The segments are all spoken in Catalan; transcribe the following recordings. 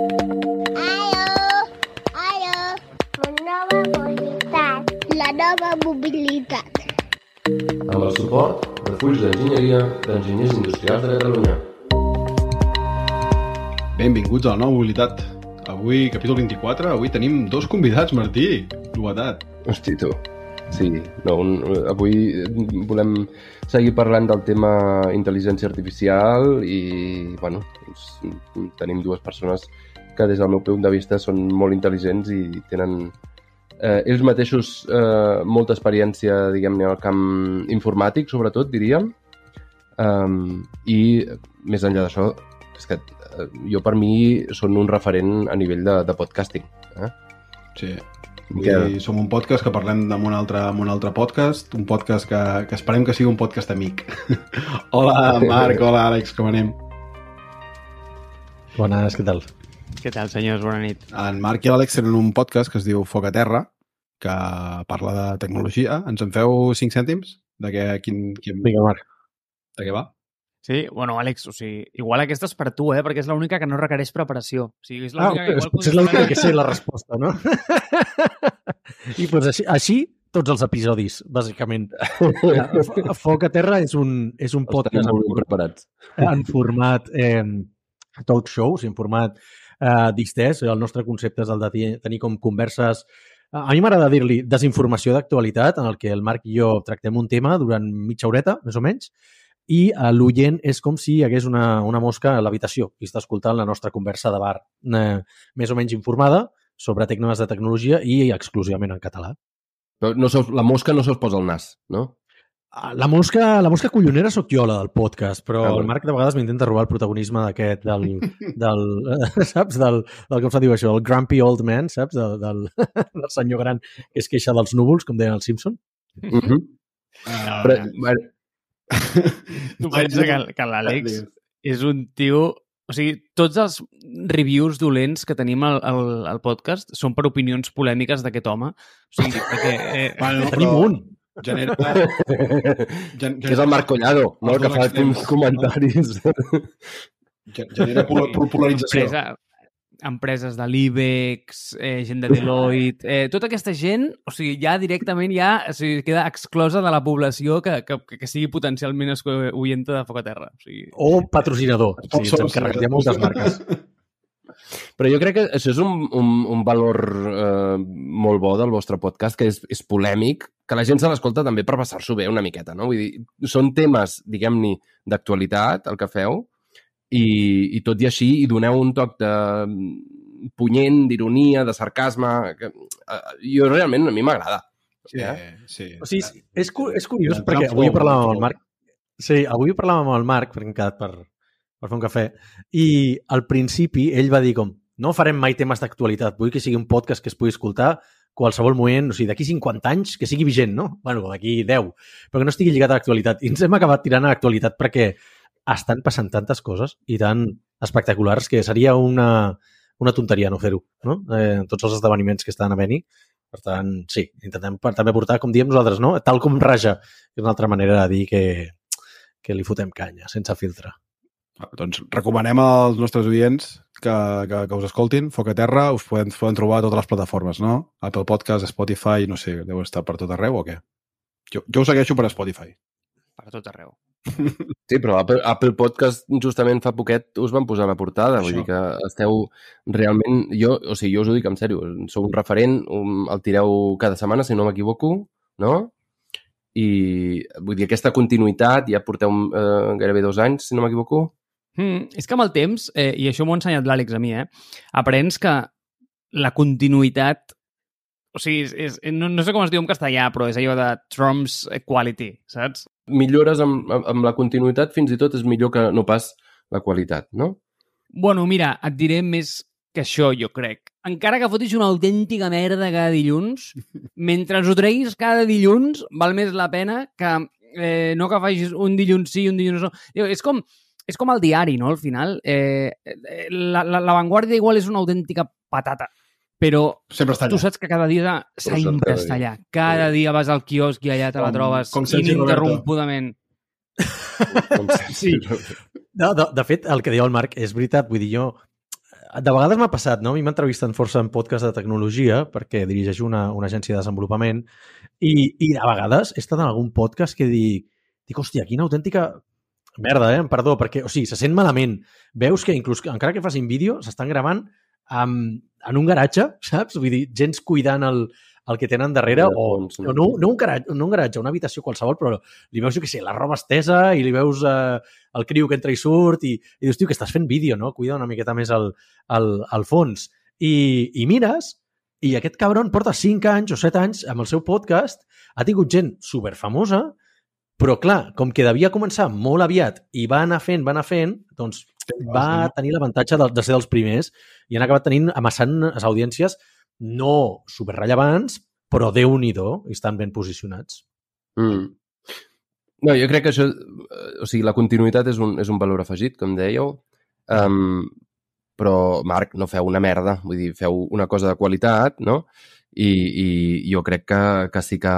Aló, aló, la nova mobilitat. La nova mobilitat. amb el suport de Fulls d'Enginyeria d'Enginyers Industrials de Catalunya. Benvinguts a la nova mobilitat. Avui, capítol 24, avui tenim dos convidats, Martí. Novetat. Hosti, tu. Sí, no, un, avui volem seguir parlant del tema intel·ligència artificial i, bueno, doncs, tenim dues persones que des del meu punt de vista són molt intel·ligents i tenen eh, ells mateixos eh, molta experiència, diguem-ne, al camp informàtic, sobretot, diríem. Um, I, més enllà d'això, és que eh, jo per mi són un referent a nivell de, de podcasting. Eh? Sí. Avui som un podcast que parlem amb un altre, amb un altre podcast, un podcast que, que esperem que sigui un podcast amic. hola, Marc, hola, Àlex, com anem? Bones, què tal? Què tal, senyors? Bona nit. En Marc i l'Àlex tenen un podcast que es diu Foc a Terra, que parla de tecnologia. Ens en feu 5 cèntims? De què, quin, quin... Vinga, Marc. De què va? Sí, bueno, Àlex, o sigui, igual aquesta és per tu, eh? Perquè és l'única que no requereix preparació. O sigui, és Ah, l'única que és, igual potser és l'única que sé la resposta, no? I doncs així, així tots els episodis, bàsicament. Fo- Foc a Terra és un, és un podcast molt ben en, format eh, talk show, o sigui, en format eh, distès. El nostre concepte és el de tenir, com converses a mi m'agrada dir-li desinformació d'actualitat, en el que el Marc i jo tractem un tema durant mitja horeta, més o menys, i eh, l'oient és com si hi hagués una, una mosca a l'habitació i està escoltant la nostra conversa de bar eh, més o menys informada sobre temes de tecnologia i exclusivament en català. Però no se'ls- la mosca no se'ls posa al nas, no? Ah, La mosca, la mosca collonera sóc jo, la del podcast, però Ah, el. Marc de vegades m'intenta robar el protagonisme d'aquest, del, del, saps, del, del, com se diu això, el grumpy old man, saps, del, del, del senyor gran que es queixa dels núvols, com deien els Simpson. Uh -huh. Uh, Però, bueno, Tu pensa que, que l'Àlex és un tio... O sigui, tots els reviews dolents que tenim al, al, al podcast són per opinions polèmiques d'aquest home. O sigui, perquè... Eh, Bueno, Tenim però un. Genera... gen, que és el Marc Collado, no? El que fa uns comentaris. gen- genera pol- pol- polarització. empresa, empreses de l'IBEX, eh, gent de Deloitte, eh, tota aquesta gent, o sigui, ja directament ja o sigui, queda exclosa de la població que, que, que sigui potencialment oienta de Foc a Terra. O sigui, O patrocinador. O sigui, ens encarreguem sí. de moltes marques. Però jo crec que això és un, un, un valor eh, molt bo del vostre podcast, que és, és polèmic, que la gent se l'escolta també per passar-s'ho bé una miqueta, no? Vull dir, són temes, diguem-ne, d'actualitat, el que feu, i, i tot i així hi doneu un toc de mm, punyent, d'ironia, de sarcasme, que eh, jo realment a mi m'agrada. Sí, Eh? sí. O sigui, és, cu- és curiós perquè avui parlàvem amb el. Marc. Sí, avui parlàvem amb el Marc, perquè hem quedat per, per fer un cafè, i al principi ell va dir com no farem mai temes d'actualitat, vull que sigui un podcast que es pugui escoltar qualsevol moment, o sigui, d'aquí 50 anys, que sigui vigent, no? Bueno, d'aquí 10, però que no estigui lligat a l'actualitat. I ens hem acabat tirant a l'actualitat perquè estan passant tantes coses i tan espectaculars que seria una, una tonteria no fer-ho, no? Eh, tots els esdeveniments que estan a venir. Per tant, sí, intentem també portar, com diem nosaltres, no? Tal com raja, que és una altra manera de dir que, que li fotem canya, sense filtre. Doncs recomanem als nostres oients que, que, que us escoltin. Foc a Terra us poden, poden trobar a totes les plataformes, no? Apple Podcast, Spotify, no sé, deu estar per tot arreu o què? Jo, jo ho segueixo per Spotify. per tot arreu. Sí, però Apple, Apple Podcast justament fa poquet us van posar a la portada, vull Això. dir que esteu realment... Jo, o sigui, jo us ho dic en sèrio, sou un referent, un, el tireu cada setmana, si no m'equivoco, no? I vull dir, aquesta continuïtat, ja porteu eh, gairebé dos anys, si no m'equivoco. Mm, és que amb el temps, eh, i això m'ho ha ensenyat l'Àlex a mi, eh, aprens que la continuïtat o sigui, és, és, no, no sé com es diu en castellà, però és allò de Trump's quality, saps? Millores amb, amb, amb la continuïtat, fins i tot és millor que no pas la qualitat, no? Bueno, mira, et diré més que això, jo crec. Encara que fotis una autèntica merda cada dilluns, mentre us ho treguis cada dilluns, val més la pena que eh, no que facis un dilluns sí, un dilluns no. És com, és com el diari, no?, al final. Eh, eh, la, la, la Vanguardia igual és una autèntica patata, però Sempre està tu allà. saps que cada dia sempre cada està allà. Cada dia vas al quiosc i allà te la trobes com ininterrompudament. Com Sí. No, de, de fet, el que diu el Marc és veritat. Vull dir, jo de vegades m'ha passat, no? A mi m'entrevisten força en podcast de tecnologia perquè dirigeixo una, una agència de desenvolupament i, i a vegades he estat en algun podcast que dic, dic, hòstia, quina autèntica merda, eh? Perdó, perquè, o sigui, se sent malament. Veus que inclús, encara que facin vídeo, s'estan gravant amb, en un garatge, saps? Vull dir, gens cuidant el, el que tenen darrere, De o, fons, no? o no, no, un garatge, no un garatge, una habitació qualsevol, però li veus, jo què sé, la roba estesa i li veus eh, el criu que entra i surt i, i dius, tio, que estàs fent vídeo, no? Cuida una miqueta més el, el, el fons. I, I mires, i aquest cabron porta 5 anys o 7 anys amb el seu podcast, ha tingut gent superfamosa, però clar, com que devia començar molt aviat i va anar fent, va anar fent, doncs va tenir l'avantatge de, de ser dels primers i han acabat tenint, amassant les audiències no superrellevants, però déu nhi i estan ben posicionats. Mm. No, jo crec que això... eh, O sigui, la continuïtat és un, és un valor afegit, com dèieu, um, però, Marc, no feu una merda. Vull dir, feu una cosa de qualitat, no? I, i jo crec que, que sí que...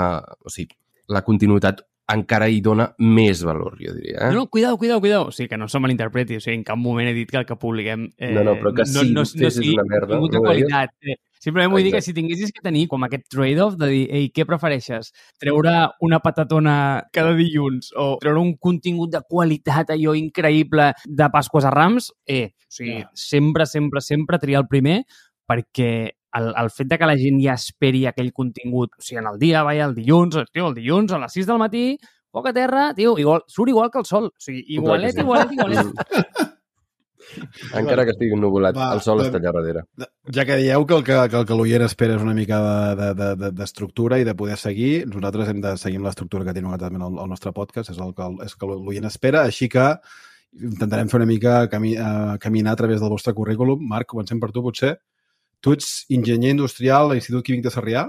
O sigui, la continuïtat encara hi dona més valor, jo diria. Eh? No, no, cuidao, cuidao, cuidao. O sigui, que no se malinterpreti. O sigui, en cap moment he dit que el que publiquem... Eh, No, no, però que sí, vostès és una merda, contingut de no ho deies? qualitat. Eh, simplement vull dir que si tinguessis que tenir com aquest trade-off de dir, ei, què prefereixes? Treure una patatona cada dilluns o treure un contingut de qualitat allò increïble de Pasques a Rams? Eh, o sigui, Ja. sempre, sempre, sempre triar el primer perquè el, el fet de que la gent ja esperi aquell contingut, o sigui, en el dia, vaja, el dilluns, tio, el dilluns a les 6 del matí, poc a terra, tio, igual, surt igual que el sol. O sigui, igualet, sí. igualet, igualet. Encara que estigui ennuvolat, Va, el sol va. està allà darrere. Ja que dieu que el que, que, el que l'oient espera és una mica d'estructura de, de, de, i de poder seguir, nosaltres hem de seguir amb l'estructura que tenim també el, el nostre podcast, és el que, és que l'oient espera, així que intentarem fer una mica cami, uh, caminar a través del vostre currículum. Marc, comencem per tu, potser. Tu ets enginyer industrial a l'Institut Químic de Sarrià,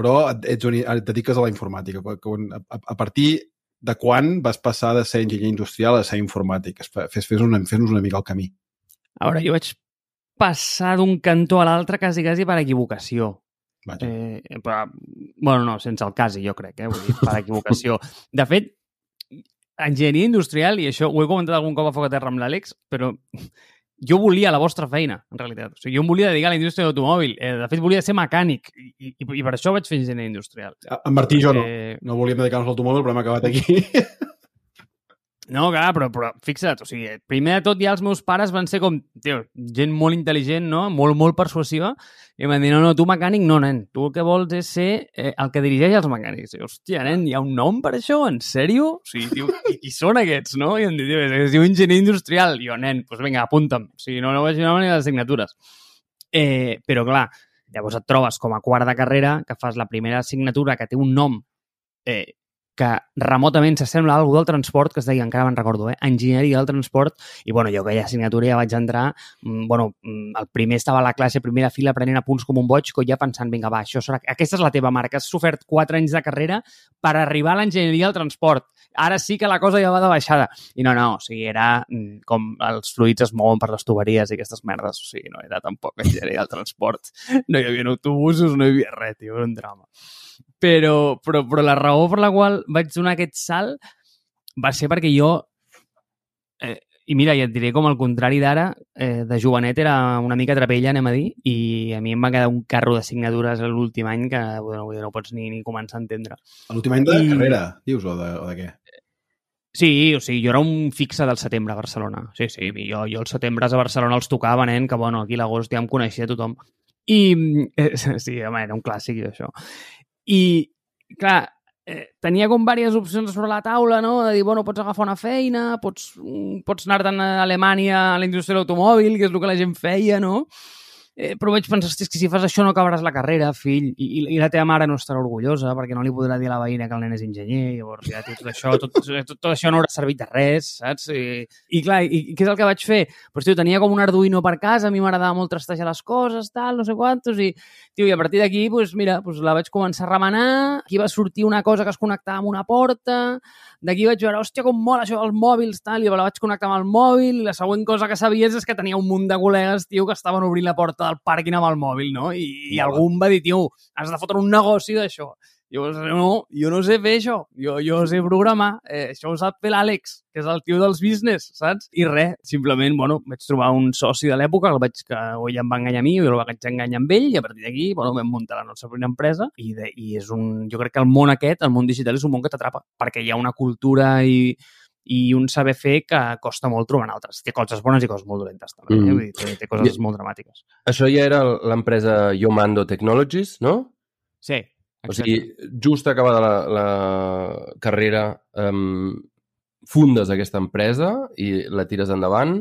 però et, ets, un- et dediques a la informàtica. A, a, a partir de quan vas passar de ser enginyer industrial a ser informàtic? Fes, fes, una, fes una mica el camí. A veure, jo vaig passar d'un cantó a l'altre quasi, quasi per equivocació. Vaja. Eh, però, bueno, no, sense el quasi, jo crec, eh? Vull dir, per equivocació. De fet, enginyeria industrial, i això ho he comentat algun cop a Foc a Terra amb l'Àlex, però jo volia la vostra feina, en realitat. O sigui, jo em volia dedicar a la indústria de l'automòbil. Eh, de fet, volia ser mecànic i, i, i per això vaig fer enginyeria industrial. En Martí i jo no. No volíem dedicar-nos a l'automòbil, però hem acabat aquí. No, clar, però, però fixa't, o sigui, primer de tot ja els meus pares van ser com, tio, gent molt intel·ligent, no? Molt, molt persuasiva, i em van dir, no, no, tu mecànic no, nen, tu el que vols és ser eh, el que dirigeix els mecànics. I, hòstia, nen, hi ha un nom per això? En sèrio? O sigui, tio, qui, qui són aquests, no? I em diu, tio, es diu enginyer industrial. I jo, nen, doncs pues vinga, apunta'm. O sigui, no, no vaig anar ni les assignatures. Eh, però, clar, llavors et trobes com a quart de carrera que fas la primera assignatura que té un nom eh, que remotament s'assembla a algú del transport, que es deia, encara me'n recordo, eh? enginyeria del transport, i bueno, jo aquella assignatura ja vaig entrar, mm, bueno, mm, el primer estava a la classe, primera fila, prenent apunts com un boig, que ja pensant, vinga, va, això serà... aquesta és la teva marca, has sofert 4 anys de carrera per arribar a l'enginyeria del transport. Ara sí que la cosa ja va de baixada. I no, no, o sigui, era mm, com els fluids es mouen per les tuberies i aquestes merdes, o sigui, no era tampoc enginyeria del transport. No hi havia autobusos, no hi havia res, tio, era un drama però, però, però la raó per la qual vaig donar aquest salt va ser perquè jo eh, i mira, i et diré com al contrari d'ara, eh, de jovenet era una mica trapella, anem a dir, i a mi em va quedar un carro d'assignatures a l'últim any que bueno, no pots ni, ni començar a entendre. L'últim any de I- carrera, dius, o de, o de què? Sí, o sigui, jo era un fixe del setembre a Barcelona. Sí, sí, jo, jo els setembres a Barcelona els tocava, nen, que bueno, aquí a l'agost ja em coneixia tothom. I, eh, sí, home, era un clàssic, això. I, clar, eh, tenia com diverses opcions sobre la taula, no? De dir, bueno, pots agafar una feina, pots, mm, pots anar-te'n a Alemanya a la indústria de l'automòbil, que és el que la gent feia, no? Eh, però vaig pensar, que si fas això no acabaràs la carrera, fill, i, i, i la teva mare no estarà orgullosa perquè no li podrà dir a la veïna que el nen és enginyer, llavors ja tot això, tot, tot, tot això no haurà servit de res, saps? I, i clar, i, i què és el que vaig fer? Pues, tio, tenia com un Arduino per casa, a mi m'agradava molt trastejar les coses, tal, no sé quantos, i, tio, i a partir d'aquí, pues, mira, pues, la vaig començar a remenar, aquí va sortir una cosa que es connectava amb una porta, d'aquí vaig veure, hòstia, com mola això dels mòbils, tal, i la vaig connectar amb el mòbil, i la següent cosa que sabies és que tenia un munt de col·legues, tio, que estaven obrint la porta del pàrquing amb el mòbil, no? I, i em va dir, tio, has de fotre un negoci d'això. Llavors, no, jo no sé fer això, jo, jo sé programar, eh, això ho sap fer l'Àlex, que és el tio dels business, saps? I res, simplement, bueno, vaig trobar un soci de l'època, el vaig, que ell em va enganyar a mi, jo el vaig enganyar amb ell, i a partir d'aquí, bueno, vam muntar la nostra primera empresa, i, de, i és un, jo crec que el món aquest, el món digital, és un món que t'atrapa, perquè hi ha una cultura i, i un saber fer que costa molt trobar en altres. Té coses bones i coses molt dolentes, també. Mm. Eh? Vull dir, té, té coses I- molt dramàtiques. Això ja era l'empresa Yomando Technologies, no? Sí, O sigui, just acabada la, la carrera, um, fundes aquesta empresa i la tires endavant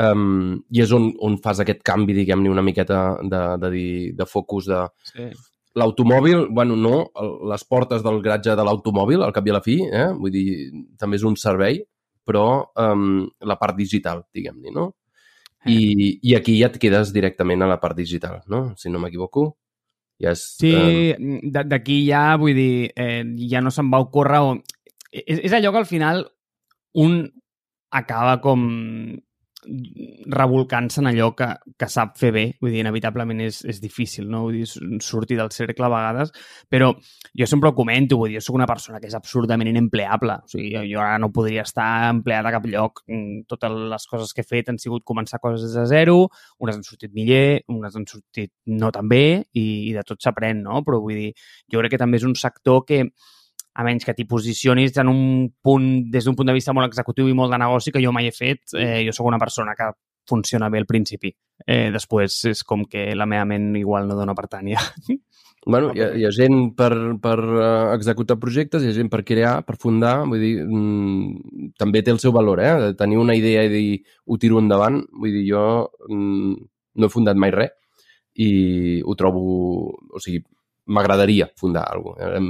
um, i és on, on fas aquest canvi, diguem-ne, una miqueta de, de, dir- de focus de sí. l'automòbil, bueno, no, les portes del garatge de l'automòbil, al cap i a la fi, eh? vull dir, també és un servei, però um, la part digital, diguem-ne, no? I, I aquí ja et quedes directament a la part digital, no? Si no m'equivoco. Ja és, Sí, eh, d- d'aquí ja, vull dir, eh, ja no se'n va ocórrer... O... És, és allò que al final un acaba com revolcant-se en allò que, que sap fer bé, vull dir, inevitablement és, és difícil, no? Vull dir, sortir del cercle a vegades, però jo sempre ho comento, vull dir, jo sóc una persona que és absurdament inempleable, o sigui, jo, jo ara no podria estar empleat a cap lloc, Mm, totes les coses que he fet han sigut començar coses des de zero, unes han sortit millor, unes han sortit no tan bé i, i de tot s'aprèn, no? Però vull dir, jo crec que també és un sector que a menys que t'hi posicionis en un punt, des d'un punt de vista molt executiu i molt de negoci que jo mai he fet, eh, jo sóc una persona que funciona bé al principi. Eh, després és com que la meva ment igual no dona per tant ja. Bueno, hi ha, hi ha gent per, per uh, executar projectes, hi ha gent per crear, per fundar, vull dir, mm, també té el seu valor, eh? De tenir una idea i dir, ho tiro endavant, vull dir, jo mm, no he fundat mai res i ho trobo, o sigui, m'agradaria fundar alguna cosa.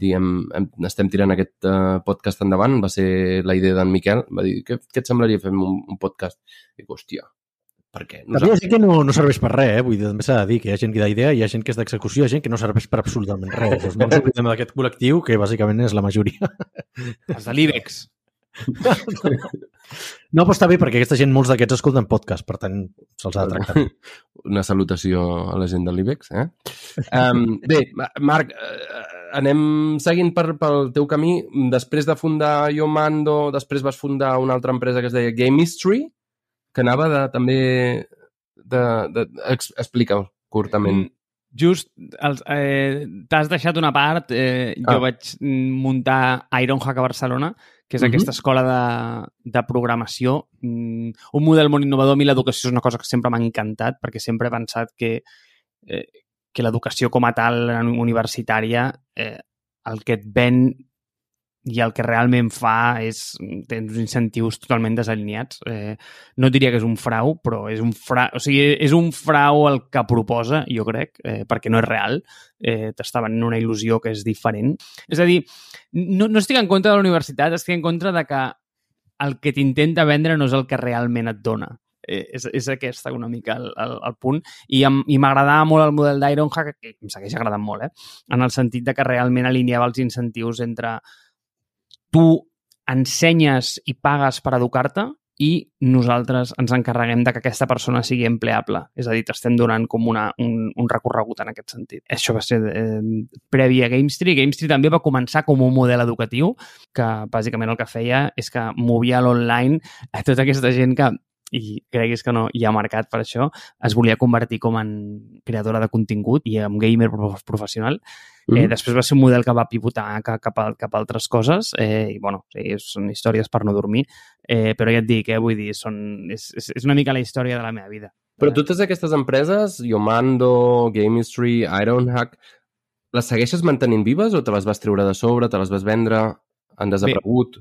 Diguem, hem, estem tirant aquest uh, podcast endavant, va ser la idea d'en Miquel, va dir, què, què et semblaria fer un, un podcast? I dic, hòstia, per què? També hi ha gent que no, no serveix per res, eh? Vull dir, també s'ha de dir que hi ha gent que d'idea, hi ha gent que és d'execució, hi ha gent que no serveix per absolutament res. Doncs no ens oblidem d'aquest col·lectiu, que bàsicament és la majoria. Els de l'IBEX. No, però està bé, perquè aquesta gent, molts d'aquests escolten podcast, per tant, se'ls ha de tractar. Una salutació a la gent de l'IBEX, eh? Um, bé, Ma- Marc, eh, anem seguint per, pel teu camí. Després de fundar Yomando, després vas fundar una altra empresa que es deia Game History, que anava de, també... De, de, ex, Explica-ho curtament. Mm, Just, els, eh, t'has deixat una part, eh, jo Ah. vaig muntar Ironhack a Barcelona, que és Mhm. aquesta escola de, de programació, mm, un model molt innovador. A mi l'educació és una cosa que sempre m'ha encantat, perquè sempre he pensat que, eh, que l'educació com a tal universitària, eh, el que et ven i el que realment fa és tens uns incentius totalment desalineats. Eh, no diria que és un frau, però és un frau, o sigui, és un frau el que proposa, jo crec, eh, perquè no és real. Eh, T'està venent una il·lusió que és diferent. És a dir, no, no estic en contra de la universitat, estic en contra de que el que t'intenta vendre no és el que realment et dona. Eh, és, és aquesta una mica el, el, el punt. I, i m'agradava molt el model d'Ironhack, que em segueix agradant molt, eh? en el sentit de que realment alineava els incentius entre tu ensenyes i pagues per educar-te i nosaltres ens encarreguem de que aquesta persona sigui empleable. És a dir, t'estem donant com una, un, un recorregut en aquest sentit. Això va ser eh, previ a GameStree. GameStree també va començar com un model educatiu que bàsicament el que feia és que movia l'online a tota aquesta gent que i creguis que no hi ha mercat per això, es volia convertir com en creadora de contingut i en gamer prof- professional. Eh, Mhm. després va ser un model que va pivotar ca- cap a, cap a altres coses eh, i, bueno, sí, són històries per no dormir, eh, però ja et dic, eh, vull dir, són, és, és, és una mica la història de la meva vida. Però totes aquestes empreses, Yomando, Game History, Ironhack, les segueixes mantenint vives o te les vas treure de sobre, te les vas vendre, han desaparegut?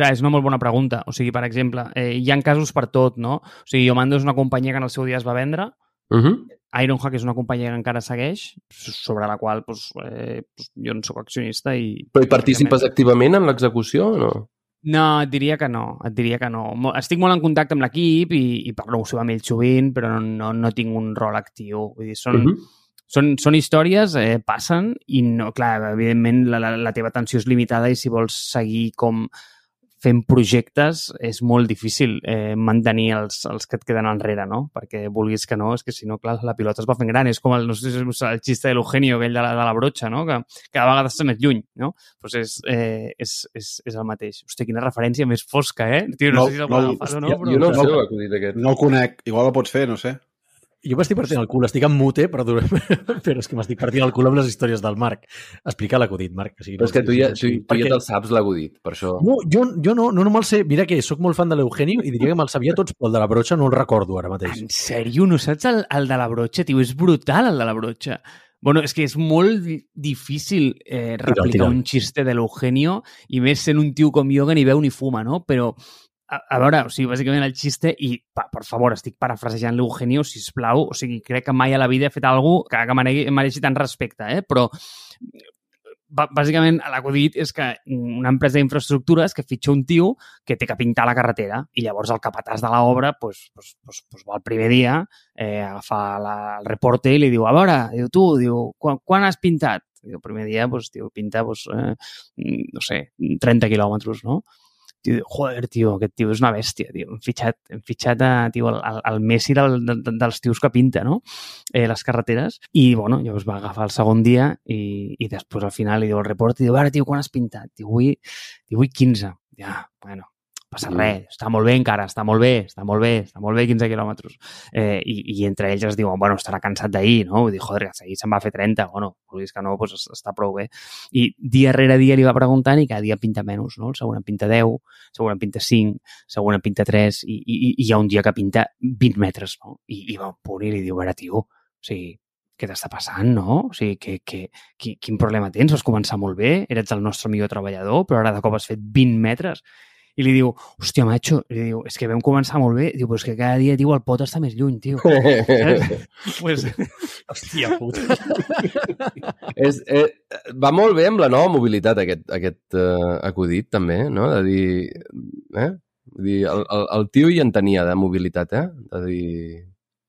Clar, és una molt bona pregunta. O sigui, per exemple, eh, hi ha casos per tot, no? O sigui, Yomando és una companyia que en el seu dia es va vendre, Uh -huh. Ironhack és una companyia que encara segueix, sobre la qual doncs, eh, doncs, jo no sóc accionista i... Però hi participes activament en l'execució o no? No, et diria que no, et diria que no. Estic molt en contacte amb l'equip i, i parlo amb ells sovint, però no, no, no tinc un rol actiu. Vull dir, són, Uh -huh. són, són històries, eh, passen i no, clar, evidentment la, la, la teva atenció és limitada i si vols seguir com fent projectes és molt difícil eh, mantenir els, els que et queden enrere, no? Perquè vulguis que no, és que si no, clar, la pilota es va fent gran. És com el, no sé si és el xiste de l'Eugenio, aquell de la, de la brotxa, no? Que cada vegada està més lluny, no? Pues és, eh, és, és, és el mateix. Hòstia, quina referència més fosca, eh? Tio, no, No, sé si el no, agafar o no, però... jo no no- aquest. No el conec. Igual el pots fer, no sé. Jo m'estic partint el cul, estic en mute, però, però és que m'estic partint el cul amb les històries del Marc. Explica l'acudit, Marc. O sigui, Però és que tu ja, tu, tu ja Perquè- te'l saps l'acudit, per això. No, jo, jo no, no, no me'l sé. Mira que sóc molt fan de l'Eugenio i diria que me'l sabia tots, però el de la brotxa no el recordo ara mateix. En sèrio? No saps el, el de la brotxa, tio? És brutal, el de la brotxa. Bueno, és que és molt di- difícil eh, replicar tira'l. un xiste de l'Eugenio i més sent un tio com jo que ni veu ni fuma, no? Però, a, a veure, o sigui, bàsicament el xiste, i pa, per favor, estic parafrasejant l'Eugenio, si plau, o sigui, crec que mai a la vida he fet alguna que, que mereixi, mereixi tant respecte, eh? Però bà- bàsicament l'acudit és que una empresa d'infraestructures que fitxa un tio que té que pintar la carretera i llavors el capatàs de l'obra pues, pues, pues, pues va el primer dia eh, agafa la, el reporte i li diu a veure, diu tu, diu, quan, quan has pintat? I el primer dia, pues, tio, pinta, pues, eh, no sé, 30 quilòmetres, no? Tio, joder, tio, aquest tio és una bèstia, tio. Hem fitxat, hem fitxat a, tio, el, el Messi del, del, dels tios que pinta, no? Eh, les carreteres. I, bueno, llavors va agafar el segon dia i, i després al final li diu el report i diu, ara, tio, quan has pintat? Diu, avui, diu, avui 15. Ja, bueno, passa res, està molt bé encara, està molt bé, està molt bé, està molt bé 15 quilòmetres. Eh, i, I entre ells es diuen, bueno, estarà cansat d'ahir, no? Vull dir, joder, que ahir se'n va fer 30, bueno, vulguis que no, doncs està prou bé. I dia rere dia li va preguntant i cada dia pinta menys, no? El següent en pinta 10, el següent en pinta 5, el següent en pinta 3 i, i, i hi ha un dia que pinta 20 metres, no? I, i va un punt i li diu, a veure, tio, o sigui, què t'està passant, no? O sigui, que, que, qui, quin problema tens? Vas començar molt bé, eres el nostre millor treballador, però ara de cop has fet 20 metres. I li diu, hòstia, macho, li diu, és que vam començar molt bé. Diu, però és que cada dia, tio, el pot està més lluny, tio. pues, Hòstia puta. és, eh, va molt bé amb la nova mobilitat, aquest, aquest eh, acudit, també, no? De dir... Eh? Vull dir, el, el, el tio hi en tenia de mobilitat, eh? De dir...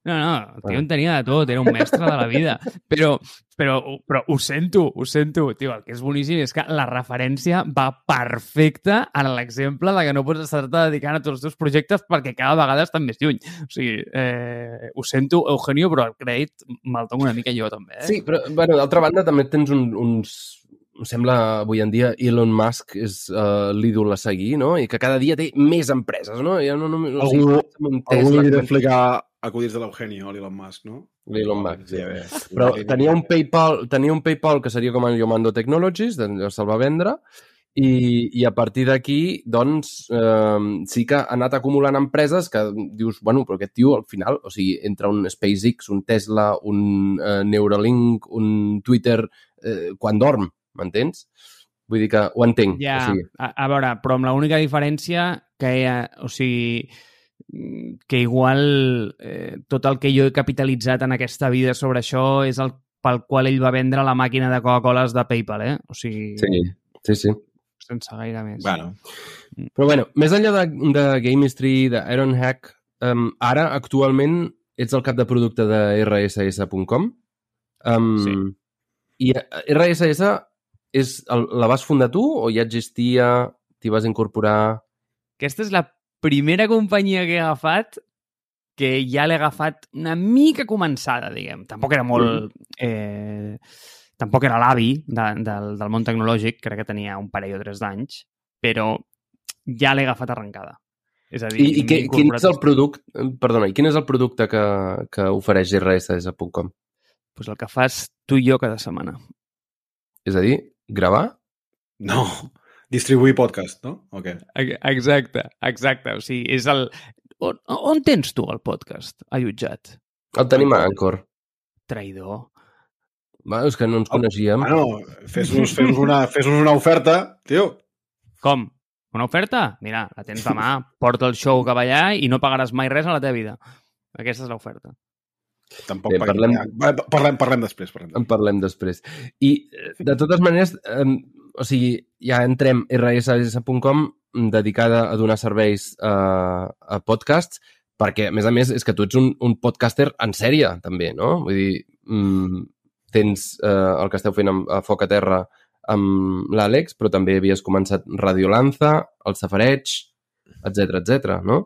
No, no, el tio en tenia de tot, era un mestre de la vida. Però, però, però ho sento, ho sento. Tio, el que és boníssim és que la referència va perfecta a l'exemple de que no pots estar-te dedicant a tots els teus projectes perquè cada vegada estan més lluny. O sigui, eh, ho sento, Eugenio, però el crèdit me'l tomo una mica jo, també. Eh? Sí, però, bueno, d'altra banda, també tens un, uns... Em sembla, avui en dia, Elon Musk és uh, l'ídol a seguir, no? I que cada dia té més empreses, no? Ja no, no, no Algú- li com- d'explicar acudits de l'Eugenio, l'Elon Musk, no? L'Elon Musk, sí. Però tenia un PayPal, tenia un PayPal que seria com el Yomando Technologies, se'l va vendre, i, i a partir d'aquí, doncs, eh, sí que ha anat acumulant empreses que dius, bueno, però aquest tio al final, o sigui, entre un SpaceX, un Tesla, un eh, Neuralink, un Twitter, eh, quan dorm, m'entens? Vull dir que ho entenc. Ja, O sigui, a, a veure, però amb l'única diferència que, hi ha, o sigui, que igual eh, tot el que jo he capitalitzat en aquesta vida sobre això és el pel qual ell va vendre la màquina de Coca-Coles de PayPal, eh? O sigui, sí, sí, sí. sense gaire més. Bueno, Però bueno, més enllà de, de Gamestry, d'Ironhack, um, ara actualment ets el cap de producte de rss.com. Um, Sí. I eh, RSS és, el, la vas fundar tu o ja existia, t'hi vas incorporar? Aquesta és la primera companyia que he agafat que ja l'he agafat una mica començada, diguem. Tampoc era molt... Eh, tampoc era l'avi de, del, del món tecnològic, crec que tenia un parell o tres d'anys, però ja l'he agafat arrencada. És a dir, I, i què, m'he quin és el producte, perdona, i quin és el producte que, que ofereix rss.com? Pues el que fas tu i jo cada setmana. És a dir, gravar? no. Distribuir podcast, no? O què? Ex- Exacte, exacte. O sigui, és el... On, on tens tu el podcast, allotjat? El tenim a Anchor. Traïdor. Va, és que no ens coneixíem. Bueno, fes-nos fes una, fes una oferta, tio. Com? Una oferta? Mira, la tens demà, porta el show cap allà i no pagaràs mai res a la teva vida. Aquesta és l'oferta. Tampoc Bé, parlem- Parlem, parlem després. Parlem. En parlem després. I, eh, de totes maneres, o sigui, ja entrem rss.com dedicada a donar serveis a, a podcasts, perquè, a més a més, és que tu ets un, un podcaster en sèrie, també, no? Vull dir, mm, tens eh, el que esteu fent amb, a Foc a Terra amb l'Àlex, però també havies començat Radio Lanza, el Safareig, etc etc, no?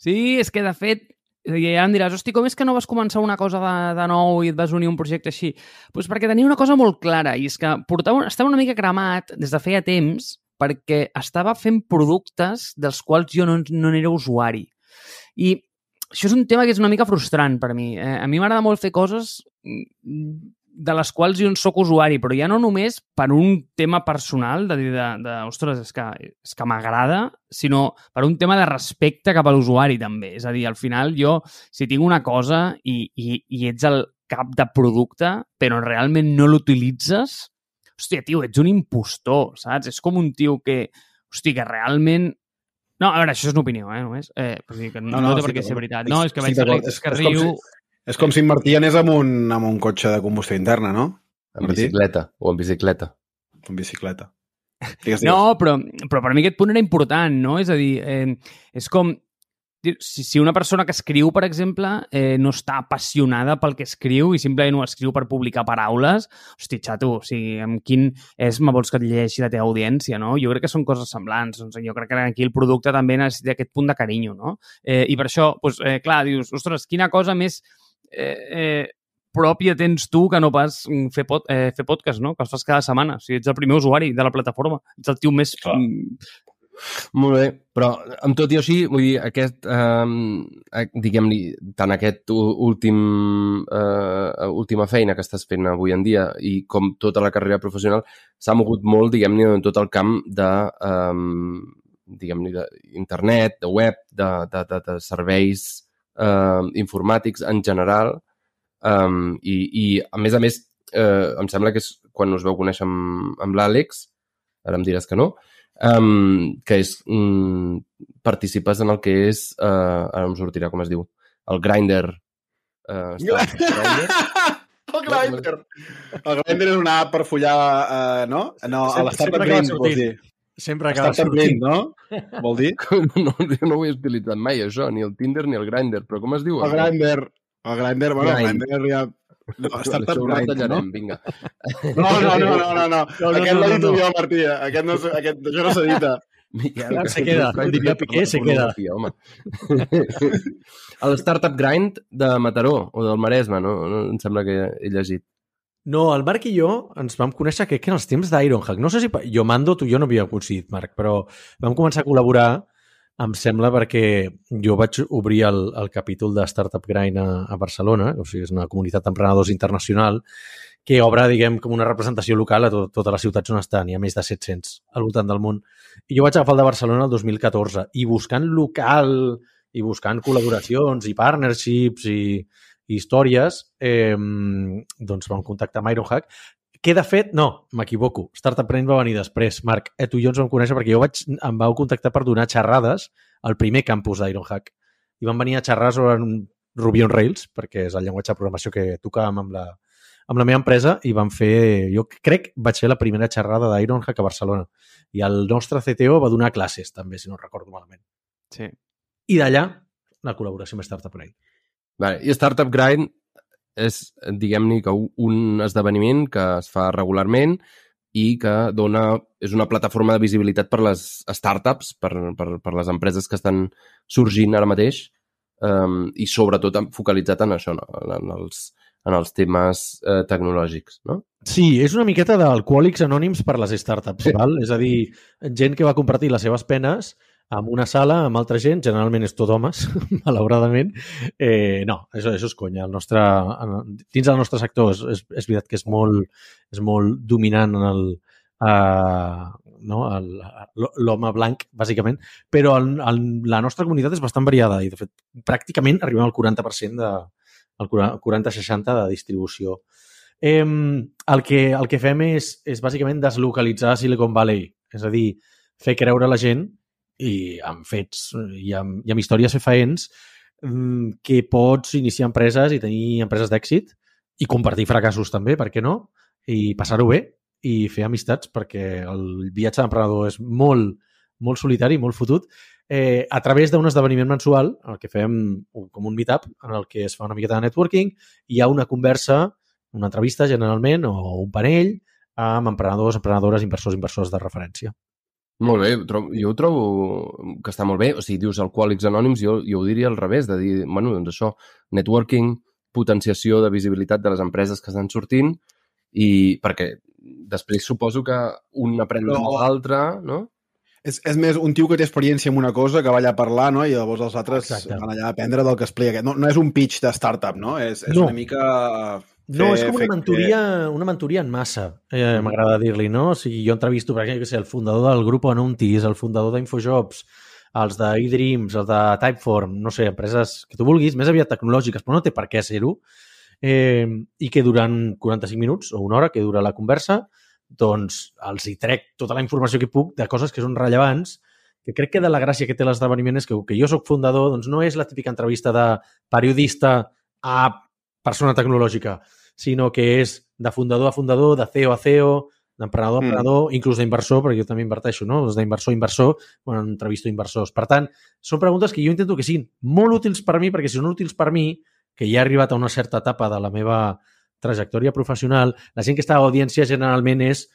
Sí, és que de fet, i ja em diràs, hosti, com és que no vas començar una cosa de, de nou i et vas unir un projecte així? Doncs pues perquè tenia una cosa molt clara, i és que portava, estava una mica cremat des de feia temps perquè estava fent productes dels quals jo no, no n'era usuari. I això és un tema que és una mica frustrant per mi. Eh, a mi m'agrada molt fer coses mm, de les quals jo en sóc usuari, però ja no només per un tema personal, de dir, de, de ostres, és que, és que m'agrada, sinó per un tema de respecte cap a l'usuari, també. És a dir, al final jo, si tinc una cosa i, i, i ets el cap de producte, però realment no l'utilitzes, hòstia, tio, ets un impostor, saps? És com un tio que, hòstia, que realment no, a veure, això és una opinió, eh, només. Eh, per dir que no, no, no, té per què ser veritat. No, és que veig l'Àlex que és riu... Com si, és com si en Martí anés amb un, amb un cotxe de combustió interna, no? En Martí? bicicleta, o en bicicleta. En bicicleta. Digues, digues. No, però, però per mi aquest punt era important, no? És a dir, eh, és com... Si, si una persona que escriu, per exemple, eh, no està apassionada pel que escriu i simplement ho escriu per publicar paraules, hosti, xato, o sigui, amb quin esma vols que et llegeixi la teva audiència, no? Jo crec que són coses semblants. Doncs jo crec que aquí el producte també necessita aquest punt de carinyo, no? Eh, I per això, doncs, eh, clar, dius, ostres, quina cosa més eh, eh, pròpia tens tu que no pas mm, fer, pod, eh, fer podcast, no? Que els fas cada setmana. O sigui, ets el primer usuari de la plataforma. Ets el tio més... Clar. mm, Molt bé, però amb tot i així, vull dir, aquest, eh, diguem-li, tant aquest últim, eh, última feina que estàs fent avui en dia i com tota la carrera professional s'ha mogut molt, diguem-ne, en tot el camp de, eh, diguem-ne, d'internet, de web, de, de, de, de serveis eh, informàtics en general um, i, i, a més a més, eh, em sembla que és quan us veu conèixer amb, amb l'Àlex, ara em diràs que no, um, que és um, participes en el que és, uh, ara em sortirà com es diu, el Grindr. Uh, Grindr? el Grindr. El Grindr és una app per follar, uh, no? No, a Sempre- l'Startup Brain, vols sortint. dir. Sempre acaba sortint. no? Vol dir? no, jo no ho he utilitzat mai, això, ni el Tinder ni el Grindr, però com es diu? El Grindr. El Grindr, bueno, el Grind. Grindr ja... No, Startup Això ho Grind, no? vinga. No, no, no, no, no, no. no, Aquest no, l'ha no, dit no. jo, Martí. Aquest no, és- aquest, això no s'edita. Miquel, Clar, se queda. Com diria Piqué, se queda. Home. El Startup Grind de Mataró o del Maresme, no? no? Em sembla que he llegit. No, el Marc i jo ens vam conèixer, crec que en els temps d'Ironhack. No sé si... Jo, Mando, tu jo no havíem coincidit, Marc, però vam començar a col·laborar, em sembla, perquè jo vaig obrir el, el capítol de Startup Grind a, a Barcelona, o sigui, és una comunitat d'emprenedors internacional, que obre, diguem, com una representació local a to totes les ciutats on estan. Hi ha més de 700 al voltant del món. I jo vaig agafar el de Barcelona el 2014 i buscant local i buscant col·laboracions i partnerships i, i històries, eh, doncs vam contactar amb Ironhack, que de fet, no, m'equivoco, Startup Brain va venir després. Marc, eh, tu i jo ens vam conèixer perquè jo vaig, em vau contactar per donar xerrades al primer campus d'Ironhack. I van venir a xerrar sobre un Ruby on Rails, perquè és el llenguatge de programació que tocàvem amb la, amb la meva empresa i vam fer, jo crec, vaig fer la primera xerrada d'Ironhack a Barcelona. I el nostre CTO va donar classes, també, si no recordo malament. Sí. I d'allà, la col·laboració amb Startup Brain. Vale. I Startup Grind és, diguem-ne, que un esdeveniment que es fa regularment i que dona, és una plataforma de visibilitat per les startups, per, per, per les empreses que estan sorgint ara mateix um, i sobretot focalitzat en això, no? en, els, en els temes eh, tecnològics. No? Sí, és una miqueta d'alcohòlics anònims per les startups, Sí. val? És a dir, gent que va compartir les seves penes amb una sala, amb altra gent, generalment és tot homes, malauradament. Eh, no, això, això és conya. El nostre, en- dins del nostre sector és, és, és veritat que és molt, és molt dominant en el, uh, no? l'home blanc, bàsicament, però el, el, la nostra comunitat és bastant variada i, de fet, pràcticament arribem al 40% de, el 40-60 de distribució. Eh, el, que, el que fem és, és bàsicament deslocalitzar Silicon Valley, és a dir, fer creure a la gent i amb fets i amb, i amb històries fefaents mm, que pots iniciar empreses i tenir empreses d'èxit i compartir fracassos també, per què no? I passar-ho bé i fer amistats perquè el viatge d'emprenedor és molt, molt solitari, molt fotut, eh, a través d'un esdeveniment mensual, el que fem com un meetup, en el que es fa una miqueta de networking, hi ha una conversa, una entrevista generalment, o un panell, amb emprenedors, emprenedores, inversors, inversors de referència. Molt bé, jo ho trobo que està molt bé. O sigui, dius alcohòlics anònims, jo, jo ho diria al revés, de dir, bueno, doncs això, networking, potenciació de visibilitat de les empreses que estan sortint i perquè després suposo que un aprèn de No. l'altre, no? És, és més un tio que té experiència en una cosa, que va allà a parlar, no? i llavors els altres Exacte. van allà a aprendre del que explica. No, no és un pitch de startup, no? És, és No. una mica... No, és com una mentoria, una mentoria en massa, eh, Mm. m'agrada dir-li, no? O sigui, jo entrevisto, per exemple, el fundador del grup Anuntis, el fundador d'Infojobs, els de eDreams, els de Typeform, no sé, empreses que tu vulguis, més aviat tecnològiques, però no té per què ser-ho, eh, i que durant 45 minuts o una hora que dura la conversa, doncs els hi trec tota la informació que puc de coses que són rellevants, que crec que de la gràcia que té l'esdeveniment és que, que jo sóc fundador, doncs no és la típica entrevista de periodista a persona tecnològica, sinó que és de fundador a fundador, de CEO a CEO, d'emprenedor a Mm. emprenedor, inclús d'inversor, perquè jo també inverteixo, no? Doncs d'inversor a inversor, quan entrevisto inversors. Per tant, són preguntes que jo intento que siguin molt útils per mi, perquè si són útils per mi, que ja he arribat a una certa etapa de la meva trajectòria professional, la gent que està a l'audiència generalment és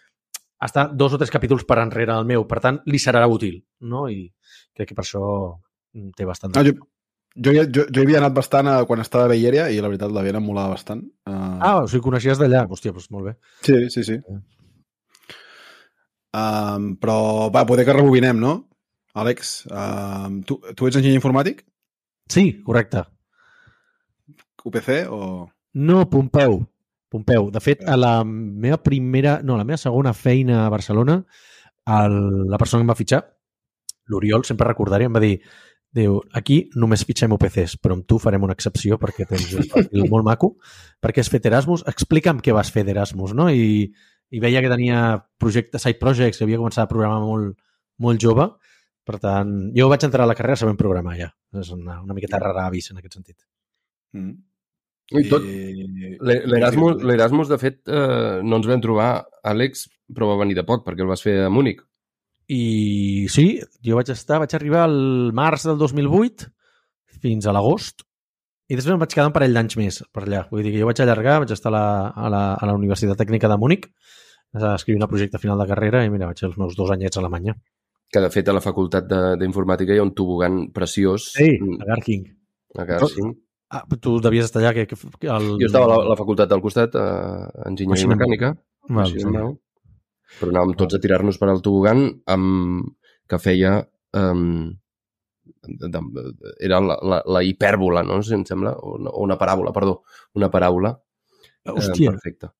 està dos o tres capítols per enrere del meu, per tant, li serà útil, no? I crec que per això mm, té bastant... No, jo, jo, jo, jo havia anat bastant a, quan estava a Beilleria i la veritat l'havia enamolat bastant. Uh, Ah, o sigui, coneixies d'allà. Hòstia, doncs molt bé. Sí, sí, sí. Um, però, va, poder que rebobinem, no? Àlex, um, tu, tu ets enginyer informàtic? Sí, correcte. UPC o... No, Pompeu. Pompeu. De fet, a la meva primera... No, a la meva segona feina a Barcelona, el, la persona que em va fitxar, l'Oriol, sempre recordaré, em va dir diu, aquí només fitxem UPCs, però amb tu farem una excepció perquè tens un perfil molt maco, perquè has fet Erasmus. Explica'm què vas fer d'Erasmus, no? I, I veia que tenia projectes, side projects, que havia començat a programar molt, molt jove. Per tant, jo vaig entrar a la carrera sabent programar ja. És una, una miqueta rara avis en aquest sentit. Mm. I tot, l'Erasmus, de fet, eh, no ens vam trobar, Àlex, però va venir de poc, perquè el vas fer a Múnich. I sí, jo vaig estar, vaig arribar al març del 2008 fins a l'agost i després em vaig quedar un parell d'anys més per allà. Vull dir que jo vaig allargar, vaig estar a la, a la, a la Universitat Tècnica de Múnich escrivint el projecte final de carrera i mira, vaig fer els meus dos anyets a Alemanya. Que, de fet, a la Facultat de- d'Informàtica hi ha un tobogan preciós. mm, a Garking. A Garching. Ah, tu devies estar allà que, que, el... Jo estava a la, a la facultat del costat, a Enginyeria Així no. Mecànica, Val, sí. Però anàvem tots a tirar-nos per al tobogan amb, que feia... Um, de, de, era la, la, la hipèrbola, no? Si em sembla, o una, una paràbola, perdó, una paràbola. eh, Hòstia, perfecte.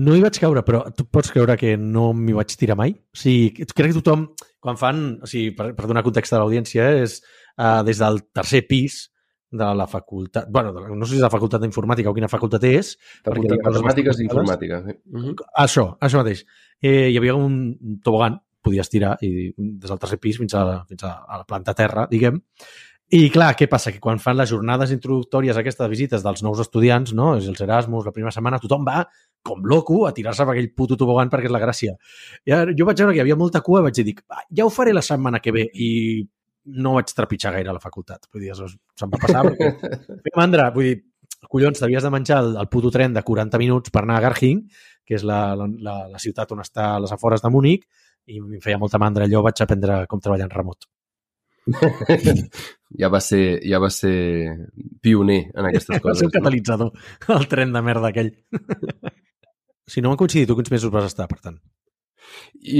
no hi vaig caure, però tu pots creure que no m'hi vaig tirar mai? O sigui, crec que tothom, quan fan, o sigui, per, per donar context a l'audiència, és uh, des del tercer pis de la facultat, bueno, de no sé si és la facultat d'informàtica o quina facultat és, Facultat coses Matemàtiques i Informàtica. sí. Mhm. això, això mateix. Eh, hi havia un tobogan, podies tirar i des del tercer pis fins a, la, fins a, a la planta terra, diguem. I clar, què passa? Que quan fan les jornades introductòries aquestes de visites dels nous estudiants, no? és els Erasmus, la primera setmana, tothom va com loco a tirar-se per aquell puto tobogan perquè és la gràcia. I ara, jo vaig veure que hi havia molta cua i vaig dir, "Va, ja ho faré la setmana que ve i no vaig trepitjar gaire a la facultat. Vull dir, se'm va passar perquè mandra. Vull dir, collons, t'havies de menjar el, el puto tren de 40 minuts per anar a Garching, que és la, la, la, ciutat on està a les afores de Múnich, i em feia molta mandra. Allò vaig aprendre com treballar en remot. ja, va ser, ja va ser pioner en aquestes Va coses. ser un catalitzador, el tren de merda aquell. si no van coincidir, tu quins mesos vas estar, per tant?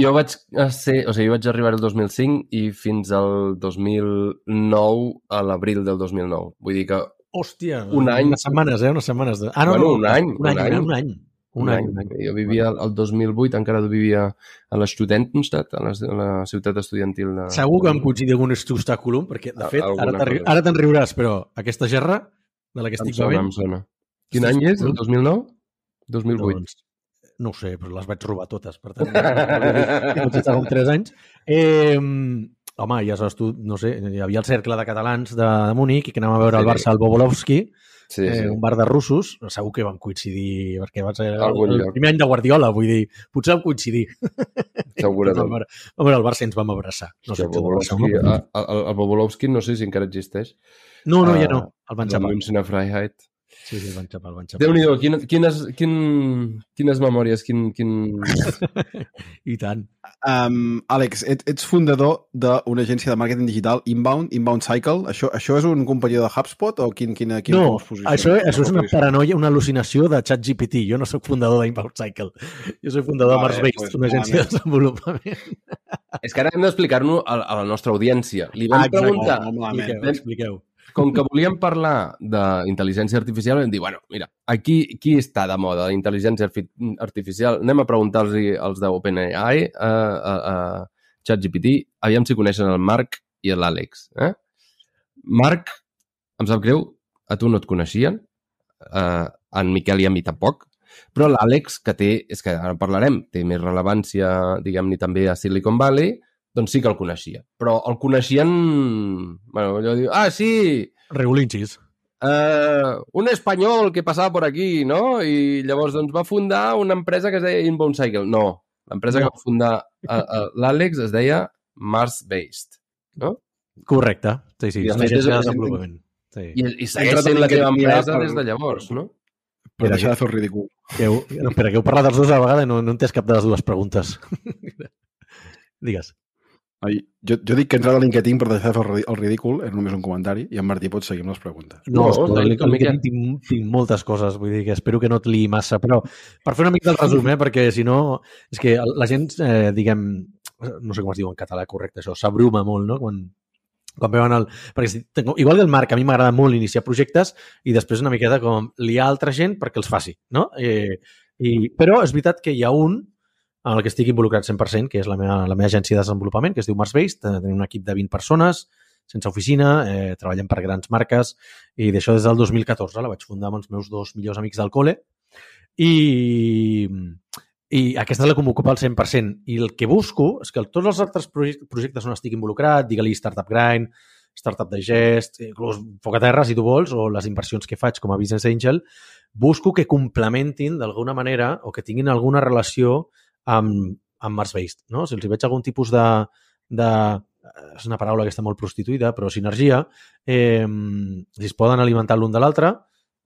Jo vaig ser, o sigui, jo vaig arribar el 2005 i fins al 2009, a l'abril del 2009. Vull dir que Hòstia, Un any. Unes setmanes, eh? Unes setmanes. De... Ah, no, Bueno, no, un any, Un any, un any. un any. Un, any, un any. Jo vivia el 2008, encara vivia a la Studentenstadt, a la, a la ciutat estudiantil de... Segur que vam coincidir algun obstàculum, perquè, de fet, alguna ara te'n ara te'n riuràs, però aquesta gerra de la que Em estic sona, bevent... em sona. Quin any és? El 2009? 2008. Doncs, no ho sé, però les vaig robar totes, per tant, estar com 3 anys. Eh, home, ja saps tu, no sé, hi havia el cercle de catalans de, de Múnich i que anàvem a veure el Sí. Barça al Bobolovski, Sí, eh, sí. un bar de russos, segur que vam coincidir, perquè va ser el, Algun el primer any de Guardiola, vull dir, potser vam coincidir. Segurament. Vam veure, el Barça ens vam abraçar. No sé el, no? el, el, el Bobolowski no sé si encara existeix. No, no, ja Ah, no, el van La xapar. Münchener Freiheit. Sí, sí, el van xapar, el van xapar. Déu-n'hi-do, quin, quines, quin, quines memòries, quin, quin... I tant. Um, Àlex, et, ets fundador d'una agència de màrqueting digital Inbound, Inbound Cycle. Això, això és un companyó de HubSpot o quin, quina, quina No, com es posiciona? això, això és una posició? paranoia, una al·lucinació de ChatGPT. Jo no sóc fundador d'Inbound Cycle. Jo soc fundador de Vale, Mars Based, pues, una agència de malament. desenvolupament. És que ara hem d'explicar-nos a, a la nostra audiència. Li vam Ah, exacte. preguntar, molt malament. Expliqueu, expliqueu. Com que volíem parlar d'intel·ligència artificial, vam dir, bueno, mira, aquí qui està de moda d'intel·ligència artificial? Anem a preguntar-los als d'OpenAI, a, a, a ChatGPT, aviam si coneixen el Marc i l'Àlex. Eh? Marc, em sap greu, a tu no et coneixien, eh, en Miquel i a mi tampoc, però l'Àlex, que té, és que ara en parlarem, té més rellevància, diguem-ne, també a Silicon Valley, doncs sí que el coneixia. Però el coneixien... Bueno, allò diu, ah, sí, Regulinxis. eh, un espanyol que passava per aquí, no? I llavors doncs, va fundar una empresa que es deia Inbound Cycle. No, l'empresa No. que va fundar eh, eh, l'Àlex es deia Mars Based. No? Correcte. Sí, sí, I és de desenvolupament. Sí. I, i segueix sent la teva empresa per- des de llavors, no? Per Mira, deixar de fer el ridícul. Que heu, no, espera, que heu parlat dels dos a la vegada i no, no he entès cap de les dues preguntes. Digues. Ai, jo, jo dic que entrar a LinkedIn per deixar el el ridícul era només un comentari i en Martí pot seguir amb les preguntes. No, No, el, no, el, Miquel. tinc, tinc moltes coses, vull dir que espero que no et liï massa, però per fer una mica del resum, eh, perquè si no, és que la gent, eh, diguem, no sé com es diu en català correcte això, s'abruma molt, no?, quan, quan veuen el... Perquè si, tengo, igual que el Marc, a mi m'agrada molt iniciar projectes i després una miqueta com liar altra gent perquè els faci, no? Eh, i, però és veritat que hi ha un en el que estic involucrat 100%, que és la meva, la meva agència de desenvolupament, que es diu Mars Based. Eh, Tenim un equip de 20 persones, sense oficina, eh, treballem per grans marques i d'això des del 2014 la vaig fundar amb els meus dos millors amics del col·le i, i aquesta és la que m'ocupa al 100%. I el que busco és que tots els altres projec- projectes on estic involucrat, digue-li Startup Grind, Startup Digest, inclús Foc a Terra, si tu vols, o les inversions que faig com a Business Angel, busco que complementin d'alguna manera o que tinguin alguna relació amb, amb Mars Based. No? Si els hi veig algun tipus de, de és una paraula que està molt prostituïda, però sinergia, eh, si es poden alimentar l'un de l'altre,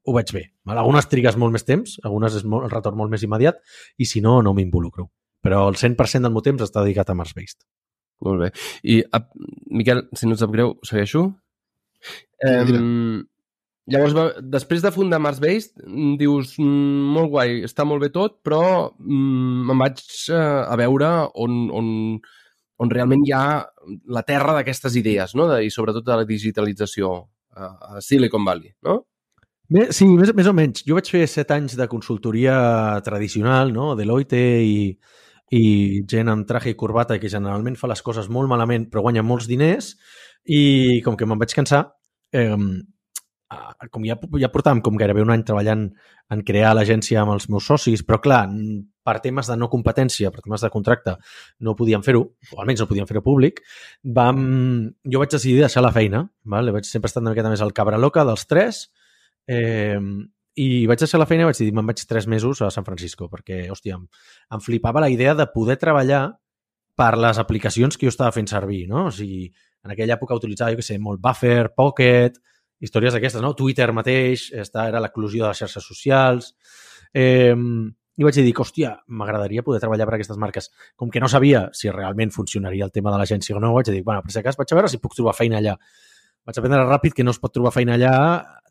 ho veig bé. Val? Algunes trigues molt més temps, algunes és molt, el retorn molt més immediat, i si no, no m'involucro. Però el 100% del meu temps està dedicat a Mars Based. Molt bé. I, a, Miquel, si no et sap greu, segueixo? Eh. Llavors, després de fundar Mars Based, dius, mm, molt guai, està molt bé tot, però mm, me'n vaig eh, a veure on, on, on realment hi ha la terra d'aquestes idees, no? De, I sobretot de la digitalització a, a Silicon Valley, no? Bé, sí, més, més o menys. Jo vaig fer set anys de consultoria tradicional, no? Deloitte i, i gent amb traje i corbata que generalment fa les coses molt malament però guanya molts diners i com que me'n vaig cansar eh, com ja, ja portàvem com gairebé un any treballant en crear l'agència amb els meus socis, però clar, per temes de no competència, per temes de contracte, no podíem fer-ho, o almenys no podíem fer-ho públic, vam... jo vaig decidir deixar la feina, val? vaig sempre estar una miqueta més al cabra loca dels tres, eh, i vaig deixar la feina i vaig dir, me'n vaig tres mesos a San Francisco, perquè, hòstia, em, em flipava la idea de poder treballar per les aplicacions que jo estava fent servir, no? O sigui, en aquella època utilitzava, jo què sé, molt Buffer, Pocket, històries d'aquestes, no? Twitter mateix, esta era l'eclusió de les xarxes socials. Eh, I vaig dir, hòstia, m'agradaria poder treballar per aquestes marques. Com que no sabia si realment funcionaria el tema de l'agència o no, vaig dir, bueno, per si cas vaig a veure si puc trobar feina allà. Vaig aprendre ràpid que no es pot trobar feina allà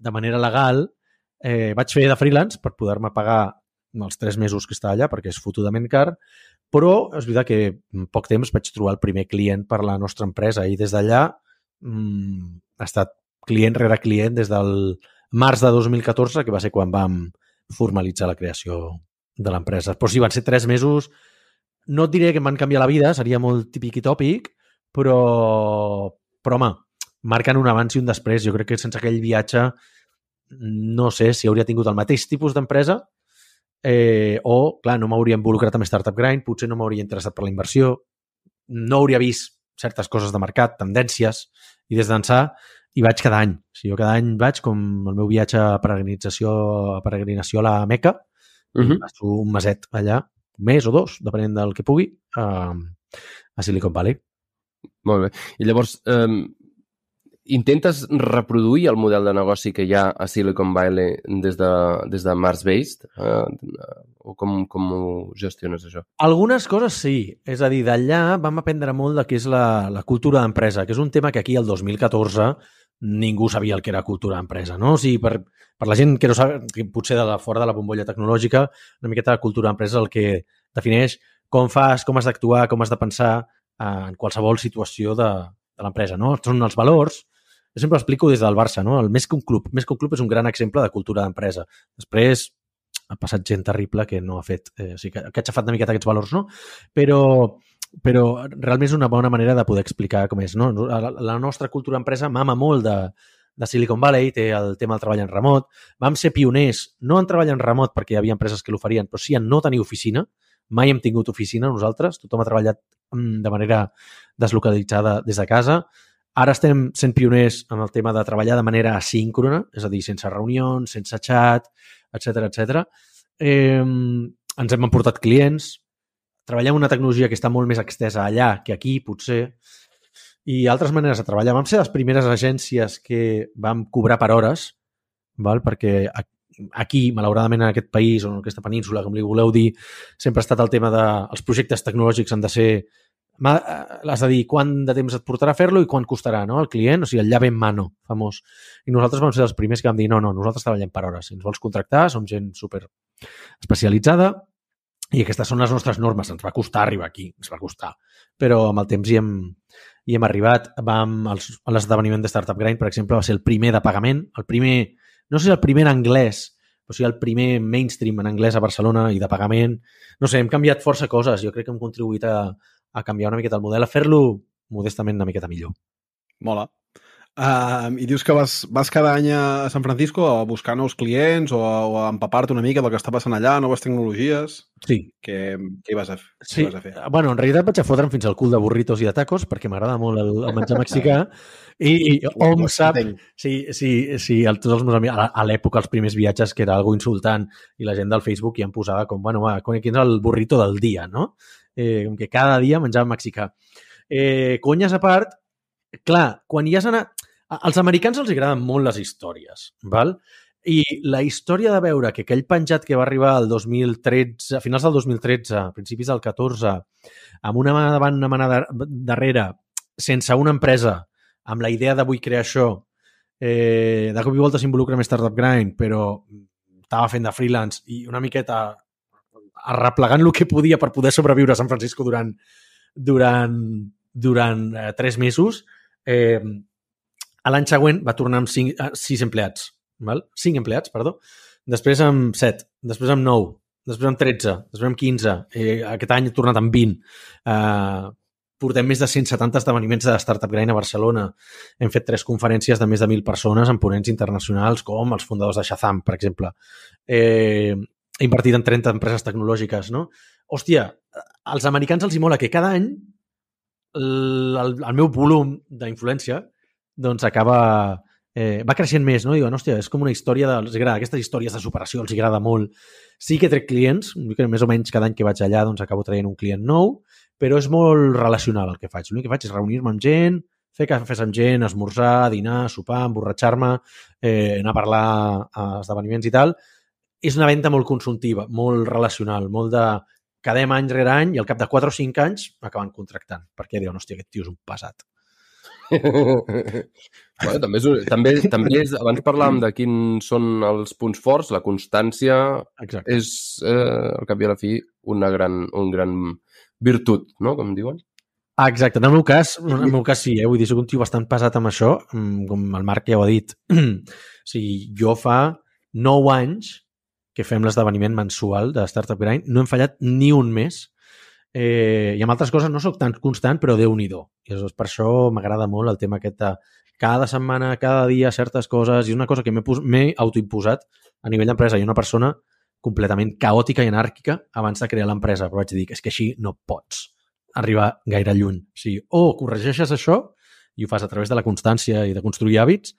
de manera legal. Eh, vaig fer de freelance per poder-me pagar els tres mesos que estava allà, perquè és fotudament car, però és veritat que en poc temps vaig trobar el primer client per la nostra empresa i des d'allà mm, ha estat client rere client des del març de 2014, que va ser quan vam formalitzar la creació de l'empresa. Però sí, van ser tres mesos, no et diré que em van canviar la vida, seria molt típic i tòpic, però, però home, marquen un abans i un després. Jo crec que sense aquell viatge no sé si hauria tingut el mateix tipus d'empresa eh, o, clar, no m'hauria involucrat amb Startup Grind, potser no m'hauria interessat per la inversió, no hauria vist certes coses de mercat, tendències, i des d'ençà hi vaig cada any. O sigui, jo cada any vaig com el meu viatge a peregrinació, a peregrinació a la Meca, uh -huh. -huh. passo un meset allà, un mes o dos, depenent del que pugui, a, a Silicon Valley. Molt bé. I llavors, eh, intentes reproduir el model de negoci que hi ha a Silicon Valley des de, des de Mars-based? Eh, o com, com ho gestiones, això? Algunes coses sí. És a dir, d'allà vam aprendre molt de què és la, la cultura d'empresa, que és un tema que aquí el 2014 ningú sabia el que era cultura d'empresa, no? O sigui, per, per la gent que no sap, que potser de la, fora de la bombolla tecnològica, una miqueta de cultura d'empresa el que defineix com fas, com has d'actuar, com has de pensar eh, en qualsevol situació de, de l'empresa, no? Són els valors, jo sempre explico des del Barça, no? El més que un club. Més que un club és un gran exemple de cultura d'empresa. Després ha passat gent terrible que no ha fet... Eh, o sigui, que, que ha xafat una miqueta aquests valors, no? Però, però realment és una bona manera de poder explicar com és. No? La, la nostra cultura d'empresa mama molt de, de Silicon Valley, té el tema del treball en remot. Vam ser pioners, no en treball en remot perquè hi havia empreses que l'oferien, però sí en no tenir oficina. Mai hem tingut oficina nosaltres, tothom ha treballat mm, de manera deslocalitzada des de casa. Ara estem sent pioners en el tema de treballar de manera asíncrona, és a dir, sense reunions, sense xat, etc etc. Eh, ens hem emportat clients, treballem una tecnologia que està molt més extesa allà que aquí, potser, i altres maneres de treballar. Vam ser les primeres agències que vam cobrar per hores, val? perquè aquí, malauradament, en aquest país o en aquesta península, com li voleu dir, sempre ha estat el tema de els projectes tecnològics han de ser has de dir quant de temps et portarà fer-lo i quant costarà no? el client, o sigui, el llave en mano, famós. I nosaltres vam ser els primers que vam dir no, no, nosaltres treballem per hores. Si ens vols contractar, som gent super especialitzada i aquestes són les nostres normes. Ens va costar arribar aquí, ens va costar. Però amb el temps hi hem, hi hem arribat. Vam, a l'esdeveniment de Startup Grind, per exemple, va ser el primer de pagament, el primer, no sé si el primer en anglès, però sí el primer mainstream en anglès a Barcelona i de pagament. No sé, hem canviat força coses. Jo crec que hem contribuït a, a canviar una miqueta el model, a fer-lo modestament una miqueta millor. Mola. Uh, I dius que vas, vas cada any a San Francisco a buscar nous clients o a, o a empapar-te una mica del que està passant allà, noves tecnologies. Sí. Què, què, hi vas a, sí. què vas a fer? Bueno, en realitat vaig a fotre'm fins al cul de burritos i de tacos perquè m'agrada molt el, el menjar mexicà i, i hom sap... Sí, sí, sí, el, tots els meus amics, a, a l'època, els primers viatges, que era algo insultant i la gent del Facebook ja em posava com, bueno, va, quin és el burrito del dia, no? eh, com que cada dia menjava mexicà. Eh, conyes a part, clar, quan hi has anat... Als americans els agraden molt les històries, val? I la història de veure que aquell penjat que va arribar al 2013, a finals del 2013, a principis del 14, amb una mà davant, una mà darrere, sense una empresa, amb la idea de vull crear això, eh, de cop i volta s'involucra més Startup Grind, però estava fent de freelance i una miqueta arreplegant el que podia per poder sobreviure a San Francisco durant, durant, durant eh, tres mesos, eh, a l'any següent va tornar amb cinc, eh, sis empleats. Val? Cinc empleats, perdó. Després amb set, després amb nou, després amb 13, després amb 15. Eh, aquest any he tornat amb 20. Eh, portem més de 170 esdeveniments de Startup Grind a Barcelona. Hem fet tres conferències de més de 1.000 persones amb ponents internacionals com els fundadors de Shazam, per exemple. Eh, invertit en 30 empreses tecnològiques, no? Hòstia, als americans els hi mola que cada any el, el, el meu volum d'influència doncs acaba... Eh, va creixent més, no? Diuen, hòstia, és com una història de... Els agrada, aquestes històries de superació els agrada molt. Sí que trec clients, que més o menys cada any que vaig allà doncs acabo traient un client nou, però és molt relacional el que faig. L'únic que faig és reunir-me amb gent, fer cafès amb gent, esmorzar, dinar, sopar, emborratxar-me, eh, anar a parlar a esdeveniments i tal, és una venda molt consultiva, molt relacional, molt de quedem any rere any i al cap de 4 o 5 anys m'acaben contractant, perquè diuen, hòstia, aquest tio és un pesat. Bueno, també, és, també, també és, abans parlàvem de quins són els punts forts, la constància Exacte. és, eh, al cap i a la fi, una gran, un gran virtut, no?, com diuen. Ah, exacte. En el meu cas, en el meu cas sí, eh? vull dir, soc un tio bastant pesat amb això, mm, com el Marc ja ho ha dit. o sigui, jo fa 9 anys que fem l'esdeveniment mensual de Startup Grind, no hem fallat ni un mes. Eh, I amb altres coses no sóc tan constant, però déu nhi I és per això m'agrada molt el tema aquest de cada setmana, cada dia, certes coses, i és una cosa que m'he autoimposat a nivell d'empresa. I una persona completament caòtica i anàrquica abans de crear l'empresa, però vaig dir que és que així no pots arribar gaire lluny. O sigui, o corregeixes això i ho fas a través de la constància i de construir hàbits,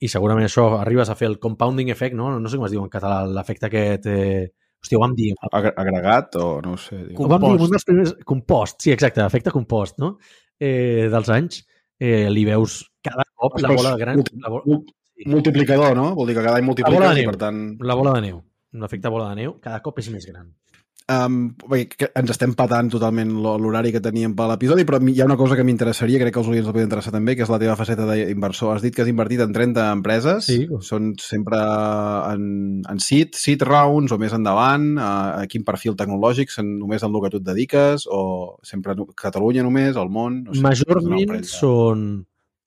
i segurament això arribes a fer el compounding effect, no? No sé com es diu en català, l'efecte aquest... Eh... Hòstia, ho vam dir. Agregat o no ho sé. Diu. Ho vam dir un dels primers... Compost, sí, exacte, efecte compost, no? Eh, dels anys, eh, li veus cada cop la bola gran... La, bo- mul- Multiplicador, no? Vol dir que cada any bola multipliques de i, neu. per tant... la bola de neu, l'efecte bola de neu, cada cop és més gran. Um, bé, ens estem patant totalment l'ho- l'horari que teníem per l'episodi, però hi ha una cosa que m'interessaria, crec que els oients el poden interessar també, que és la teva faceta d'inversor. Has dit que has invertit en 30 empreses. Sí. Són sempre en, en seed, seed rounds o més endavant? A, a quin perfil tecnològic? Només en el que tu et dediques? O sempre a Catalunya només? Al món? No sé, Majorment són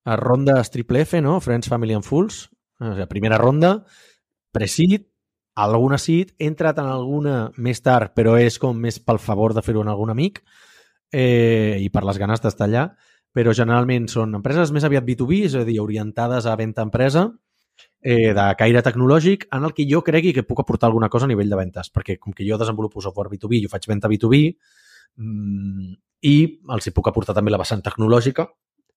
a rondes triple F, no? Friends, Family and Fools. O sigui, primera ronda, pre-seed, alguna seed, he entrat en alguna més tard, però és com més pel favor de fer-ho en algun amic eh, i per les ganes d'estar allà, però generalment són empreses més aviat B2B, és a dir, orientades a venda empresa, eh, de caire tecnològic, en el que jo cregui que puc aportar alguna cosa a nivell de ventes, perquè com que jo desenvolupo software B2B, jo faig venda B2B, mm, i els hi puc aportar també la vessant tecnològica,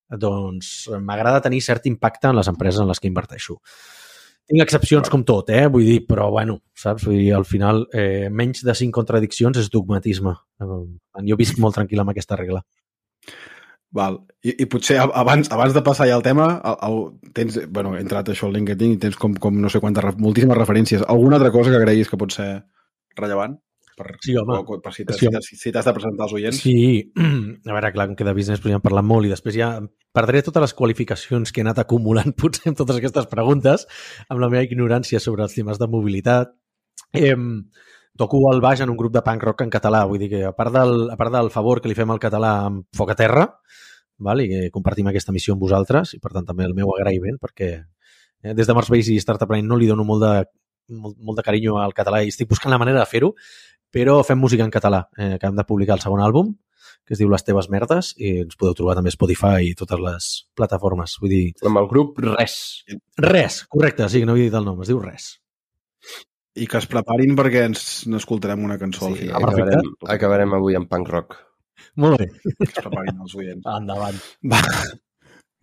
doncs m'agrada tenir cert impacte en les empreses en les que inverteixo. Tinc excepcions com tot, eh? Vull dir, però bueno, saps? Vull dir, al final, eh, menys de cinc contradiccions és dogmatisme. Jo visc molt tranquil amb aquesta regla. Val. I, I potser abans, abans de passar ja al tema, el, el, tens, bueno, he entrat això al LinkedIn i tens com, com no sé quantes, moltíssimes referències. Alguna altra cosa que creguis que pot ser rellevant? Per, Sí, home. per, per si t'has Sí, si de presentar als oients. Sí, a veure, clar, que de business podríem parlar molt i després ja perdré totes les qualificacions que he anat acumulant potser amb totes aquestes preguntes, amb la meva ignorància sobre els temes de mobilitat. Eh, toco el baix en un grup de punk rock en català, vull dir que a part del, a part del favor que li fem al català amb Foc a Terra, val? i que compartim aquesta missió amb vosaltres, i per tant també el meu agraïment, perquè eh, des de Mars Base i Startup Line no li dono molt de, molt, molt de carinyo al català i estic buscant la manera de fer-ho, però fem música en català. Eh, acabem de publicar el segon àlbum, que es diu Les teves merdes, i ens podeu trobar també a Spotify i totes les plataformes. Vull dir, Amb el grup Res. res, correcte, sí, no havia dit el nom, es diu res. I que es preparin perquè ens n'escoltarem una cançó Sí. Ah, acabarem, acabarem avui amb punk rock. Molt bé, Que es preparin els oients. endavant. Va.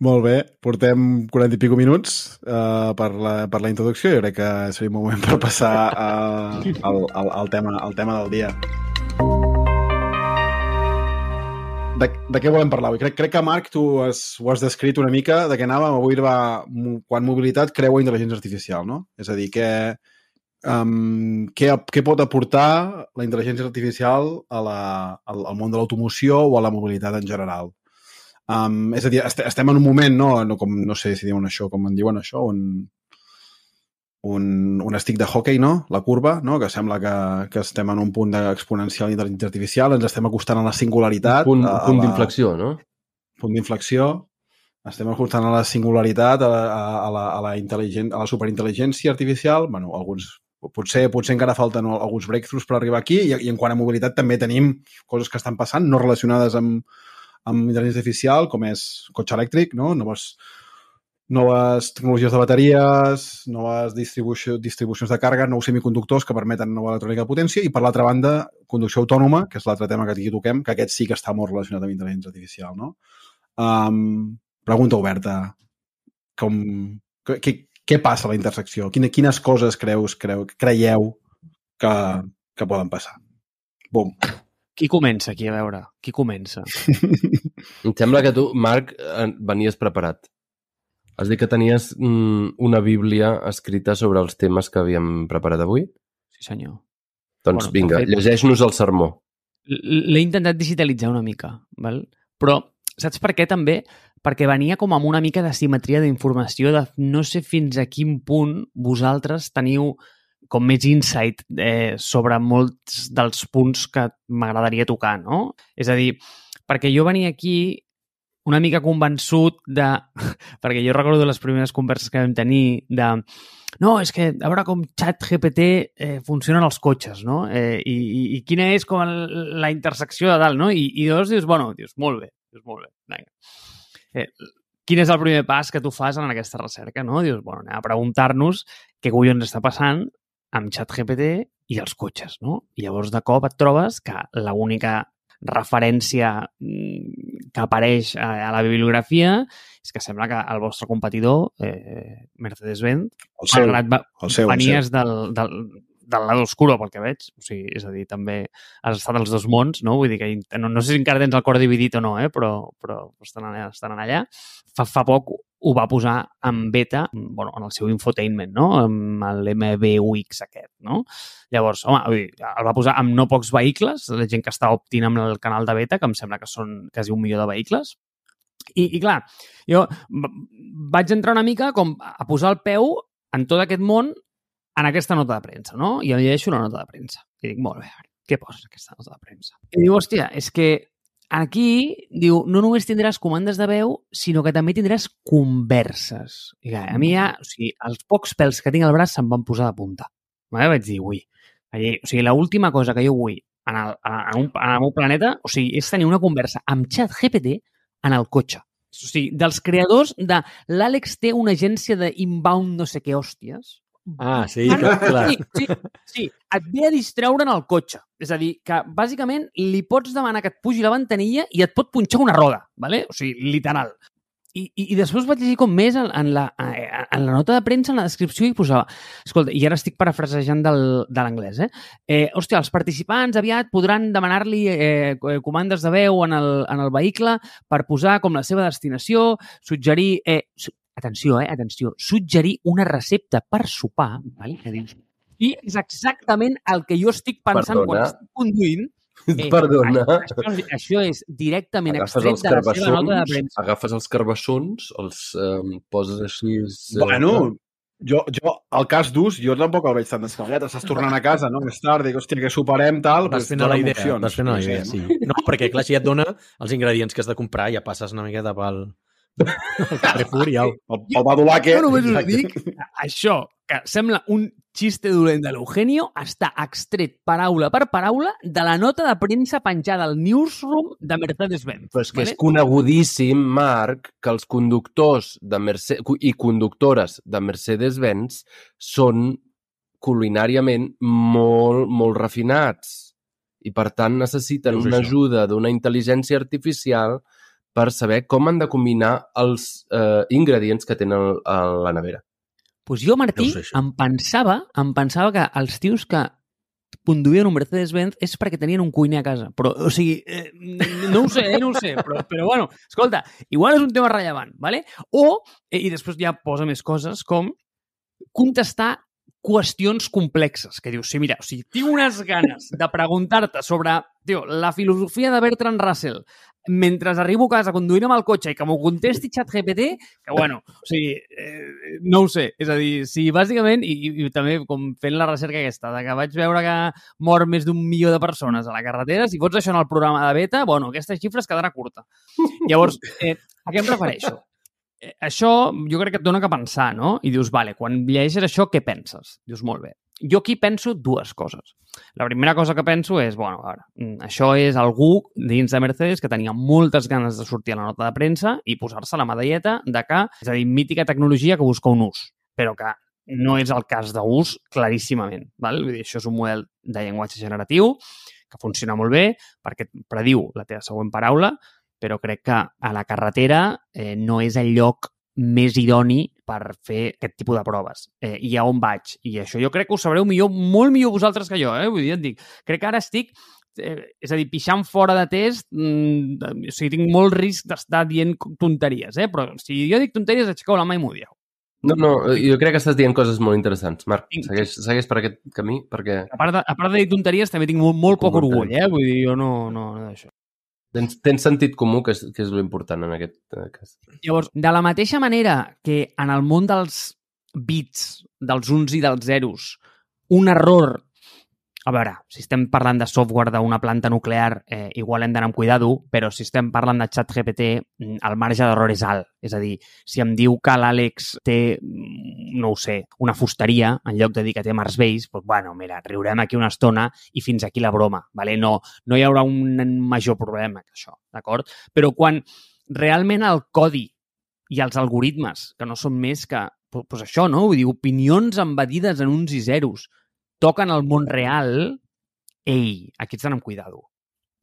Molt bé, portem 40 i pico minuts uh, per, la, per la introducció i crec que seria un moment per passar uh, al, al, al, tema, al tema del dia. De, de què volem parlar avui? Crec, crec que, Marc, tu has, ho has descrit una mica de què anàvem. Avui va, quan mobilitat creua intel·ligència artificial, no? És a dir, que, um, què, què pot aportar la intel·ligència artificial a la, al, al món de l'automoció o a la mobilitat en general? Um, és a dir, est estem en un moment, no, no, com, no sé si diuen això, com en diuen això, un, un, un estic de hockey, no? La curva, no? Que sembla que, que estem en un punt exponencial d'intel·ligència artificial, ens estem acostant a la singularitat. Punt, a, a punt la- d'inflexió, no? punt d'inflexió. Estem acostant a la singularitat, a la, a la, a la, intel·ligent, a la superintel·ligència artificial. bueno, alguns, potser, potser encara falten alguns breakthroughs per arribar aquí i, i en quant a mobilitat també tenim coses que estan passant no relacionades amb, amb intel·ligència artificial, com és cotxe elèctric, no? noves, noves tecnologies de bateries, noves distribució, distribucions de càrrega, nous semiconductors que permeten nova electrònica de potència i, per l'altra banda, conducció autònoma, que és l'altre tema que aquí toquem, que aquest sí que està molt relacionat amb intel·ligència artificial. No? Um, pregunta oberta. Com, què, què, passa a la intersecció? Quina, quines coses creus, creu, creieu que, que poden passar? Bum. Qui comença aquí, a veure? Qui comença? Em sembla que tu, Marc, eh, venies preparat. Has dit que tenies mm, una bíblia escrita sobre els temes que havíem preparat avui? Sí, senyor. Doncs Bueno, vinga, fet- llegeix-nos el sermó. L'he intentat digitalitzar una mica, val? però saps per què també? Perquè venia com amb una mica de simetria d'informació de no sé fins a quin punt vosaltres teniu com més insight eh, sobre molts dels punts que m'agradaria tocar, no? És a dir, perquè jo venia aquí una mica convençut de... perquè jo recordo les primeres converses que vam tenir de no, és que a veure com ChatGPT eh, funcionen els cotxes, no? Eh, i, i, I quina és com el, la intersecció de dalt, no? I, i llavors dius, bueno, dius, molt bé, dius, molt bé. Vinga. Eh, quin és el primer pas que tu fas en aquesta recerca, no? Dius, bueno, anem a preguntar-nos què collons està passant amb ChatGPT i els cotxes, no? I llavors de cop et trobes que l'única referència mm, que apareix a, a la bibliografia és que sembla que el vostre competidor, eh, Mercedes-Benz, El seu, malgrat el seu, el venies del, del, del lado oscuro, pel que veig. O sigui, és a dir, també has estat als dos mons, no? Vull dir que no, no sé si encara tens el cor dividit o no, eh? però, però estan, allà, estan allà. Fa, fa poc ho va posar en beta, bueno, en el seu infotainment, no? amb l'MBUX aquest. No? Llavors, home, el va posar amb no pocs vehicles, la gent que està optint amb el canal de beta, que em sembla que són quasi un milió de vehicles. I, i clar, jo vaig entrar una mica com a posar el peu en tot aquest món en aquesta nota de premsa, no? I em llegeixo la nota de premsa. I dic, molt bé, què posa aquesta nota de premsa? I diu, hòstia, és que aquí, diu, no només tindràs comandes de veu, sinó que també tindràs converses. I clar, a mi ja, o sigui, els pocs pèls que tinc al braç se'm van posar de punta. Vale? Vaig dir, ui, allí, o sigui, l'última cosa que jo vull en el, en, un, en el meu planeta, o sigui, és tenir una conversa amb xat GPT en el cotxe. O sigui, dels creadors de l'Àlex té una agència d'inbound no sé què hòsties. Ah, sí, Ah, no, clar. sí, sí, sí, et ve a distreure en el cotxe. És a dir, que bàsicament li pots demanar que et pugi la ventanilla i et pot punxar una roda, ¿vale? o sigui, literal. I, i, i després vaig llegir com més en, en, la, en la nota de premsa, en la descripció, i posava... Escolta, i ara estic parafrasejant del, de l'anglès, eh? eh? Hòstia, els participants aviat podran demanar-li eh, comandes de veu en el, en el vehicle per posar com la seva destinació, suggerir... Eh, atenció, eh? Atenció. Suggerir una recepta per sopar, vale? que dius, i és exactament el que jo estic pensant Perdona. quan estic conduint. Eh, Perdona. Això, això és directament Agafes extret de la seva nota de premsa. agafes els carbassons, els um, poses així... eh, Bueno, jo, jo, el cas d'ús, jo tampoc el veig tan descabellat. Estàs tornant a casa, no? Més tard, dic, hòstia, que superem, tal... Vas fent la idea, vas fent la idea, sí. No, perquè clar, si et dona els ingredients que has de comprar, ja passes una miqueta pel, el Carrefour i au. El, el badulaque... Jo només us dic, això, que sembla un xiste dolent de l'Eugenio, està extret paraula per paraula de la nota de premsa penjada al newsroom de Mercedes-Benz. Però és que és conegudíssim, Marc, que els conductors de Merce i conductores de Mercedes-Benz són culinàriament molt, molt refinats. I, per tant, necessiten una això? ajuda d'una intel·ligència artificial per saber com han de combinar els eh, ingredients que tenen a la nevera. Pues jo, Martí, això. em pensava, em pensava que els tios que conduïen un Mercedes-Benz és perquè tenien un cuiner a casa. Però, o sigui, eh, no ho sé, eh, no ho sé, però, però bueno, escolta, igual és un tema rellevant, ¿vale? O, eh, i després ja posa més coses, com contestar qüestions complexes, que dius, sí, mira, o sigui, tinc unes ganes de preguntar-te sobre, tio, la filosofia de Bertrand Russell mentre arribo a casa conduint amb el cotxe i que m'ho contesti ChatGPT, que bueno, o sigui, eh, no ho sé. És a dir, si bàsicament, i, i també com fent la recerca aquesta, de que vaig veure que mor més d'un milió de persones a la carretera, si fots això en el programa de beta, bueno, aquesta xifra es quedarà curta. Llavors, eh, a què em refereixo? Eh, això jo crec que et dona que pensar, no? I dius, vale, quan llegeixes això, què penses? Dius, molt bé. Jo aquí penso dues coses. La primera cosa que penso és, bueno, a veure, mm, això és algú dins de Mercedes que tenia moltes ganes de sortir a la nota de premsa i posar-se la medalleta de que, és a dir, mítica tecnologia que busca un ús, però que no és el cas d'ús claríssimament. Val? Vull dir, això és un model de llenguatge generatiu que funciona molt bé perquè prediu la teva següent paraula, però crec que a la carretera eh, no és el lloc més idoni per fer aquest tipus de proves. Eh, I a on vaig? I això jo crec que ho sabreu millor, molt millor vosaltres que jo, eh? Vull dir, et dic, crec que ara estic eh, és a dir, pixant fora de test, mm, o sigui, tinc molt risc d'estar dient tonteries, eh? però si jo dic tonteries, aixequeu la mà i m'ho dieu. No, no, jo crec que estàs dient coses molt interessants. Marc, segueix, segueix per aquest camí, perquè A part de, a part de dir tonteries, també tinc molt, molt poc orgull, eh? Vull dir, jo no, no, no d'això. Tens, tens sentit comú, que és, que és l'important en aquest cas. Llavors, de la mateixa manera que en el món dels bits, dels uns i dels zeros, un error a veure, si estem parlant de software d'una planta nuclear, eh, igual hem d'anar amb cuidado, però si estem parlant de xat GPT, mm, el marge d'error és alt. És a dir, si em diu que l'Àlex té, mm, no ho sé, una fusteria, en lloc de dir que té Marsbase, doncs, bueno, mira, riurem aquí una estona i fins aquí la broma, vale? no, no hi haurà un major problema que això, d'acord? Però quan realment el codi i els algoritmes, que no són més que pues això, no? Vull dir, opinions embedides en uns i zeros, toquen el món real, ei, aquí ets d'anar amb cuidado.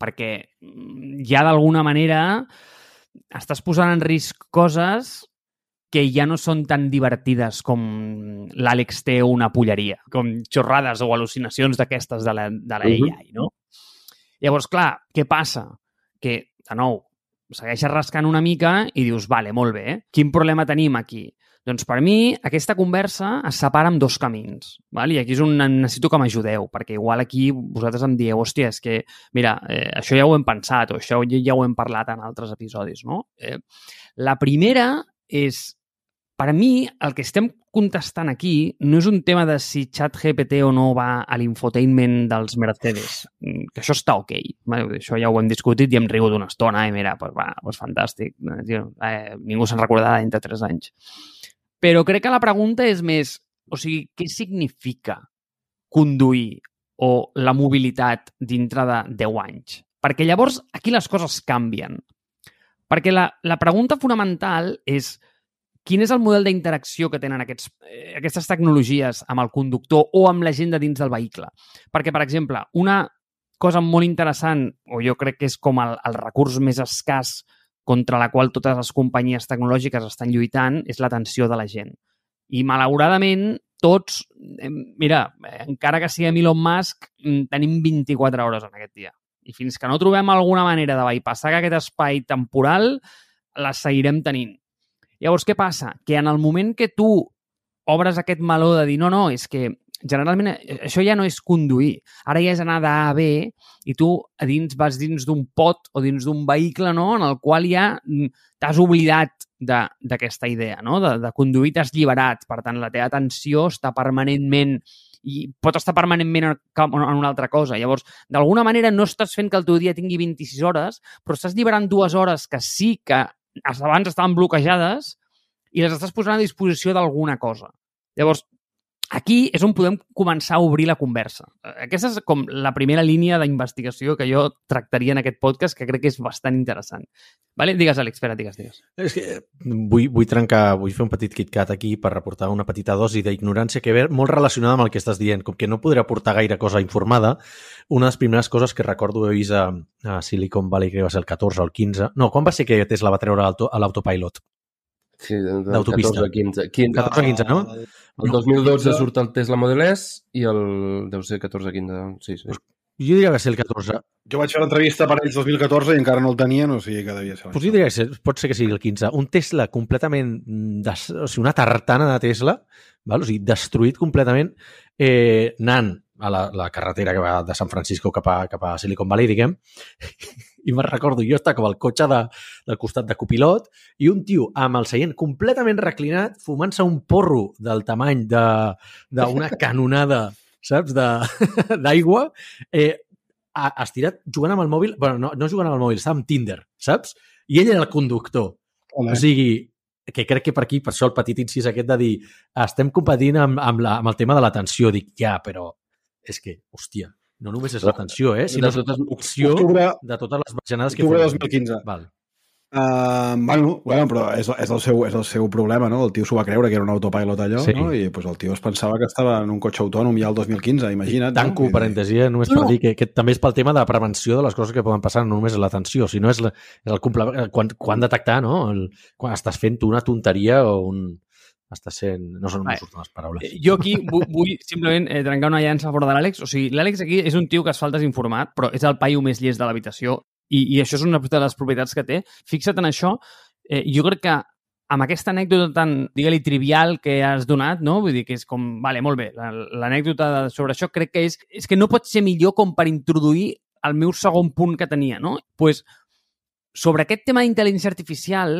Perquè mm, ja d'alguna manera estàs posant en risc coses que ja no són tan divertides com l'Àlex té una polleria, com xorrades o al·lucinacions d'aquestes de la, de la Mhm. AI, no? Llavors, clar, què passa? Que, de nou, segueixes rascant una mica i dius, vale, molt bé, quin problema tenim aquí? Doncs per mi aquesta conversa es separa en dos camins. Val? I aquí és on necessito que m'ajudeu, perquè igual aquí vosaltres em dieu, hòstia, és que, mira, eh, això ja ho hem pensat o això ja, ho hem parlat en altres episodis, no? Eh, la primera és, per mi, el que estem contestant aquí no és un tema de si ChatGPT o no va a l'infotainment dels Mercedes, mm, que això està ok. Això ja ho hem discutit i hem rigut una estona i mira, pues, va, pues fantàstic. Eh, ningú se'n recordarà dintre de 3 anys. Però crec que la pregunta és més, o sigui, què significa conduir o la mobilitat dintre de 10 anys? Perquè llavors aquí les coses canvien. Perquè la, la pregunta fonamental és quin és el model d'interacció que tenen aquests, eh, aquestes tecnologies amb el conductor o amb la gent de dins del vehicle. Perquè, per exemple, una cosa molt interessant, o jo crec que és com el, el recurs més escàs contra la qual totes les companyies tecnològiques estan lluitant és l'atenció de la gent. I, malauradament, tots, mira, encara que siguem Elon Musk, mm, tenim 24 hores en aquest dia. I fins que no trobem alguna manera de bypassar aquest espai temporal, les seguirem tenint. Llavors, què passa? Que en el moment que tu obres aquest meló de dir no, no, és que generalment eh, això ja no és conduir. Ara ja és anar d'A a B i tu a dins vas dins d'un pot o dins d'un vehicle no? en el qual ja mm, t'has oblidat d'aquesta idea, no? de, de conduir t'has lliberat. Per tant, la teva atenció està permanentment i pot estar permanentment en, una altra cosa. Llavors, d'alguna manera no estàs fent que el teu dia tingui 26 hores, però estàs lliberant dues hores que sí que abans estaven bloquejades i les estàs posant a disposició d'alguna cosa. Llavors, Aquí és on podem començar a obrir la conversa. Aquesta és com la primera línia d'investigació que jo tractaria en aquest podcast, que crec que és bastant interessant. Vale? Digues, Àlex, espera, digues, digues. És que vull, vull trencar, vull fer un petit KitKat aquí per reportar una petita dosi d'ignorància que ve molt relacionada amb el que estàs dient. Com que no podré aportar gaire cosa informada, una de les primeres coses que recordo haver vist a, a Silicon Valley, que va ser el 14 o el 15... No, quan va ser que Tesla va treure l'autopilot? Sí, d'autopista. 15. 15. 14-15, no? El 2012 surt el Tesla Model S i el... deu ser 14-15. Sí, sí. Jo diria que ser el 14. Jo vaig fer l'entrevista per ells 2014 i encara no el tenien, o sigui que devia ser. Pues jo diria que ser, pot ser que sigui el 15. Un Tesla completament... Des, o sigui, una tartana de Tesla, val? o sigui, destruït completament, eh, anant a la, la carretera que va de San Francisco cap a, cap a Silicon Valley, diguem, i me'n recordo, jo estava com al cotxe de, del costat de copilot i un tio amb el seient completament reclinat fumant-se un porro del tamany d'una canonada, saps, d'aigua, eh, estirat jugant amb el mòbil, bueno, no, no jugant amb el mòbil, estava amb Tinder, saps? I ell era el conductor. Home. O sigui, que crec que per aquí, per això el petit incís aquest de dir estem competint amb, amb, la, amb el tema de l'atenció. Dic, ja, però és que, hòstia, no només és l'atenció, eh? sinó de totes, l'opció de totes les bajanades que fem. 2015. Val. Uh, bueno, bueno, però és, és, el seu, és el seu problema, no? El tio s'ho va creure que era un autopilot allò, sí. no? I pues, el tio es pensava que estava en un cotxe autònom ja el 2015, imagina't. Tanco, no? parèntesi, eh? només no. per dir que, que també és pel tema de prevenció de les coses que poden passar, no només és l'atenció, sinó és, la, és el complement, quan, quan detectar, no? El, quan estàs fent una tonteria o un, està sent... No són molt surten les paraules. Eh, jo aquí vull, vull simplement eh, trencar una llança fora de l'Àlex. O sigui, l'Àlex aquí és un tio que es falta informat, però és el paio més llest de l'habitació i, i això és una de les propietats que té. Fixa't en això. Eh, jo crec que amb aquesta anècdota tan, digue-li, trivial que has donat, no? Vull dir que és com, vale, molt bé, l'anècdota sobre això crec que és, és que no pot ser millor com per introduir el meu segon punt que tenia, no? pues, sobre aquest tema d'intel·ligència artificial,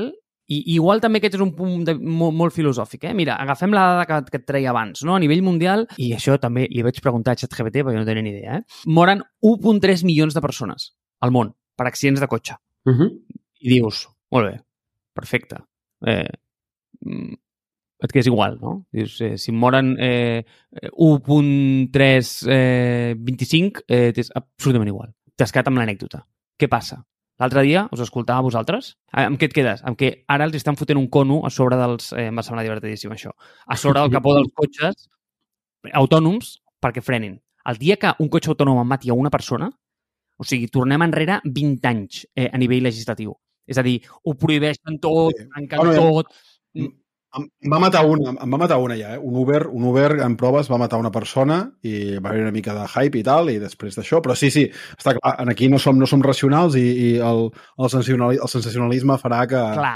i igual també aquest és un punt de, molt, molt filosòfic. Eh? Mira, agafem la dada que, que et treia abans. No? A nivell mundial, i això també li vaig preguntar a ChatGPT perquè no tenia ni idea, eh? moren 1.3 milions de persones al món per accidents de cotxe. Uh -huh. I dius, molt bé, perfecte. Eh, mm, et quedes igual, no? Dius, eh, si moren eh, 1.325, eh, 25, eh, t'és absolutament igual. T'has quedat amb l'anècdota. Què passa? L'altre dia us escoltava a vosaltres. Eh, amb què et quedes? Amb què ara els estan fotent un cono a sobre dels... Eh, em va semblar divertidíssim, això. A sobre del capó dels cotxes autònoms perquè frenin. El dia que un cotxe autònom mati a una persona, o sigui, tornem enrere 20 anys eh, a nivell legislatiu. És a dir, ho prohibeixen tot, sí. tanquen bueno, tot... Em em va matar una, em va matar una ja, eh? Un Uber, un Uber en proves va matar una persona i va haver una mica de hype i tal, i després d'això, però sí, sí, està clar, en aquí no som, no som racionals i, i el, el, sensacionali- el sensacionalisme farà que, Clar,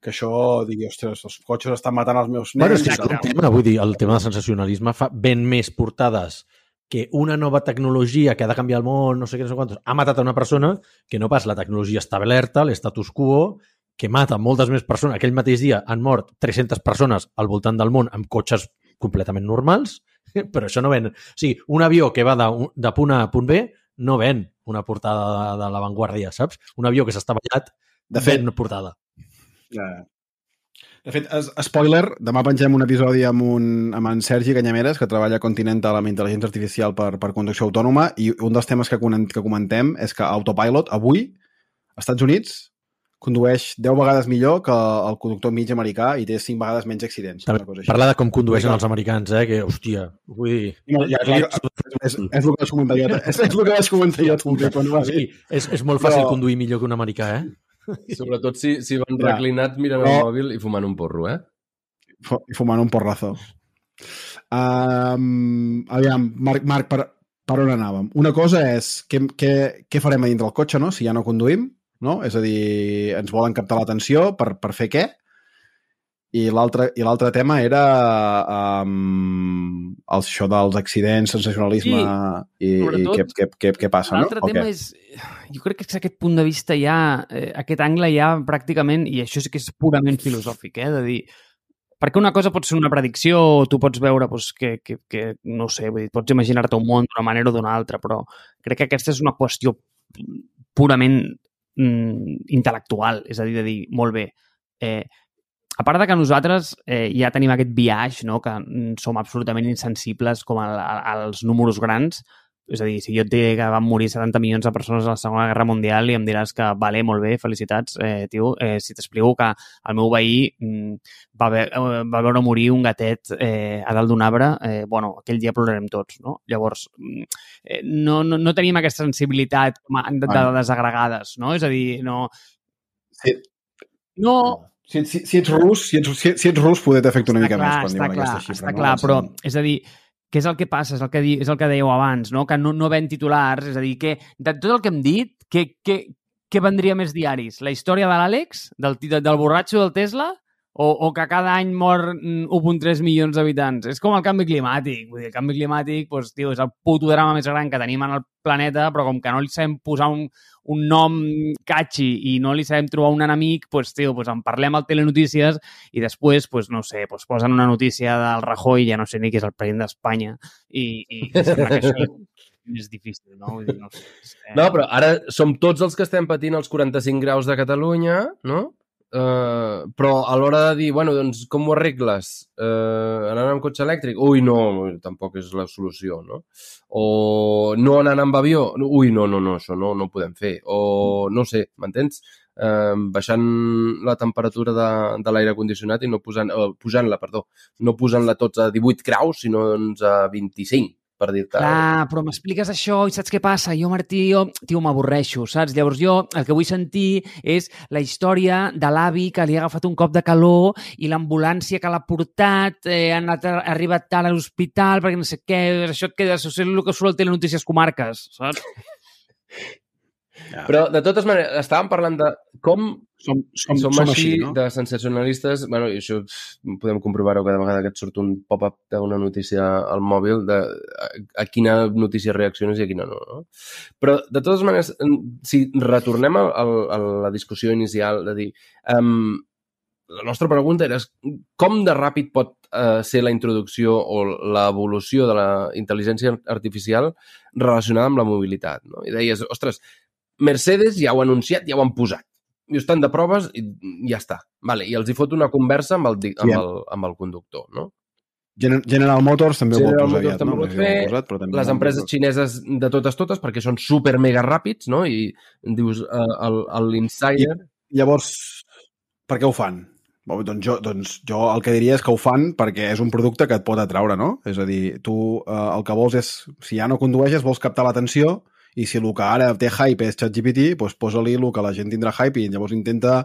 que això digui, ostres, els cotxes estan matant els meus Bueno, nens. és que un tema, vull dir, el tema del sensacionalisme fa ben més portades que una nova tecnologia que ha de canviar el món, no sé què, no sé quantos, ha matat a una persona que no pas la tecnologia està alerta, l'estatus quo, que mata moltes més persones. Aquell mateix dia han mort 300 persones al voltant del món amb cotxes completament normals, però això no ven... O sigui, un avió que va de, de punt A a punt B no ven una portada de, de l'avantguàrdia, saps? Un avió que s'està ballat De fet, ven una portada. Ja. De fet, es, spoiler, demà pengem un episodi amb, un, amb en Sergi Canyameres, que treballa a Continental amb intel·ligència artificial per, per conducció autònoma, i un dels temes que, que comentem és que Autopilot, avui, als Estats Units, condueix 10 vegades millor que el conductor mig americà i té 5 vegades menys accidents. També una cosa així. Parlar de com condueixen els americans, eh? Que, hòstia, vull dir... No, ja, clar, és, és, el que vaig comentar jo. És, és el que vaig comentar jo també quan ho vas dir. és, és molt fàcil Però- conduir millor que un americà, eh? Sobretot si, si van Ja. reclinats mirant el No. mòbil i fumant un porro, eh? I fumant un porrazo. Um, aviam, Marc, Marc per, per on anàvem? Una cosa és què, què, què farem a dintre del cotxe, no? si ja no conduïm, no? és a dir, ens volen captar l'atenció per, per fer què? I l'altre i tema era um, això dels accidents, sensacionalisme i, i sobretot, què, què, què, què passa, no? L'altre tema és... Jo crec que és aquest punt de vista ja, eh, aquest angle ja pràcticament, i això sí que és purament filosòfic, eh, de dir, perquè una cosa pot ser una predicció, o tu pots veure doncs, que, que, que, no sé, vull dir, pots imaginar-te un món d'una manera o d'una altra, però crec que aquesta és una qüestió purament mm, intel·lectual, és a dir, de dir, molt bé, eh, a part de que nosaltres eh, ja tenim aquest viatge, no? que mm, som absolutament insensibles com a, a, als números grans, és a dir, si jo et diré que van morir 70 milions de persones a la Segona Guerra Mundial i em diràs que, vale, molt bé, felicitats, eh, tio, eh, si t'explico que el meu veí mm, va, ve eh, va veure morir un gatet eh, a dalt d'un arbre, eh, bueno, aquell dia plorarem tots, no? Llavors, mm, eh, no, no, no tenim aquesta sensibilitat de, de desagregades, no? És a dir, no... Sí. No, Si, si, si ets rus, si ets, si, si ets rus poder t'afecta una mica clar, més quan diuen clar, aquesta xifra. Està no? clar, Doncs, però és a dir, què és el que passa? És el que, di, és el que dèieu abans, no? que no, no ven titulars, és a dir, que de tot el que hem dit, què, vendria més diaris? La història de l'Àlex, del, del borratxo del Tesla, o, o que cada any mor mm, 1.3 milions d'habitants? És com el canvi climàtic. Vull dir, el canvi climàtic doncs, tio, és el puto drama més gran que tenim en el planeta, però com que no li sabem posar un, un nom catchy i no li sabem trobar un enemic, doncs, tio, doncs en parlem al Telenotícies i després, doncs, no sé, doncs posen una notícia del Rajoy, ja no sé ni qui és el president d'Espanya, i, i, i sembla que això és més difícil, no? Vull dir, no, sé, és que- No, però ara som tots els que estem patint els 45 graus de Catalunya, no? Uh, però a l'hora de dir, bueno, doncs com ho arregles? Uh, anant amb cotxe elèctric? Ui, no, tampoc és la solució, no? O no anant amb avió? Ui, no, no, no, això no, no ho podem fer. O no sé, m'entens? Uh, baixant la temperatura de, de l'aire condicionat i no posant, uh, pujant-la, perdó, no posant-la tots a 18 graus, sinó doncs a 25, per dir-te. Clar, però m'expliques això i saps què passa? Jo, Martí, jo, tio, m'avorreixo, saps? Llavors jo el que vull sentir és la història de l'avi que li ha agafat un cop de calor i l'ambulància que l'ha portat, eh, ha, anat, ha arribat tard a l'hospital perquè no sé què, això et queda, això és el que surt al Telenotícies Comarques, saps? Però, de totes maneres, estàvem parlant de com som, som, som, som així, així, no? de sensacionalistes, bueno, i això podem comprovar-ho cada vegada que et surt un pop-up d'una notícia al mòbil, de a, a quina notícia reacciones i a quina no, no? Però, de totes maneres, si retornem a, a, a la discussió inicial de dir um, la nostra pregunta era com de ràpid pot uh, ser la introducció o l'evolució de la intel·ligència artificial relacionada amb la mobilitat, no? I deies, ostres, Mercedes ja ho ha anunciat, ja ho han posat i estan de proves i ja està. Vale, I els hi fot una conversa amb el, amb el, amb el conductor, no? Gen- General Motors també General ho vol posar Motors aviat, també no? pot fer, posat, però també Les empreses posat. xineses de totes totes perquè són super mega ràpids, no? I dius, uh, el l'insider... Llavors, per què ho fan? Bé, Doncs jo, doncs jo el que diria és que ho fan perquè és un producte que et pot atraure, no? És a dir, tu eh, el que vols és, si ja no condueixes, vols captar l'atenció i si el que ara té hype és ChatGPT, doncs posa-li el que la gent tindrà hype i llavors intenta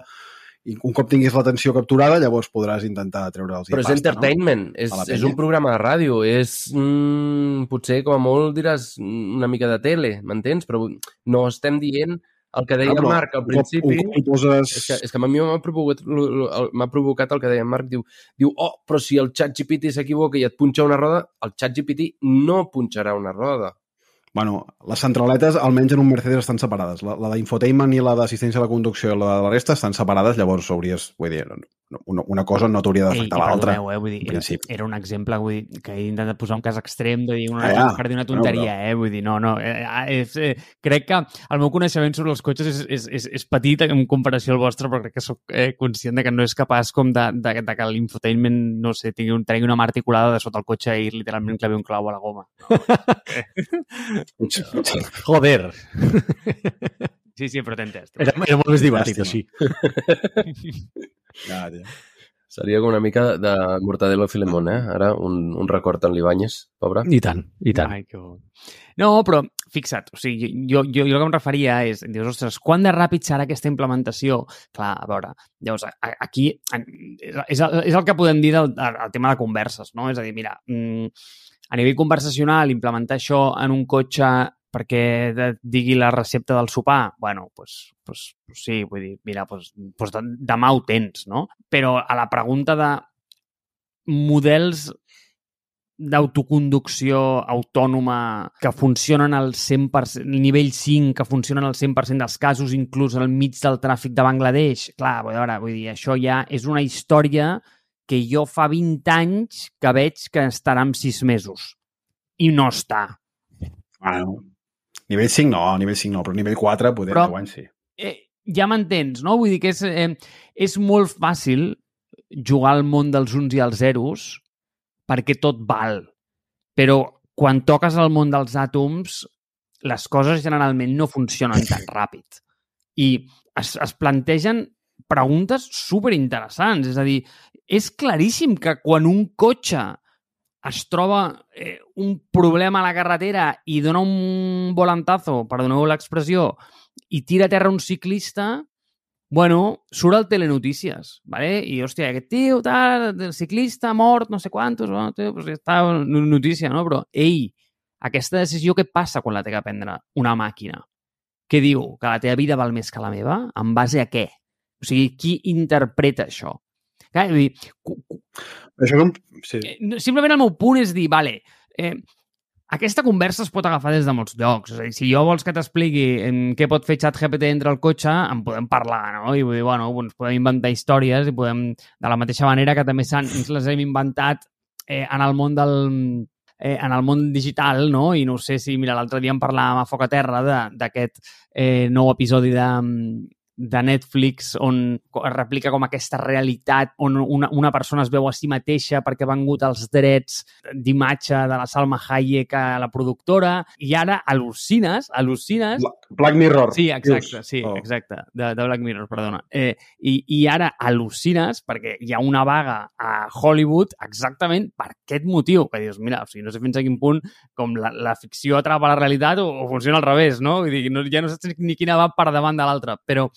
i un cop tinguis l'atenció capturada, llavors podràs intentar treure els Però és pasta, entertainment, és, la és penya. un programa de ràdio, és... Mm, potser, com a molt, diràs una mica de tele, m'entens? Però no estem dient el que deia No? Marc al un cop- principi... Un cop poses... És que, és que a mi m'ha provocat, m'ha provocat el que deia Marc, diu, diu, oh, però si el xat GPT s'equivoca i et punxa una roda, el xat GPT no punxarà una roda. Bueno, les centraletes, almenys en un Mercedes, estan separades. La, la d'infotainment i la d'assistència a la conducció i la de la resta estan separades, llavors hauries... Vull dir, una, una cosa no t'hauria d'afectar l'altra. eh? Vull dir, principi. era un exemple vull dir, que he intentat posar un cas extrem de dir una, Ah, ja. per dir una tonteria, eh? Vull dir, no, no. Eh, eh, és, eh, crec que el meu coneixement sobre els cotxes és, és, és, és petit en comparació al vostre, però crec que sóc eh, conscient de que no és capaç com de, de, de que l'infotainment, no sé, tingui, un, tregui una mà articulada de sota el cotxe i literalment clavi un clau a la goma. Joder! Sí, sí, però t'he entès. Era, era molt més divertit així. Tio. Seria com una mica de Mortadelo i Filemón, eh? Ara, un, un record en l'Ibáñez, pobre. I tant, i tant. Ai, que bo. No, però fixa't, o sigui, jo, jo, jo el que em referia és, dius, ostres, quan de ràpid serà aquesta implementació? Clar, a veure, llavors, aquí és, el- és el que podem dir del, del tema de converses, no? És a dir, mira, mm, a nivell conversacional, implementar això en un cotxe perquè digui la recepta del sopar, bueno, doncs pues, pues sí, vull dir, mira, pues, pues de- demà ho tens, no? Però a la pregunta de models d'autoconducció autònoma que funcionen al 100%, nivell 5, que funcionen al 100% dels casos, inclús al mig del tràfic de Bangladesh. Clar, a veure, vull dir, això ja és una història que jo fa 20 anys que veig que estarà en 6 mesos. I no està. Bueno, nivell 5 no, nivell 5 no, però nivell 4 poder Però- anys sí. eh, ja m'entens, no? Vull dir que és, eh, és molt fàcil jugar al món dels uns i els zeros perquè tot val. Però quan toques el món dels àtoms, les coses generalment no funcionen tan ràpid. I es, es plantegen preguntes super interessants. És a dir, és claríssim que quan un cotxe es troba eh, un problema a la carretera i dona un volantazo, perdoneu l'expressió, i tira a terra un ciclista, bueno, surt al Telenotícies, ¿vale? I, hòstia, aquest tio, tal, el ciclista mort, no sé quantos, bueno, tio, pues està notícia, no? Però, ei, aquesta decisió què passa quan la té que prendre una màquina? Què diu? Que la teva vida val més que la meva? En base a què? O sigui, qui interpreta això? Clar, vull dir, Això com... Sí. Eh, simplement el meu punt és dir, vale, eh, aquesta conversa es pot agafar des de molts llocs. És a dir, si jo vols que t'expliqui em, què pot fer ChatGPT entre el cotxe, en podem parlar, no? I vull dir, bueno, ens podem inventar històries i podem, de la mateixa manera que també ens les hem inventat eh, en el món del eh, en el món digital, no? I no sé si, mira, l'altre dia en parlàvem a Foc a Terra de- d'aquest eh, nou episodi de, de Netflix on es replica com aquesta realitat on una, una persona es veu a si mateixa perquè ha vengut els drets d'imatge de la Salma Hayek a la productora i ara al·lucines, al·lucines Bla- Black Mirror. Sí, exacte, sí, Oh. exacte, de, de Black Mirror, perdona. Eh, i, I ara al·lucines perquè hi ha una vaga a Hollywood exactament per aquest motiu, que dius, mira, o sigui, no sé fins a quin punt com la, la ficció atrapa la realitat o, o funciona al revés, no? Vull dir, no, ja no saps ni quina va per davant de l'altra, però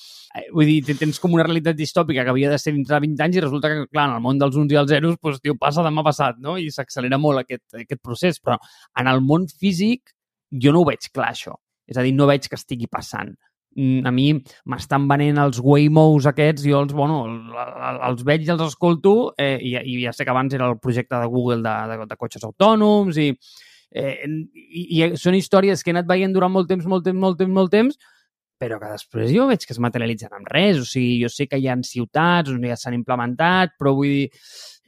vull dir, te- tens com una realitat distòpica que havia de ser dintre de 20 anys i resulta que, clar, en el món dels uns i els zeros, doncs, tio, passa demà passat, no? I s'accelera molt aquest, aquest procés, però en el món físic jo no ho veig clar, això. És a dir, no veig que estigui passant. Mm, A mi m'estan venent els Waymos aquests, jo els, bueno, el- el- els veig i els escolto eh, i, i ja sé que abans era el projecte de Google de, de, de cotxes autònoms i, eh, i, i són històries que he anat veient durant molt temps, molt temps, molt temps, molt temps, però que després jo veig que es materialitzen en res. O sigui, jo sé que hi ha ciutats on ja s'han implementat, però vull dir,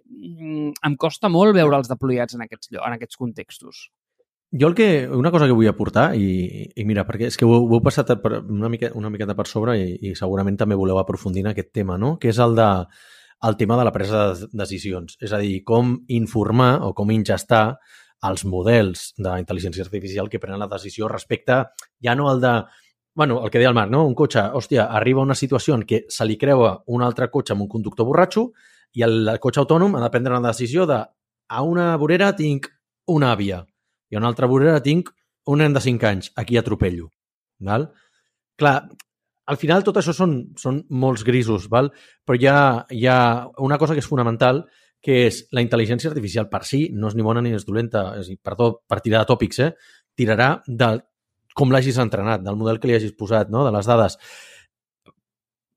mm, em costa molt veure'ls deployats en aquests, en aquests contextos. Jo el que, una cosa que vull aportar, i, i mira, perquè és que ho, ho heu passat per una, mica, una miqueta per sobre i, i segurament també voleu aprofundir en aquest tema, no? que és el, de, el tema de la presa de decisions. És a dir, com informar o com ingestar els models d'intel·ligència artificial que prenen la decisió respecte ja no al de bueno, el que deia el Marc, no? Un cotxe, hòstia, arriba a una situació en què se li creua un altre cotxe amb un conductor borratxo i el cotxe autònom ha de prendre una decisió de a una vorera tinc una àvia i a una altra vorera tinc un nen de 5 anys, aquí atropello. Val? Clar, al final tot això són, són molts grisos, val? però hi ha, hi ha una cosa que és fonamental, que és la intel·ligència artificial per si, no és ni bona ni és dolenta, és a dir, per, tot, per tirar de tòpics, eh? tirarà de com l'hagis entrenat, del model que li hagis posat, no? de les dades.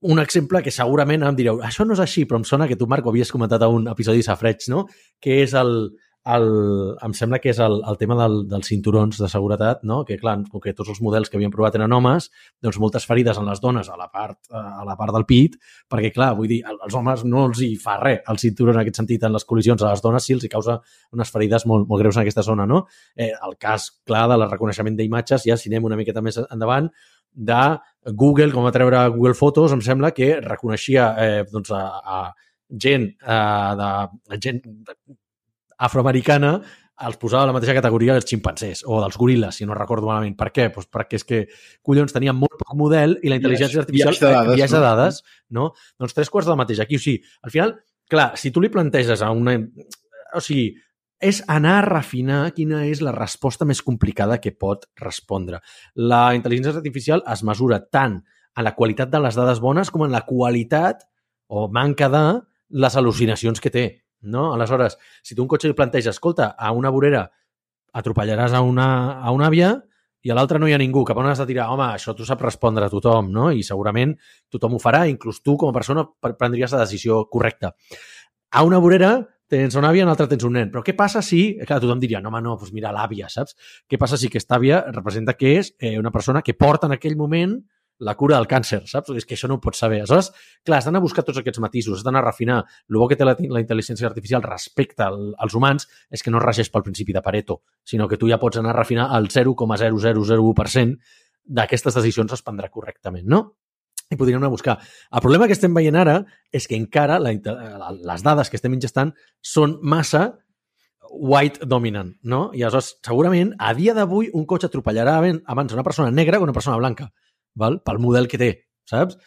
Un exemple que segurament em direu, això no és així, però em sona que tu, Marc, ho havies comentat a un episodi de Safreig, no? que és el, el, em sembla que és el, el tema del, dels cinturons de seguretat, no? que clar, com que tots els models que havien provat eren homes, doncs moltes ferides en les dones a la part, a la part del pit, perquè clar, vull dir, als homes no els hi fa res el cinturó en aquest sentit en les col·lisions, a les dones sí els hi causa unes ferides molt, molt greus en aquesta zona, no? Eh, el cas, clar, de la reconeixement d'imatges, ja si anem una miqueta més endavant, de Google, com va treure Google Fotos, em sembla que reconeixia eh, doncs, a, a gent, eh, de, gent afroamericana els posava a la mateixa categoria dels ximpancers o dels goril·les, si no recordo malament. Per què? Pues perquè és que, collons, tenien molt poc model i la intel·ligència artificial... Viatge de dades. Viatge de dades, no? Doncs tres quarts del mateix. Aquí, o sigui, al final, clar, si tu li planteges a una... O sigui, és anar a refinar quina és la resposta més complicada que pot respondre. La intel·ligència artificial es mesura tant en la qualitat de les dades bones com en la qualitat o manca de les al·lucinacions que té. No? Aleshores, si tu un cotxe li planteja, escolta, a una vorera atropellaràs a una, a una àvia i a l'altra no hi ha ningú, cap on has de tirar? Home, això tu saps respondre a tothom, no? I segurament tothom ho farà, inclús tu com a persona prendries la decisió correcta. A una vorera tens una àvia, en l'altra tens un nen. Però què passa si... Clar, tothom diria, no, home, no, doncs mira l'àvia, saps? Què passa si aquesta àvia representa que és eh, una persona que porta en aquell moment la cura del càncer, saps? És que això no ho pots saber. Aleshores, clar, has d'anar a buscar tots aquests matisos, has d'anar a refinar. El bo que té la, la intel·ligència artificial respecte al, als humans és que no regeix pel principi de Pareto, sinó que tu ja pots anar a refinar el 0,0001% d'aquestes decisions es prendrà correctament, no? i podríem anar a buscar. El problema que estem veient ara és que encara la, les dades que estem ingestant són massa white dominant, no? I aleshores, segurament, a dia d'avui, un cotxe atropellarà abans una persona negra que una persona blanca val? pel model que té, saps?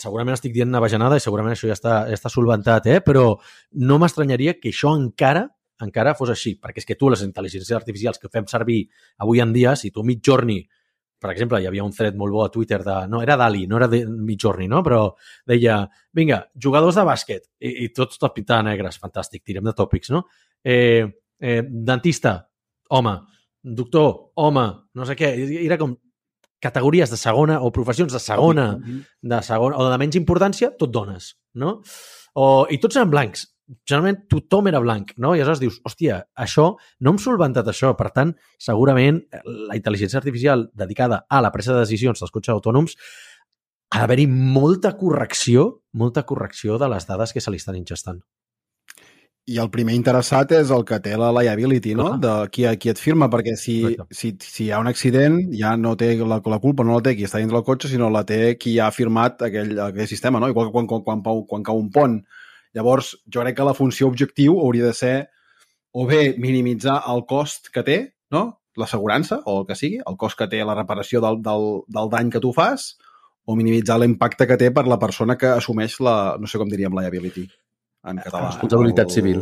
Segurament estic dient una bajanada i segurament això ja està, ja està solventat, eh? però no m'estranyaria que això encara encara fos així, perquè és que tu, les intel·ligències artificials que fem servir avui en dia, si tu Midjourney, per exemple, hi havia un thread molt bo a Twitter de... No, era Dali, no era de Midjourney, no? Però deia, vinga, jugadors de bàsquet, i, i tots tot pintada negres, fantàstic, tirem de tòpics, no? Eh, eh, dentista, home, doctor, home, no sé què, era com categories de segona o professions de segona, de segona o de menys importància, tot dones, no? O, I tots eren blancs. Generalment tothom era blanc, no? I aleshores dius, hòstia, això, no hem solventat això. Per tant, segurament la intel·ligència artificial dedicada a la presa de decisions dels cotxes autònoms ha d'haver-hi molta correcció, molta correcció de les dades que se li estan ingestant. I el primer interessat és el que té la liability, no? De qui, qui et firma, perquè si, si, si hi ha un accident ja no té la, la culpa, no la té qui està dins del cotxe, sinó la té qui ha firmat aquell, aquell sistema, no? Igual que quan, quan, quan, quan, quan cau un pont. Llavors, jo crec que la funció objectiu hauria de ser o bé minimitzar el cost que té, no? l'assegurança, o el que sigui, el cost que té la reparació del, del, del dany que tu fas, o minimitzar l'impacte que té per la persona que assumeix la, no sé com diríem, liability en català. Responsabilitat el, civil.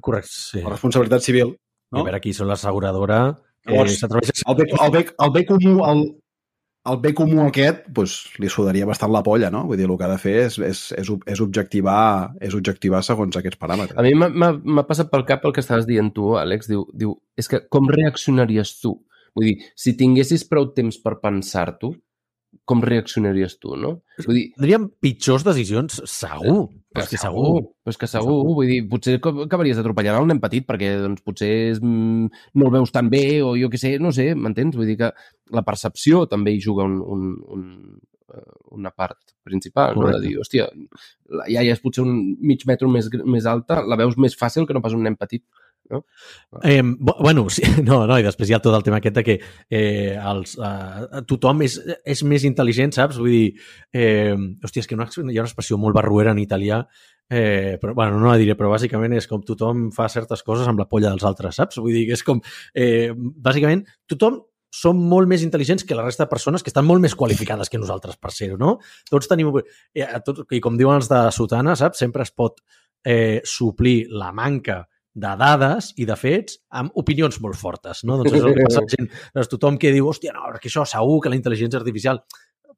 Correcte, sí. La responsabilitat civil. No? I a veure qui són l'asseguradora que Llavors, a... El bé, el, bé, el bé comú, el, el bé comú aquest, pues, li sudaria bastant la polla, no? Vull dir, el que ha de fer és, és, és, és, objectivar, és objectivar segons aquests paràmetres. A mi m'ha passat pel cap el que estaves dient tu, Àlex. Diu, diu, és que com reaccionaries tu? Vull dir, si tinguessis prou temps per pensar-t'ho, com reaccionaries tu, no? Vull dir... Tindríem pitjors decisions, segur. Però és que segur, però és que segur, segur. Vull dir, potser acabaries atropellant un nen petit perquè doncs, potser és, mm, no el veus tan bé o jo què sé, no sé, m'entens? Vull dir que la percepció també hi juga un, un, un, eh, una part principal, Correcte. no? de dir, hòstia, la iaia és potser un mig metre més, més alta, la veus més fàcil que no pas un nen petit. No? Eh, bueno, sí, no, no, i després hi ha tot el tema aquest de que eh, els, eh, tothom és, és més intel·ligent, saps? Vull dir, eh, hòstia, és que una, hi ha una expressió molt barruera en italià, eh, però, bueno, no la diré, però bàsicament és com tothom fa certes coses amb la polla dels altres, saps? Vull dir és com, eh, bàsicament, tothom som molt més intel·ligents que la resta de persones que estan molt més qualificades que nosaltres per ser-ho, no? Tots tenim... Eh, tot, I com diuen els de Sotana, saps? Sempre es pot eh, suplir la manca de dades i de fets amb opinions molt fortes, no? Doncs és el que passa a gent. Doncs tothom que diu, hòstia, no, perquè això segur que la intel·ligència artificial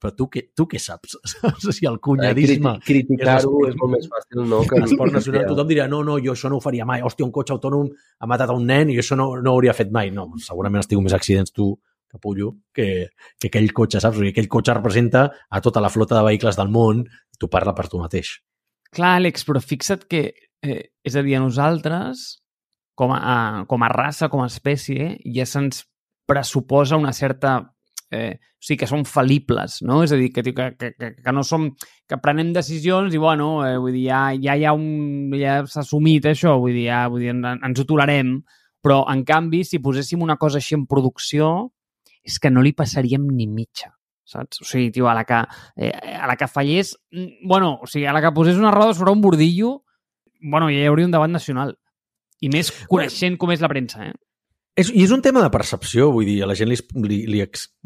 però tu, què, tu què saps? Saps? Sigui, el cunyadisme... Eh, criti- Criticar-ho és és molt més fàcil, no? Que L'esport nacional, tothom dirà, no, no, jo això no ho faria mai. Hòstia, un cotxe autònom ha matat a un nen i això no, no ho hauria fet mai. No, segurament has tingut més accidents tu, capullo, que, que aquell cotxe, saps? O sigui, aquell cotxe representa a tota la flota de vehicles del món i tu parla per tu mateix. Clar, Àlex, però fixa't que, eh, és a dir, a nosaltres, com a, com a raça, com a espècie, ja se'ns pressuposa una certa... Eh, o sigui, que som fal·libles, no? És a dir, que, que, que, que, no som... que prenem decisions i, bueno, eh, vull dir, ja, ja hi ha un... ja s'ha assumit això, vull dir, ja, vull dir, en, ens ho tolerem, però, en canvi, si poséssim una cosa així en producció, és que no li passaríem ni mitja saps? O sigui, tio, a la que, eh, a la que fallés... mm, Bueno, o sigui, a la que posés una roda sobre un bordillo, bueno, ja hi hauria un debat nacional. I més coneixent com és la premsa, eh? És, I és un tema de percepció, vull dir, a la gent li, li, li,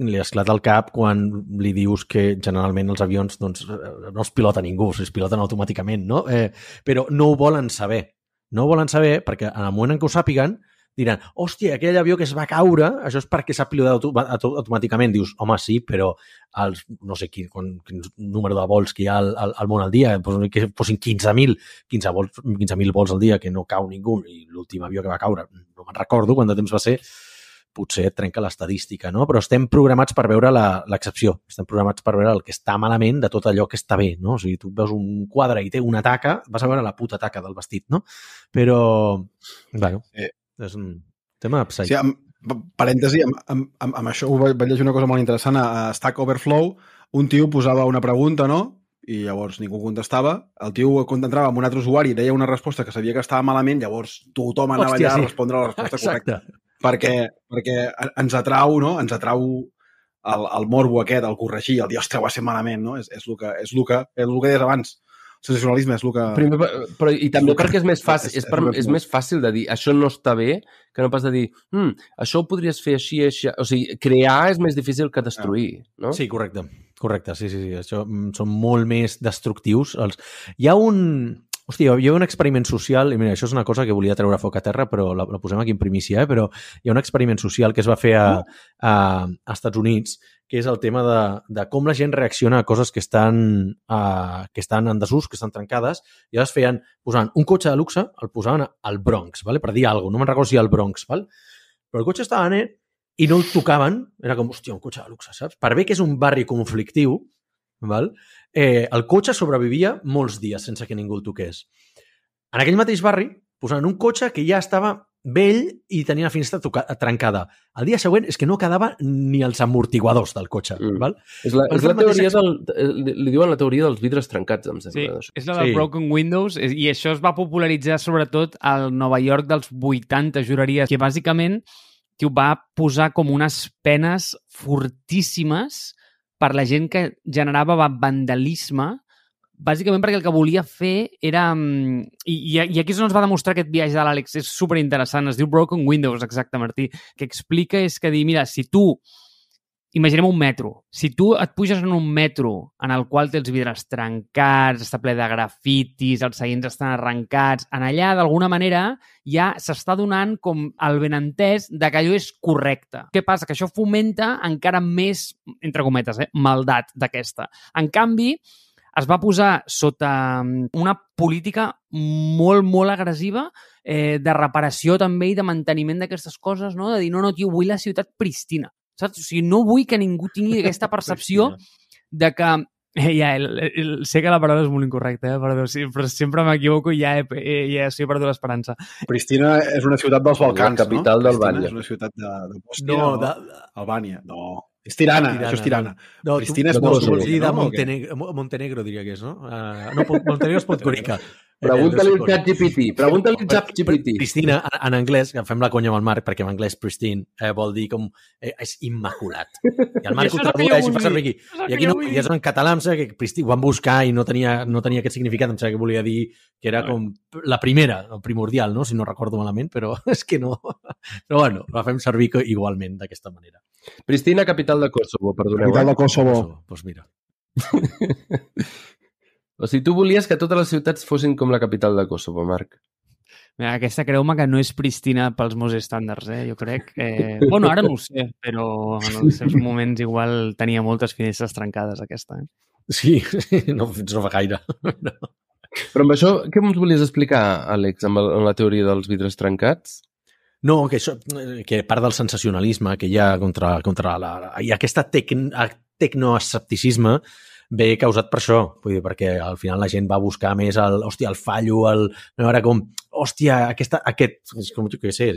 li esclata el cap quan li dius que generalment els avions doncs, eh, no els pilota ningú, es piloten automàticament, no? Eh, però no ho volen saber. No ho volen saber perquè en el moment en què ho sàpiguen diran, hòstia, aquell avió que es va caure, això és perquè s'ha pilotat auto auto automàticament. Dius, home, sí, però els, no sé quin, quin, quin número de vols que hi ha al, al, al món al dia, doncs, que fossin 15.000 15 vols, 15.000 vols al dia que no cau ningú, i l'últim avió que va caure, no me'n recordo quant de temps va ser, potser trenca l'estadística, no? Però estem programats per veure la- l'excepció, estem programats per veure el que està malament de tot allò que està bé, no? O sigui, tu veus un quadre i té una taca, vas a veure la puta taca del vestit, no? Però, bueno, Eh. És un tema Sí, psy. amb, parèntesi, amb, amb, amb, amb això ho vaig, vaig llegir una cosa molt interessant a, Stack Overflow. Un tio posava una pregunta, no? I llavors ningú contestava. El tio quan entrava amb un altre usuari deia una resposta que sabia que estava malament, llavors tothom anava Hòstia, allà sí. a respondre la resposta correcta. Exacte. Perquè, perquè ens atrau, no? Ens atrau el, el morbo aquest, el corregir, el dir, ostres, ho ha set malament, no? És, és el que, és el que, és el que deies abans. Sensacionalisme és el que... Primer, però, I també És- perquè és més fàcil, és- és, per, és- és més fàcil de dir això no està bé que no pas de dir hm, això ho podries fer així, així... O sigui, crear és més difícil que destruir, no? Sí, correcte. Correcte, sí, sí, sí. Això mm, són molt més destructius. Els... Hi ha un... Hòstia, hi ha un experiment social, i mira, això és una cosa que volia treure a foc a terra, però la, la posem aquí en primícia, eh? però hi ha un experiment social que es va fer a, a, a Estats Units, que és el tema de, de com la gent reacciona a coses que estan, a, que estan en desús, que estan trencades, i llavors feien, posant un cotxe de luxe, el posaven al Bronx, ¿vale? per dir alguna cosa, no me'n recordo si al Bronx, ¿vale? però el cotxe estava net i no el tocaven, era com, hòstia, un cotxe de luxe, saps? Per bé que és un barri conflictiu, val? Eh, el cotxe sobrevivia molts dies sense que ningú el toqués. En aquell mateix barri posaven un cotxe que ja estava vell i tenia la finestra toca trencada. El dia següent és que no quedava ni els amortiguadors del cotxe. Mm. Val? És la, és la mateix teoria del... eh, Li diuen la teoria dels vidres trencats, em Sí, sembla. és la del Sí. Broken Windows i això es va popularitzar sobretot al Nova York dels 80, juraria, que bàsicament tio, va posar com unes penes fortíssimes per la gent que generava va- vandalisme bàsicament perquè el que volia fer era... mm, I, i i aquí és on es va demostrar aquest viatge de l'Àlex. És superinteressant. Es diu Broken Windows, exacte, Martí. Que explica és que dir, mira, si tu imaginem un metro. Si tu et puges en un metro en el qual té els vidres trencats, està ple de grafitis, els seients estan arrencats, en allà, d'alguna manera, ja s'està donant com el benentès de que allò és correcte. Què passa? Que això fomenta encara més, entre cometes, eh, maldat d'aquesta. En canvi, es va posar sota mm, una política molt, molt agressiva eh, de reparació també i de manteniment d'aquestes coses, no? De dir, no, no, tio, vull la ciutat pristina. Saps? O sigui, no vull que ningú tingui aquesta percepció de que... Eh, ja, el, el, sé que la paraula és molt incorrecta, eh? Perdó, sí, però sempre m'equivoco i ja, he, eh, ja sí, he perdut l'esperança. Pristina és una ciutat dels Balcans, La capital no? d'Albània. Pristina És una ciutat de, de Bòsnia, No, no, de, Albània. No, és Tirana, Tirana, això és Tirana. no, Pristina és tu, tu Kosovo, vols dir de no? Montenegro, Mo- Montenegro, diria que és, no? Uh, no, Montenegro és Podgorica. Pregunta-li al xat GPT. Pregunta-li al xat GPT. Pristina, en, en anglès, que fem la conya amb el Marc, perquè en anglès pristine eh, vol dir com... Eh, és immaculat. I el Marc això ho tradueix i fa servir aquí. I aquí no, i és en català, em sembla que Pristina, ho van buscar i no tenia, no tenia aquest significat, em sembla que volia dir que era com la primera, el primordial, no? si no recordo malament, però és que no. Però bueno, la fem servir igualment d'aquesta manera. Pristina, capital de Kosovo, perdoneu. Capital Eh? de Kosovo. Doncs pues mira. O sigui, tu volies que totes les ciutats fossin com la capital de Kosovo, Marc. Mira, aquesta creu-me que no és pristina pels meus estàndards, eh? jo crec. Eh... Bueno, ara no ho sé, però en els seus moments igual tenia moltes finestres trencades aquesta. Eh? Sí, no, no fa gaire. No. Però amb això, què ens volies explicar, Àlex, amb, el, amb la teoria dels vidres trencats? No, que, això, que part del sensacionalisme que hi ha contra, contra la... Hi ha aquesta tec, tecnoescepticisme ve causat per això, vull dir, perquè al final la gent va buscar més el, hòstia, el fallo, el, no era com, hòstia, aquesta, aquest, és com què sé,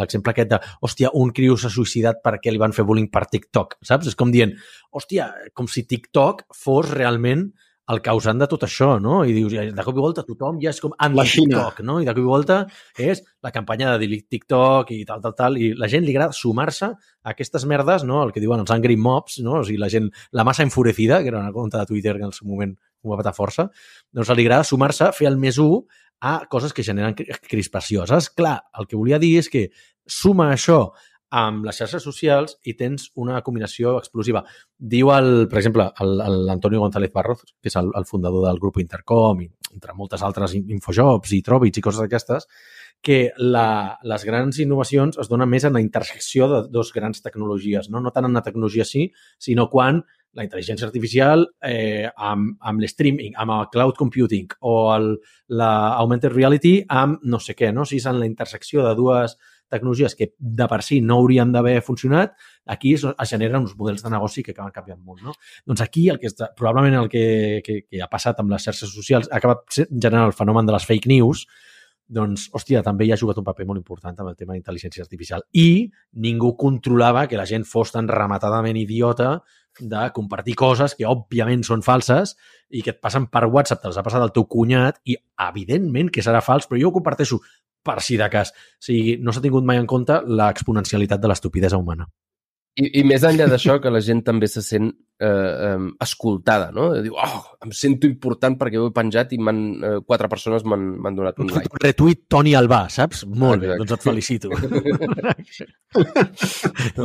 l'exemple aquest de, hòstia, un criu s'ha suïcidat perquè li van fer bullying per TikTok, saps? És com dient, hòstia, com si TikTok fos realment el causant de tot això, no? I dius, de cop i volta tothom ja és com anti-TikTok, no? I de cop i volta és la campanya de TikTok i tal, tal, tal, i la gent li agrada sumar-se a aquestes merdes, no? El que diuen els angry mobs, no? O sigui, la gent, la massa enfurecida, que era una compte de Twitter que en el seu moment ho va patar força, doncs li agrada sumar-se, fer el més un a coses que generen crispació. Saps? Clar, el que volia dir és que suma això amb les xarxes socials i tens una combinació explosiva. Diu, el, per exemple, l'Antonio González Barroz, que és el, el fundador del grup Intercom, i entre moltes altres infojobs i tròbits i coses d'aquestes, que la, les grans innovacions es donen més en la intersecció de dos grans tecnologies, no, no tant en la tecnologia sí, sinó quan la intel·ligència artificial eh, amb, amb l'streaming, amb el cloud computing o el, la augmented reality amb no sé què, no? Si és en la intersecció de dues tecnologies que de per si no haurien d'haver funcionat, aquí es, es generen uns models de negoci que acaben canviant molt. No? Doncs aquí el que està, probablement el que, que, que ha passat amb les xarxes socials ha acabat generant el fenomen de les fake news, doncs, hòstia, també hi ha jugat un paper molt important amb el tema d'intel·ligència artificial. I ningú controlava que la gent fos tan rematadament idiota de compartir coses que, òbviament, són falses i que et passen per WhatsApp, te'ls ha passat el teu cunyat i, evidentment, que serà fals, però jo ho comparteixo per si de cas. O sigui, no s'ha tingut mai en compte l'exponencialitat de l'estupidesa humana. I, I més enllà d'això, que la gent també se sent eh, eh, escoltada, no? Diu, oh, em sento important perquè ho he penjat i eh, quatre persones m'han donat un like. Retuit Toni Albà, saps? Molt Exacte. bé, doncs et felicito.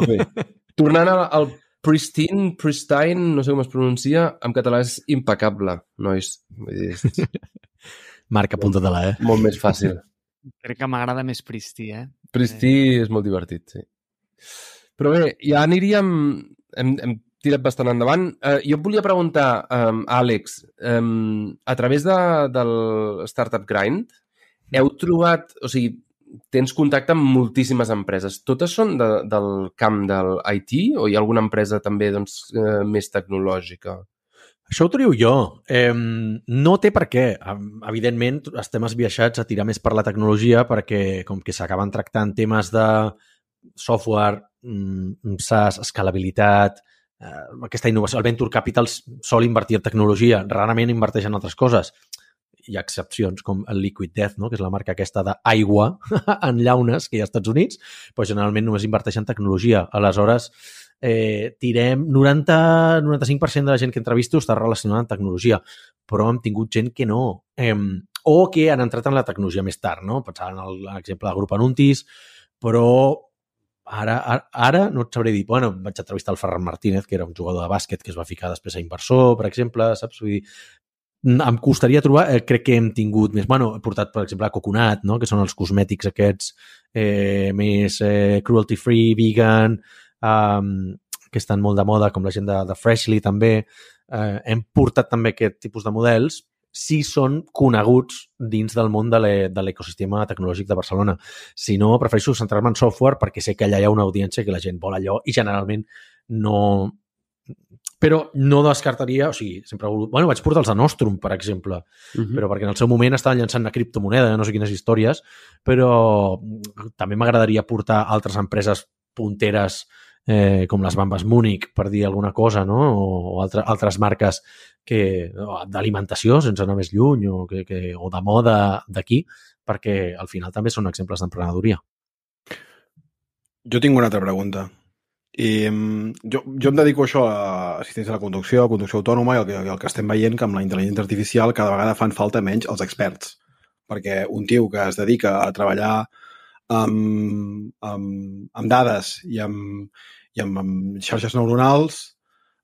bé. Tornant al pristine, pristine, no sé com es pronuncia, en català és impecable, nois. Vull dir, Marca, apunta-te-la, eh? Molt més fàcil. Crec que m'agrada més Pristí, eh? Pristí eh. és molt divertit, sí. Però bé, ja aniríem... Hem, hem tirat bastant endavant. Uh, jo et volia preguntar, um, Àlex, um, a través de, del Startup Grind, heu trobat... O sigui, tens contacte amb moltíssimes empreses. Totes són de, del camp del IT o hi ha alguna empresa també doncs, eh, més tecnològica? Això ho trio jo. Eh, no té per què. Evidentment, estem esbiaixats a tirar més per la tecnologia perquè com que s'acaben tractant temes de software, mm, SaaS, escalabilitat, eh, aquesta innovació. El Venture Capital sol invertir en tecnologia, rarament inverteix en altres coses. Hi ha excepcions, com el Liquid Death, no? que és la marca aquesta d'aigua en llaunes que hi ha als Estats Units, però generalment només inverteix en tecnologia. Aleshores, tirem 90-95% de la gent que entrevisto està relacionada amb tecnologia, però hem tingut gent que no. Eh, o que han entrat en la tecnologia més tard, no? Pensant en l'exemple del grup Anuntis, però ara, ara, ara no et sabré dir. Bueno, vaig entrevistar el Ferran Martínez, que era un jugador de bàsquet que es va ficar després a inversor, per exemple, saps? Vull dir, em costaria trobar, eh, crec que hem tingut més, bueno, he portat, per exemple, a Coconut, no? que són els cosmètics aquests eh, més eh, cruelty-free, vegan, um, que estan molt de moda, com la gent de, de Freshly també, eh, hem portat també aquest tipus de models si són coneguts dins del món de l'ecosistema tecnològic de Barcelona. Si no, prefereixo centrar-me en software perquè sé que allà hi ha una audiència que la gent vol allò i generalment no... Però no descartaria, o sigui, sempre... Bueno, vaig portar els de Nostrum, per exemple, uh -huh. però perquè en el seu moment estaven llançant una criptomoneda, no sé quines històries, però també m'agradaria portar altres empreses punteres eh, com les Bambes Múnich, per dir alguna cosa, no? o, o altre, altres marques que d'alimentació, sense anar més lluny, o, que, que, o de moda d'aquí, perquè al final també són exemples d'emprenedoria. Jo tinc una altra pregunta. I jo, jo em dedico a això, a assistència a la conducció, a conducció autònoma, i el que, el que estem veient que amb la intel·ligència artificial cada vegada fan falta menys els experts. Perquè un tio que es dedica a treballar amb, amb, amb dades i amb, i amb, amb xarxes neuronals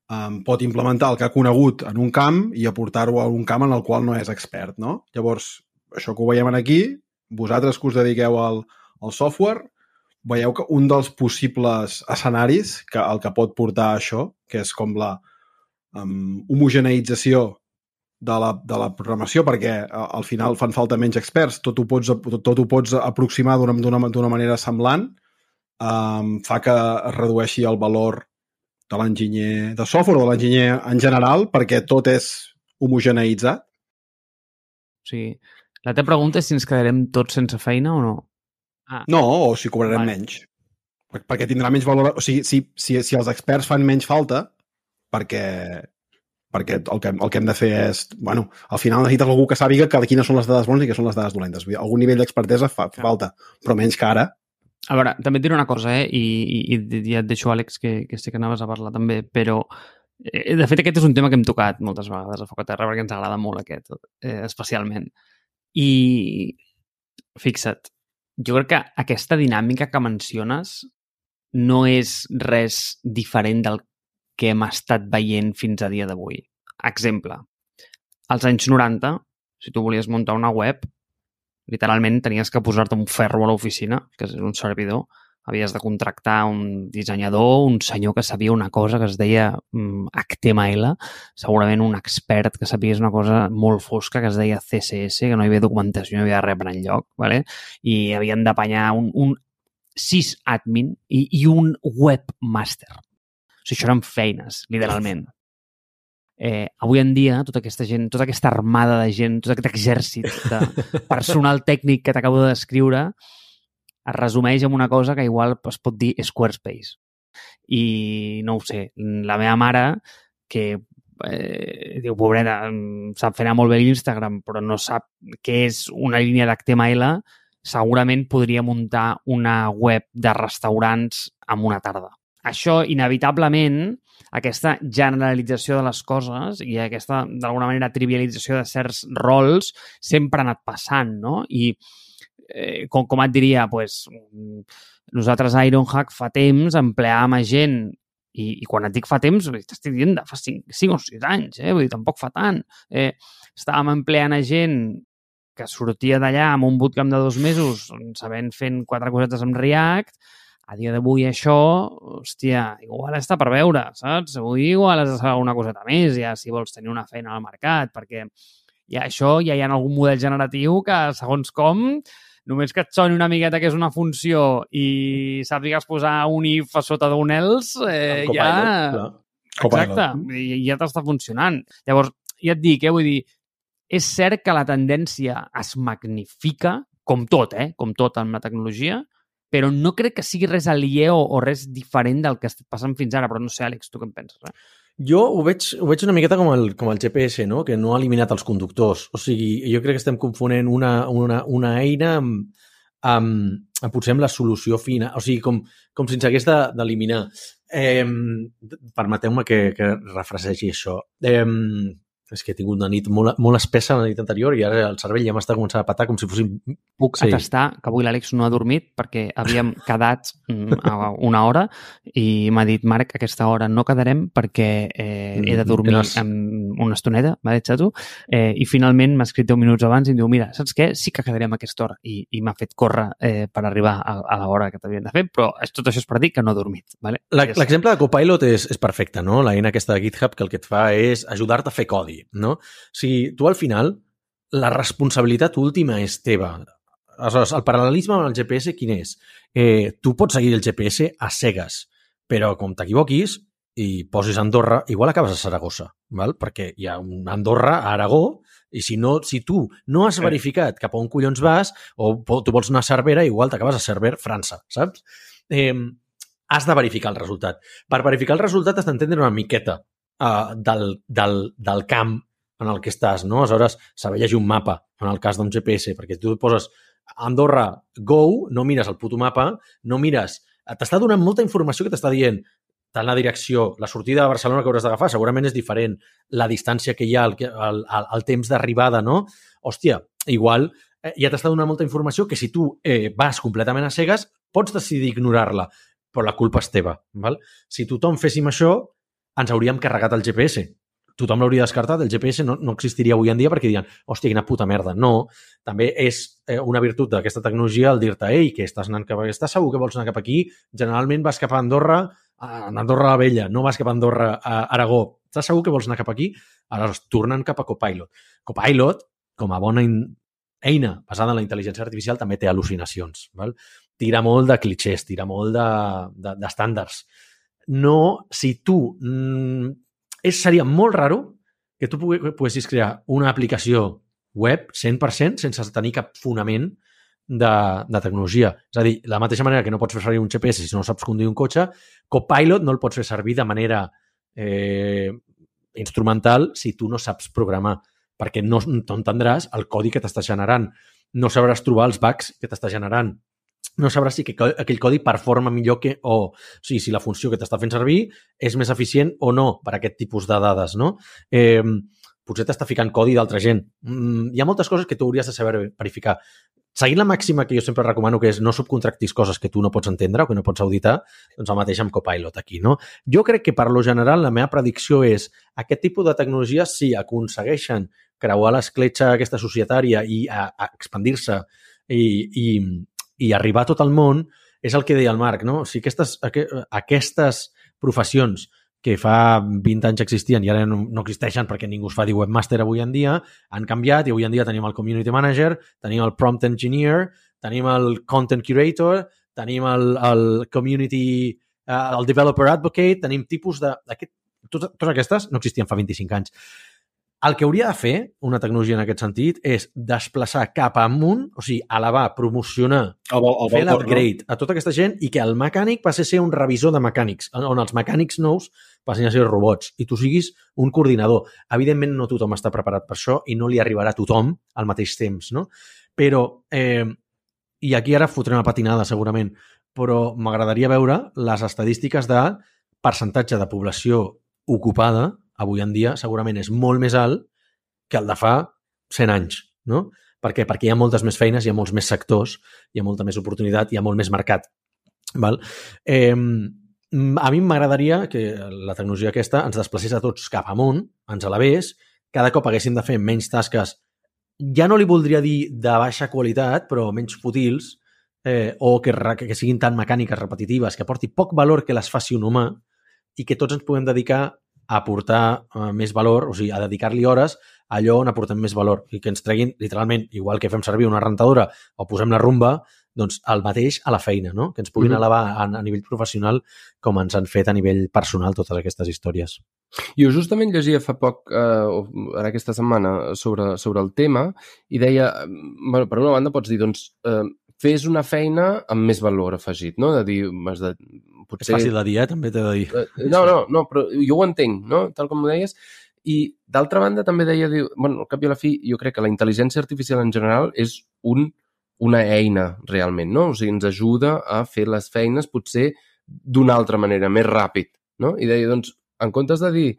um, pot implementar el que ha conegut en un camp i aportar-ho a un camp en el qual no és expert, no? Llavors, això que ho veiem aquí, vosaltres que us dediqueu al, al software, veieu que un dels possibles escenaris que el que pot portar això, que és com la um, homogeneïtzació de la, de la programació, perquè al final fan falta menys experts, tot ho pots, tot, tot ho pots aproximar d'una manera semblant, um, fa que es redueixi el valor de l'enginyer de software o de l'enginyer en general, perquè tot és homogeneïtzat. Sigui, la teva pregunta és si ens quedarem tots sense feina o no. Ah, No, o si cobrarem Vale. menys. Per- Perquè tindrà menys valor... O sigui, si, si, si els experts fan menys falta, perquè, perquè el, que, el que hem de fer és... Bueno, al final necessites algú que sàpiga que quines són les dades bones i que són les dades dolentes. Vull dir, algun nivell d'expertesa fa, fa falta, però menys que ara. A veure, també et diré una cosa, eh? I, i, i ja et deixo, Àlex, que, que sé que anaves a parlar també, però eh, de fet aquest és un tema que hem tocat moltes vegades a Foc a Terra perquè ens agrada molt aquest, eh, especialment. I fixa't, jo crec que aquesta dinàmica que menciones no és res diferent del que hem estat veient fins a dia d'avui. Exemple, als anys 90, si tu volies muntar una web, literalment tenies que posar-te un ferro a l'oficina, que és un servidor, havies de contractar un dissenyador, un senyor que sabia una cosa que es deia mm, HTML, segurament un expert que sapies una cosa molt fosca que es deia CSS, que no hi havia documentació, no hi havia res per enlloc, ¿vale? i havien d'apanyar un, un sysadmin i, i un webmaster. O sigui, això eren feines, literalment. Eh, avui en dia, tota aquesta gent, tota aquesta armada de gent, tot aquest exèrcit de personal tècnic que t'acabo de descriure es resumeix en una cosa que igual es pot dir Squarespace. I no ho sé, la meva mare, que eh, diu, pobreta, sap fer anar molt bé l'Instagram, però no sap què és una línia d'HTML, segurament podria muntar una web de restaurants en una tarda. Això, inevitablement, aquesta generalització de les coses i aquesta, d'alguna manera, trivialització de certs rols sempre ha anat passant, no? I eh, com, com et diria, pues, nosaltres a Ironhack fa temps empleàvem a gent i, i quan et dic fa temps, t'estic dient de fa 5, 5 o 6 anys, eh? vull dir, tampoc fa tant. Eh, estàvem empleant a gent que sortia d'allà amb un bootcamp de dos mesos sabent fent quatre cosetes amb React, a dia d'avui això, hòstia, igual està per veure, saps? Avui igual has de saber una coseta més, ja si vols tenir una feina al mercat, perquè ja això ja hi ha algun model generatiu que, segons com, només que et soni una miqueta que és una funció i sàpigues posar un if a sota d'un else, eh, ja... Clar. Exacte, i ja t'està funcionant. Llavors, ja et dic, eh, vull dir, és cert que la tendència es magnifica, com tot, eh, com tot amb la tecnologia, però no crec que sigui res aliè o, o res diferent del que estat passant fins ara, però no sé, Àlex, tu què en penses? Eh? Jo ho veig, ho veig una miqueta com el, com el GPS, no? que no ha eliminat els conductors. O sigui, jo crec que estem confonent una, una, una eina amb, amb, amb potser amb la solució fina. O sigui, com, com si ens hagués de- d'eliminar. Eh, Permeteu-me que, que refresegi això. Eh, és que he tingut una nit molt, molt espessa la nit anterior i ara el cervell ja m'està començant a patar com si fossin... Puc Sí. atestar que avui l'Àlex no ha dormit perquè havíem quedat mm, a una hora i m'ha dit, Marc, aquesta hora no quedarem perquè eh, he de dormir Tens- amb una estoneta, m'ha dit tu, eh, i finalment m'ha escrit 10 minuts abans i em diu, mira, saps què? Sí que quedarem a aquesta hora. I, i m'ha fet córrer eh, per arribar a, a l'hora que t'havien de fer, però és- tot això és per dir que no he dormit. Vale? L'exemple de Copilot és, és perfecte, no? La eina aquesta de GitHub que el que et fa és ajudar-te a fer codi, no? O sigui, tu al final, la responsabilitat última és teva. Aleshores, el paral·lelisme amb el GPS quin és? Eh, tu pots seguir el GPS a cegues, però com t'equivoquis i posis Andorra, igual acabes a Saragossa, val? perquè hi ha un Andorra a Aragó i si, no, si tu no has Sí. verificat cap a on collons vas o tu vols anar a Cervera, igual t'acabes a Cerver, França, saps? Eh, has de verificar el resultat. Per verificar el resultat has d'entendre una miqueta uh, del, del, del camp en el que estàs, no? Aleshores, saber llegir un mapa, en el cas d'un GPS, perquè tu poses Andorra Go, no mires el puto mapa, no mires... T'està donant molta informació que t'està dient tant la direcció, la sortida de Barcelona que hauràs d'agafar, segurament és diferent, la distància que hi ha, el, el, el, el temps d'arribada, no? Hòstia, igual eh, ja t'està donant molta informació que si tu eh, vas completament a cegues, pots decidir ignorar-la, però la culpa és teva. Val? Si tothom féssim això, ens hauríem carregat el GPS. tothom l'hauria descartat, el GPS no, no existiria avui en dia perquè dirien, hòstia, quina puta merda. No, també és eh, una virtut d'aquesta tecnologia el dir-te, ei, que estàs anant cap aquí, estàs segur que vols anar cap aquí? Generalment vas cap a Andorra, a Andorra la Vella, no vas cap a Andorra a Aragó. Estàs segur que vols anar cap aquí? Aleshores, tornen cap a Copilot. Copilot, com a bona in eina basada en la intel·ligència artificial, també té al·lucinacions. Val? Tira molt de clichés, tira molt d'estàndards. De, de, no, si tu... Mm, és, seria molt raro que tu poguessis crear una aplicació web 100% sense tenir cap fonament de, de tecnologia. És a dir, la mateixa manera que no pots fer servir un GPS si no saps conduir un cotxe, Copilot no el pots fer servir de manera eh, instrumental si tu no saps programar perquè no, no entendràs el codi que t'està generant. No sabràs trobar els bugs que t'està generant. No sabràs si aquell codi performa millor que... o, o sigui, si la funció que t'està fent servir és més eficient o no per a aquest tipus de dades, no? Eh, potser t'està ficant codi d'altra gent. Mm, hi ha moltes coses que tu hauries de saber verificar seguint la màxima que jo sempre recomano, que és no subcontractis coses que tu no pots entendre o que no pots auditar, doncs el mateix amb Copilot aquí, no? Jo crec que per lo general la meva predicció és aquest tipus de tecnologies si aconsegueixen creuar l'escletxa aquesta societària i a, expandir-se i, i, i arribar a tot el món, és el que deia el Marc, no? Si aquestes, aquestes professions que fa 20 anys existien i ara no, no existeixen perquè ningú es fa dir webmaster avui en dia, han canviat i avui en dia tenim el community manager, tenim el prompt engineer, tenim el content curator, tenim el, el community, uh, el developer advocate, tenim tipus de... Aquest, totes aquestes no existien fa 25 anys. El que hauria de fer una tecnologia en aquest sentit és desplaçar cap amunt, o sigui, elevar, promocionar, el, el fer l'upgrade no? a tota aquesta gent i que el mecànic passi a ser un revisor de mecànics, on els mecànics nous passin a ser robots i tu siguis un coordinador. Evidentment no tothom està preparat per això i no li arribarà a tothom al mateix temps, no? Però, eh, i aquí ara fotré una patinada segurament, però m'agradaria veure les estadístiques de percentatge de població ocupada avui en dia segurament és molt més alt que el de fa 100 anys, no? Per què? Perquè hi ha moltes més feines, hi ha molts més sectors, hi ha molta més oportunitat, hi ha molt més mercat. Val? Eh, a mi m'agradaria que la tecnologia aquesta ens desplacés a tots cap amunt, ens elevés, cada cop haguéssim de fer menys tasques, ja no li voldria dir de baixa qualitat, però menys fútils, eh, o que, que siguin tan mecàniques repetitives, que aporti poc valor que les faci un humà i que tots ens puguem dedicar a aportar uh, més valor, o sigui, a dedicar-li hores a allò on aportem més valor i que ens treguin, literalment, igual que fem servir una rentadora o posem la rumba, doncs el mateix a la feina, no? que ens puguin mm -hmm. elevar a, a nivell professional com ens han fet a nivell personal totes aquestes històries. Jo justament llegia fa poc, eh, ara aquesta setmana, sobre, sobre el tema i deia, bueno, per una banda pots dir, doncs, eh, fes una feina amb més valor afegit, no? De dir, has de potser... És fàcil de dir, eh? també t'he de dir. Eh, no, no, no, però jo ho entenc, no? Tal com ho deies. I d'altra banda també deia, diu, bueno, al cap i a la fi, jo crec que la intel·ligència artificial en general és un, una eina realment, no? O sigui, ens ajuda a fer les feines potser d'una altra manera, més ràpid, no? I deia, doncs, en comptes de dir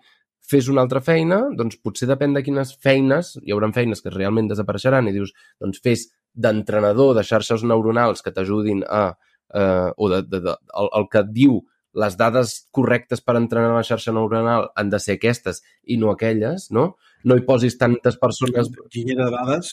fes una altra feina, doncs potser depèn de quines feines, hi haurà feines que realment desapareixeran i dius, doncs fes d'entrenador de xarxes neuronals que t'ajudin a eh, o de, de, de, el, el que diu les dades correctes per entrenar la xarxa neuronal han de ser aquestes i no aquelles, no? No hi posis tantes persones... Enginyer de dades,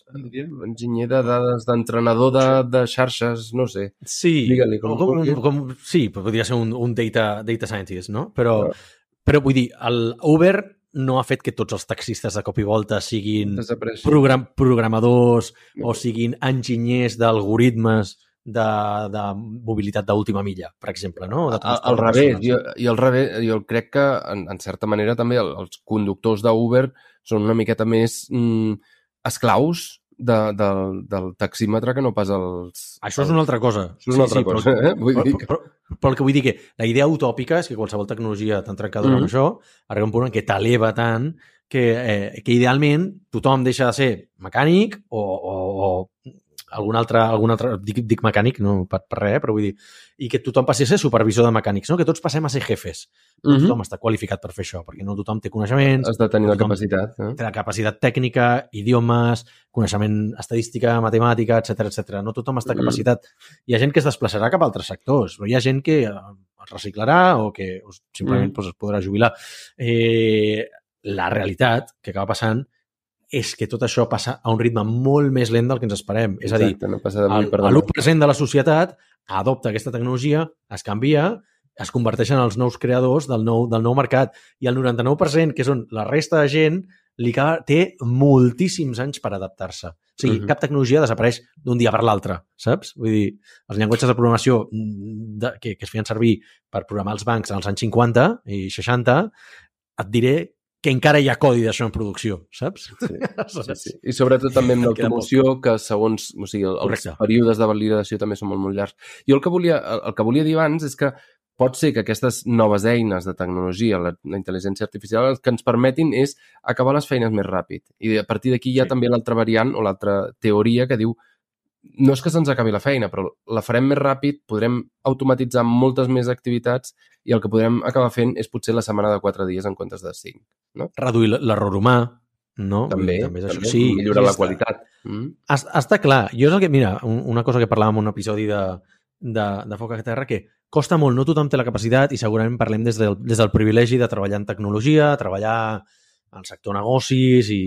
Enginyer de dades, d'entrenador de, de xarxes, no sé. Sí, com, com, com, com, sí, podria ser un, un data, data scientist, no? Però, no. Però vull dir, el Uber no ha fet que tots els taxistes de cop i volta siguin program, programadors no. o siguin enginyers d'algoritmes de, de mobilitat d'última milla, per exemple, no? De al, al revés, jo, i al revés, jo crec que, en, en certa manera, també el, els conductors d'Uber són una miqueta més mm, esclaus de, del, del taxímetre que no pas els... Això és una altra cosa. Això és una sí, altra sí, cosa, però, eh? Vull però, dir que... però, però, però el que vull dir que la idea utòpica és que qualsevol tecnologia tan trencadora mm -hmm. amb això arriba un punt en què t'eleva tant que, eh, que idealment tothom deixa de ser mecànic o, o, o algun altre, algun altre dic, dic mecànic, no per, per res, eh, però vull dir, i que tothom passi a ser supervisor de mecànics, no? que tots passem a ser jefes. No uh -huh. tothom està qualificat per fer això, perquè no tothom té coneixements. Has de tenir la capacitat. Eh? Té la capacitat tècnica, idiomes, coneixement estadística, matemàtica, etc etc. No tothom està capacitat. Uh -huh. Hi ha gent que es desplaçarà cap a altres sectors, però hi ha gent que es reciclarà o que o simplement -huh. pues, es podrà jubilar. Eh, la realitat que acaba passant és que tot això passa a un ritme molt més lent del que ens esperem. És a dir, Exacte, no passa de el, per demà. l'1% de la societat adopta aquesta tecnologia, es canvia, es converteixen en els nous creadors del nou, del nou mercat i el 99%, que són la resta de gent, li ca- té moltíssims anys per adaptar-se. O sigui, Mhm. cap tecnologia desapareix d'un dia per l'altre, saps? Vull dir, els llenguatges de programació mm, de, que, que es feien servir per programar els bancs als anys 50 i 60, et diré que encara hi ha codi d'això en producció, saps? Sí, sí, sí. I sobretot també amb l'automoció, que segons... O sigui, el- els Correcte. períodes de validació també són molt, molt llargs. Jo el que, volia, el, el que volia dir abans és que pot ser que aquestes noves eines de tecnologia, la, la intel·ligència artificial, el que ens permetin és acabar les feines més ràpid. I a partir d'aquí hi ha Sí. també l'altra variant o l'altra teoria que diu no és que se'ns acabi la feina, però la farem més ràpid, podrem automatitzar moltes més activitats i el que podrem acabar fent és potser la setmana de 4 dies en comptes de 5. reduir l- l'error humà, no? També, també, és això. també Sí, millorar sí la qualitat. Mm? Es- Està clar. Jo és el que, mira, un- una cosa que parlàvem en un episodi de, de, de Foc a Terra, que costa molt, no tothom té la capacitat i segurament parlem des del, des del privilegi de treballar en tecnologia, treballar al sector negocis i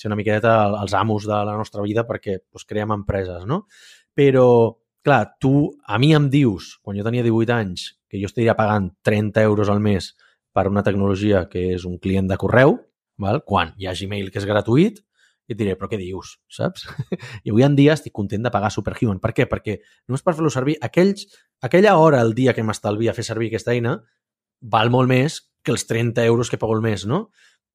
ser una miqueta el- els amos de la nostra vida perquè doncs, creem empreses, no? Però, clar, tu a mi em dius, quan jo tenia 18 anys, que jo estaria pagant 30 euros al mes per una tecnologia que és un client de correu, val? quan hi ha Gmail que és gratuït, i et diré, però què dius, saps? I avui en dia estic content de pagar Superhuman. Per què? Perquè només per fer-lo servir, aquells, aquella hora al dia que m'estalvia fer servir aquesta eina val molt més que els 30 euros que pago al mes, no?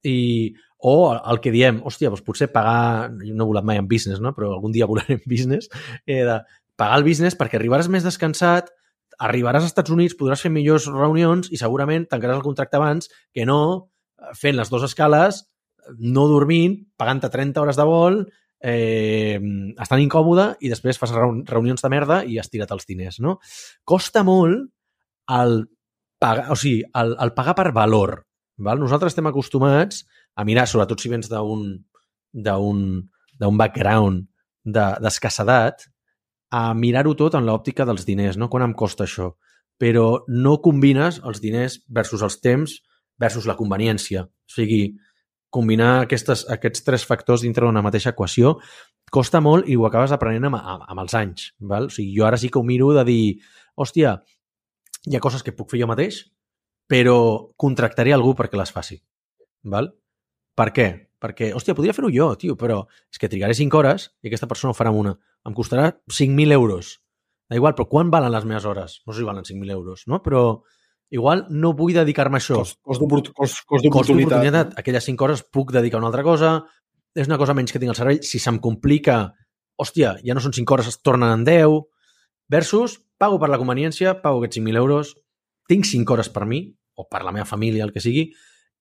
I, o el que diem, hòstia, doncs potser pagar, jo no he volat mai en business, no? però algun dia volaré en business, eh, de pagar el business perquè arribaràs més descansat, arribaràs als Estats Units, podràs fer millors reunions i segurament tancaràs el contracte abans que no eh, fent les dues escales, no dormint, pagant-te 30 hores de vol, eh, estan incòmode i després fas reun- reunions de merda i has tirat els diners, no? Costa molt el pagar, o sigui, el, el pagar per valor. Val? Nosaltres estem acostumats a mirar, sobretot si vens d'un d'un background de- d'escassedat, a mirar-ho tot en l'òptica dels diners, no? Quan em costa això? Però no combines els diners versus els temps versus la conveniència. O sigui, combinar aquestes, aquests tres factors dintre d'una mateixa equació costa molt i ho acabes aprenent amb, amb, amb els anys. Val? O sigui, jo ara sí que ho miro de dir, hòstia, hi ha coses que puc fer jo mateix, però contractaré algú perquè les faci. Val? Per què? Perquè, hòstia, podria fer-ho jo, tio, però és que trigaré 5 hores i aquesta persona ho farà en una. Em costarà 5.000 euros. Da igual, però quan valen les meves hores? No sé si valen 5.000 euros, no? Però igual no vull dedicar-me a això. Cost, cost d'oport- cost, cost Cost d'oportunitat. d'oportunitat. Aquelles 5 hores puc dedicar a una altra cosa. És una cosa menys que tinc al cervell. Si se'm complica, hòstia, ja no són 5 hores, es tornen en 10. Versus, pago per la conveniència, pago aquests 5.000 euros, tinc 5 hores per mi, o per la meva família, el que sigui,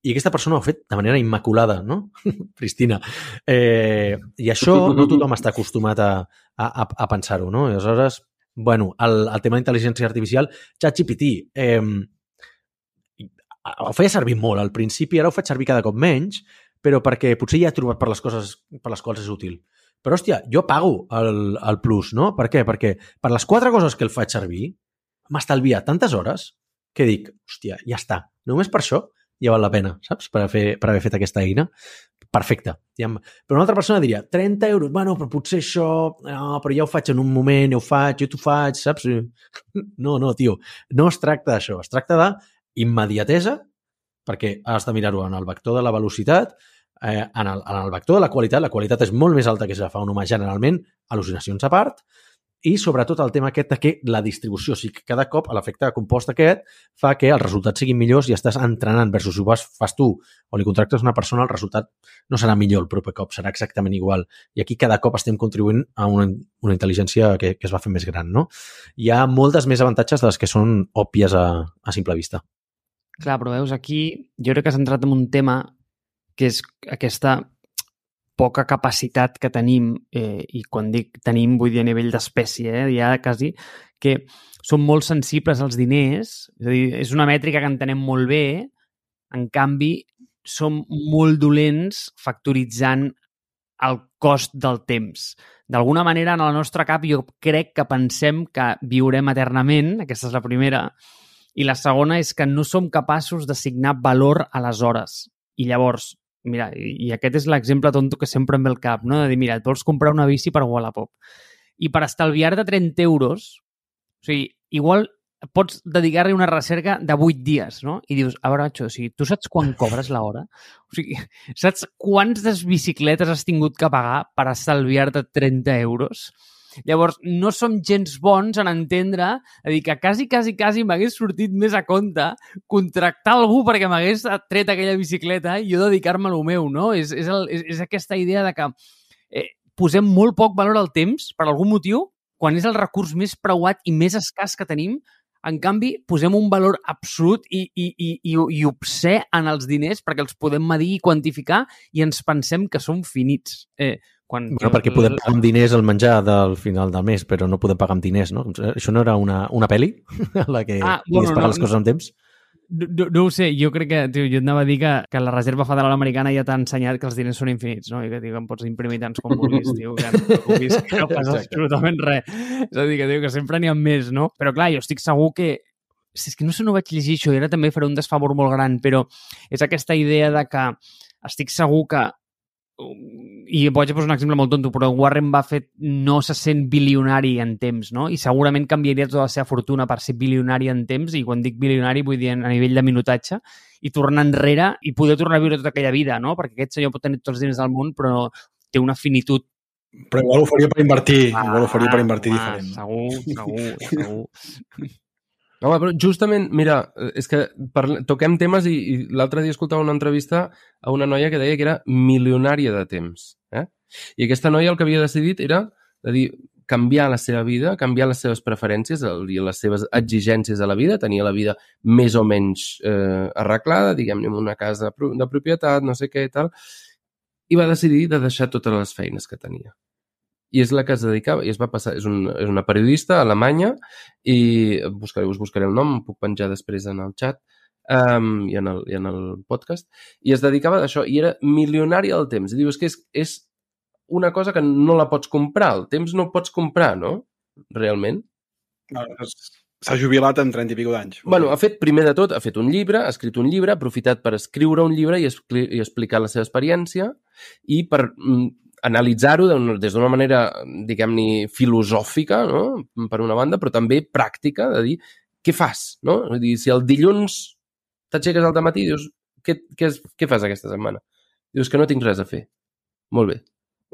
i aquesta persona ho ha fet de manera immaculada, no? Pristina. Eh, I això no tothom està acostumat a, a, a, a pensar-ho, no? I aleshores, bueno, el, el tema d'intel·ligència artificial, ChatGPT, eh, ho feia servir molt al principi, ara ho faig servir cada cop menys, però perquè potser ja he trobat per les coses per les quals és útil. Però, hòstia, jo pago el, el plus, no? Per què? Perquè per les quatre coses que el faig servir m'estalvia tantes hores que dic, hòstia, ja està. Només per això ja val la pena, saps? Per, fer, per haver fet aquesta eina. Perfecte. Però una altra persona diria, 30 euros, bueno, però potser això, no, però ja ho faig en un moment, ja ho faig, jo t'ho faig, saps? No, no, tio, no es tracta d'això, es tracta d'immediatesa, perquè has de mirar-ho en el vector de la velocitat, eh, en, el, en el vector de la qualitat, la qualitat és molt més alta que ja fa un humà generalment, al·lucinacions a part, i sobretot el tema aquest de que la distribució, o sigui que cada cop l'efecte compost aquest fa que els resultats siguin millors i estàs entrenant versus si ho vas, fas tu o li contractes una persona, el resultat no serà millor el proper cop, serà exactament igual. I aquí cada cop estem contribuint a una, una intel·ligència que, que es va fer més gran, no? Hi ha moltes més avantatges de les que són òbvies a, a simple vista. Clar, però veus, aquí jo crec que has entrat en un tema que és aquesta poca capacitat que tenim, eh, i quan dic tenim vull dir a nivell d'espècie, eh, ja quasi, que som molt sensibles als diners, és a dir, és una mètrica que entenem molt bé, en canvi, som molt dolents factoritzant el cost del temps. D'alguna manera, en el nostre cap, jo crec que pensem que viurem eternament, aquesta és la primera, i la segona és que no som capaços d'assignar valor a les hores. I llavors, mira, i, aquest és l'exemple tonto que sempre em ve al cap, no? de dir, mira, et vols comprar una bici per Wallapop i per estalviar-te 30 euros, o sigui, igual pots dedicar-li una recerca de 8 dies, no? I dius, a veure, Nacho, o sigui, tu saps quan cobres l'hora? O sigui, saps quantes bicicletes has tingut que pagar per estalviar-te 30 euros? Llavors, no som gens bons en entendre, a dir, que quasi, quasi, quasi m'hagués sortit més a compte contractar algú perquè m'hagués tret aquella bicicleta i jo dedicar-me a lo meu, no? És, és, el, és, és aquesta idea de que eh, posem molt poc valor al temps, per algun motiu, quan és el recurs més preuat i més escàs que tenim, en canvi, posem un valor absolut i, i, i, i, i obsè en els diners perquè els podem medir i quantificar i ens pensem que són finits. Eh, quan Bueno, perquè podem pagar amb diners el menjar del final del mes, però no podem pagar amb diners, no? Això no era una, una pel·li? la que Ah, bueno, pagar no, les coses amb temps? No, no, no ho sé, jo crec que, tio, jo et anava a dir que, que la Reserva Federal Americana ja t'ha ensenyat que els diners són infinits, no? I que, tio, que em pots imprimir tants com vulguis, tio, que no, que no passa absolutament res. És a dir, que, tio, que sempre n'hi ha més, no? Però clar, jo estic segur que si és que no sé, no vaig llegir això i ara també faré un desfavor molt gran, però és aquesta idea de que estic segur que i vaig a posar un exemple molt tonto, però Warren Buffett no se sent bilionari en temps, no? I segurament canviaria tota la seva fortuna per ser bilionari en temps, i quan dic bilionari vull dir a nivell de minutatge, i tornar enrere i poder tornar a viure tota aquella vida, no? Perquè aquest senyor pot tenir tots els diners del món, però té una finitud. Però igual ho faria per invertir. Ah, igual ho faria per invertir home, diferent. Segur, segur, segur. Home, però justament, mira, és que parle... toquem temes i, i l'altre dia escoltava una entrevista a una noia que deia que era milionària de temps. Eh? I aquesta noia el que havia decidit era de dir, canviar la seva vida, canviar les seves preferències i les seves exigències a la vida, tenia la vida més o menys eh, arreglada, diguem-ne, una casa de propietat, no sé què i tal, i va decidir de deixar totes les feines que tenia. I és la que es dedicava, i es va passar, és, un, és una periodista alemanya, i buscaré, us buscaré el nom, em puc penjar després en el chat um, i, en el, i en el podcast, i es dedicava a això, i era milionària del temps. I dius que és, és una cosa que no la pots comprar, el temps no pots comprar, no? Realment. S'ha jubilat amb 30 i pico d'anys. Bueno, ha fet, primer de tot, ha fet un llibre, ha escrit un llibre, ha aprofitat per escriure un llibre i, expli i explicar la seva experiència i per mm, analitzar-ho des d'una manera, diguem-ne, filosòfica, no? per una banda, però també pràctica, de dir, què fas? No? És a dir, si el dilluns t'aixeques al matí i dius, què, què, què fas aquesta setmana? Dius que no tinc res a fer. Molt bé.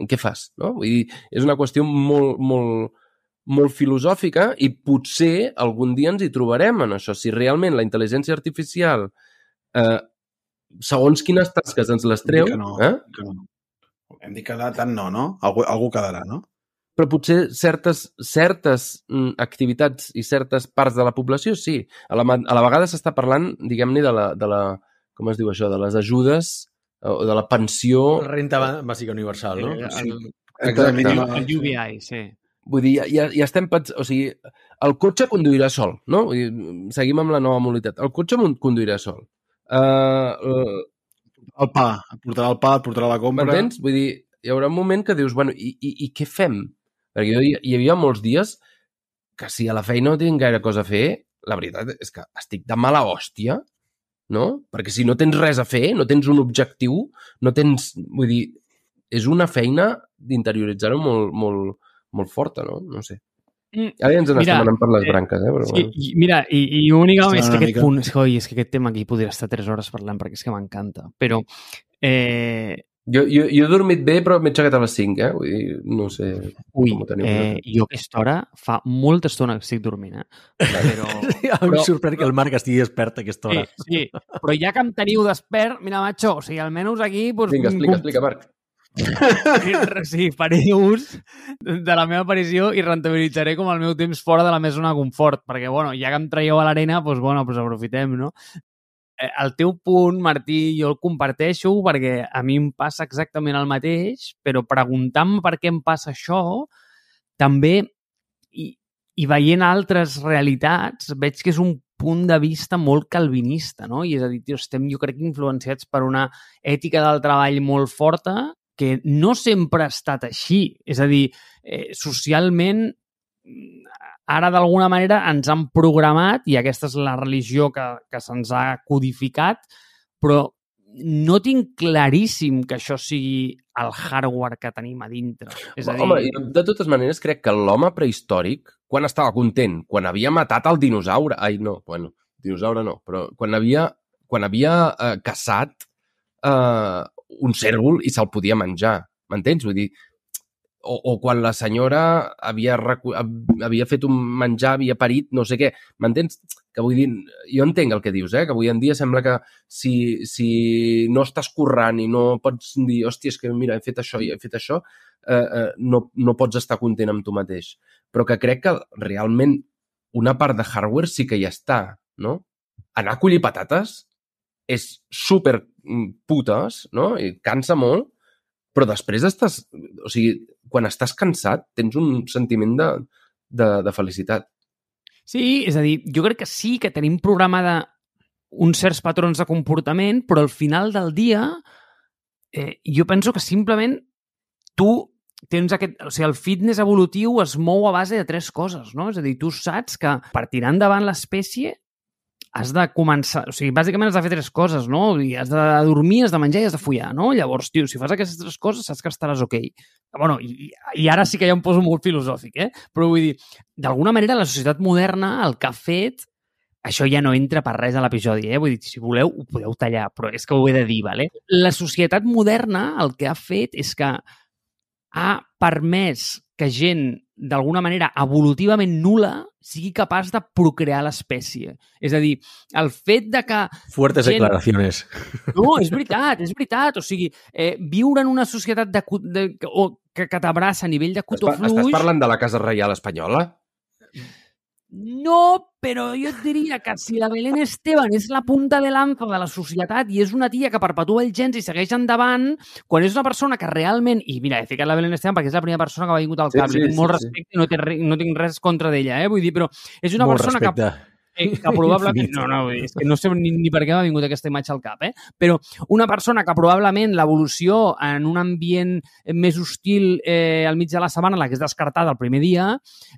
Què fas? No? Vull dir, és una qüestió molt, molt, molt filosòfica i potser algun dia ens hi trobarem en això. Si realment la intel·ligència artificial, eh, segons quines tasques ens les treu, Que no, eh? que no. Hem dit que de tant no, no? Algú, algú quedarà, no? però potser certes, certes mm, activitats i certes parts de la població, sí. A la, a la vegada s'està parlant, diguem-ne, de, la, de la... Com es diu això? De les ajudes o de la pensió... Renta bà- bàsica universal, no? Eh, Sí. el, el, el UBI, sí. Vull dir, ja, ja, ja estem. O sigui, el cotxe conduirà sol, no? Vull dir, seguim amb la nova mobilitat. El cotxe mon- conduirà sol. Uh, El pa, et portarà el pa, et portarà la compra. M'entens? Vull dir, hi haurà un moment que dius, bueno, i, i, i què fem? Perquè jo, hi, hi havia molts dies que si a la feina no tinc gaire cosa a fer, la veritat és que estic de mala hòstia, no? Perquè si no tens res a fer, no tens un objectiu, no tens... Vull dir, és una feina d'interioritzar-ho molt, molt, molt forta, no? No sé. Mm, Ara ja ens Mira, n'estem anant per les eh, branques, eh? Però, Sí, bueno. i, mira, i, i únicament Està és que aquest mica- punt, és que, oi, és que aquest tema aquí podria estar 3 hores parlant perquè és que m'encanta. Però eh, Jo, jo, jo he dormit bé, però m'he aixecat a les 5, eh? Vull dir, no sé ui, com ho teniu. eh, jo a aquesta hora fa molta estona que estic dormint, eh? Però, A mi em Però- sorprèn que el Marc estigui despert a aquesta hora. sí, sí, però ja que em teniu despert, mira, macho, o sigui, almenys aquí... Doncs, Vinga, explica, explica, Marc. Sí, faré ús de la meva aparició i rentabilitzaré com el meu temps fora de la meva zona de confort, perquè, bueno, ja que em traieu a l'arena, doncs, bueno, doncs aprofitem, no? Eh, El teu punt, Martí, jo el comparteixo perquè a mi em passa exactament el mateix, però preguntant-me per què em passa això, també, i, i veient altres realitats, veig que és un punt de vista molt calvinista, no? I és a dir, tio, estem, jo crec, influenciats per una ètica del treball molt forta que no sempre ha estat així. És a dir, eh, socialment, mm, ara d'alguna manera ens han programat, i aquesta és la religió que, que se'ns ha codificat, però no tinc claríssim que això sigui el hardware que tenim a dintre. És a dir, Home, de totes maneres, crec que l'home prehistòric, quan estava content, quan havia matat el dinosaure... Ai, no, bueno, dinosaure no, però quan havia, quan havia eh, caçat eh, un cèrvol i se'l podia menjar, m'entens? Vull dir, o, o quan la senyora havia, havia fet un menjar, havia parit, no sé què, m'entens? Que vull dir, jo entenc el que dius, eh? que avui en dia sembla que si, si no estàs currant i no pots dir, hòstia, és que mira, he fet això i he fet això, eh, eh, no, no pots estar content amb tu mateix. Però que crec que realment una part de hardware sí que hi està, no? Anar a collir patates és super putes, no? I cansa molt, però després estàs... O sigui, quan estàs cansat tens un sentiment de, de, de felicitat. Sí, és a dir, jo crec que sí que tenim programada uns certs patrons de comportament, però al final del dia eh, jo penso que simplement tu tens aquest... O sigui, el fitness evolutiu es mou a base de tres coses, no? És a dir, tu saps que per tirar endavant l'espècie has de començar... O sigui, bàsicament has de fer tres coses, no? I has de dormir, has de menjar i has de follar, no? Llavors, tio, si fas aquestes tres coses saps que estaràs ok. Bueno, i, i ara sí que ja em poso molt filosòfic, eh? Però vull dir, d'alguna manera la societat moderna el que ha fet això ja no entra per res a l'episodi, eh? Vull dir, si voleu, ho podeu tallar, però és que ho he de dir, vale? La societat moderna el que ha fet és que ha permès que gent d'alguna manera evolutivament nula sigui capaç de procrear l'espècie. És a dir, el fet de que Fuertes Gent- declaraciones. no, és veritat, és veritat. O sigui, eh, viure en una societat de, de, o, que, que t'abraça a nivell de cotó estàs parlant de la Casa Reial Espanyola? No, però jo et diria que si la Belén Esteban és la punta de lanza de la societat i és una tia que perpetua els gens i segueix endavant, quan és una persona que realment... I mira, he ficat la Belén Esteban perquè és la primera persona que m'ha vingut al Sí, cap. sí, Li tinc molt sí, sí. respecte no, té, no tinc res contra d'ella, eh? Vull dir, però és una Molt persona que respecte. eh, que probablement... Infinit. No, no, és que no sé ni, ni per què m'ha vingut aquesta imatge al cap, eh? Però una persona que probablement l'evolució en un ambient més hostil eh, al mig de la setmana l'hagués descartat el primer dia,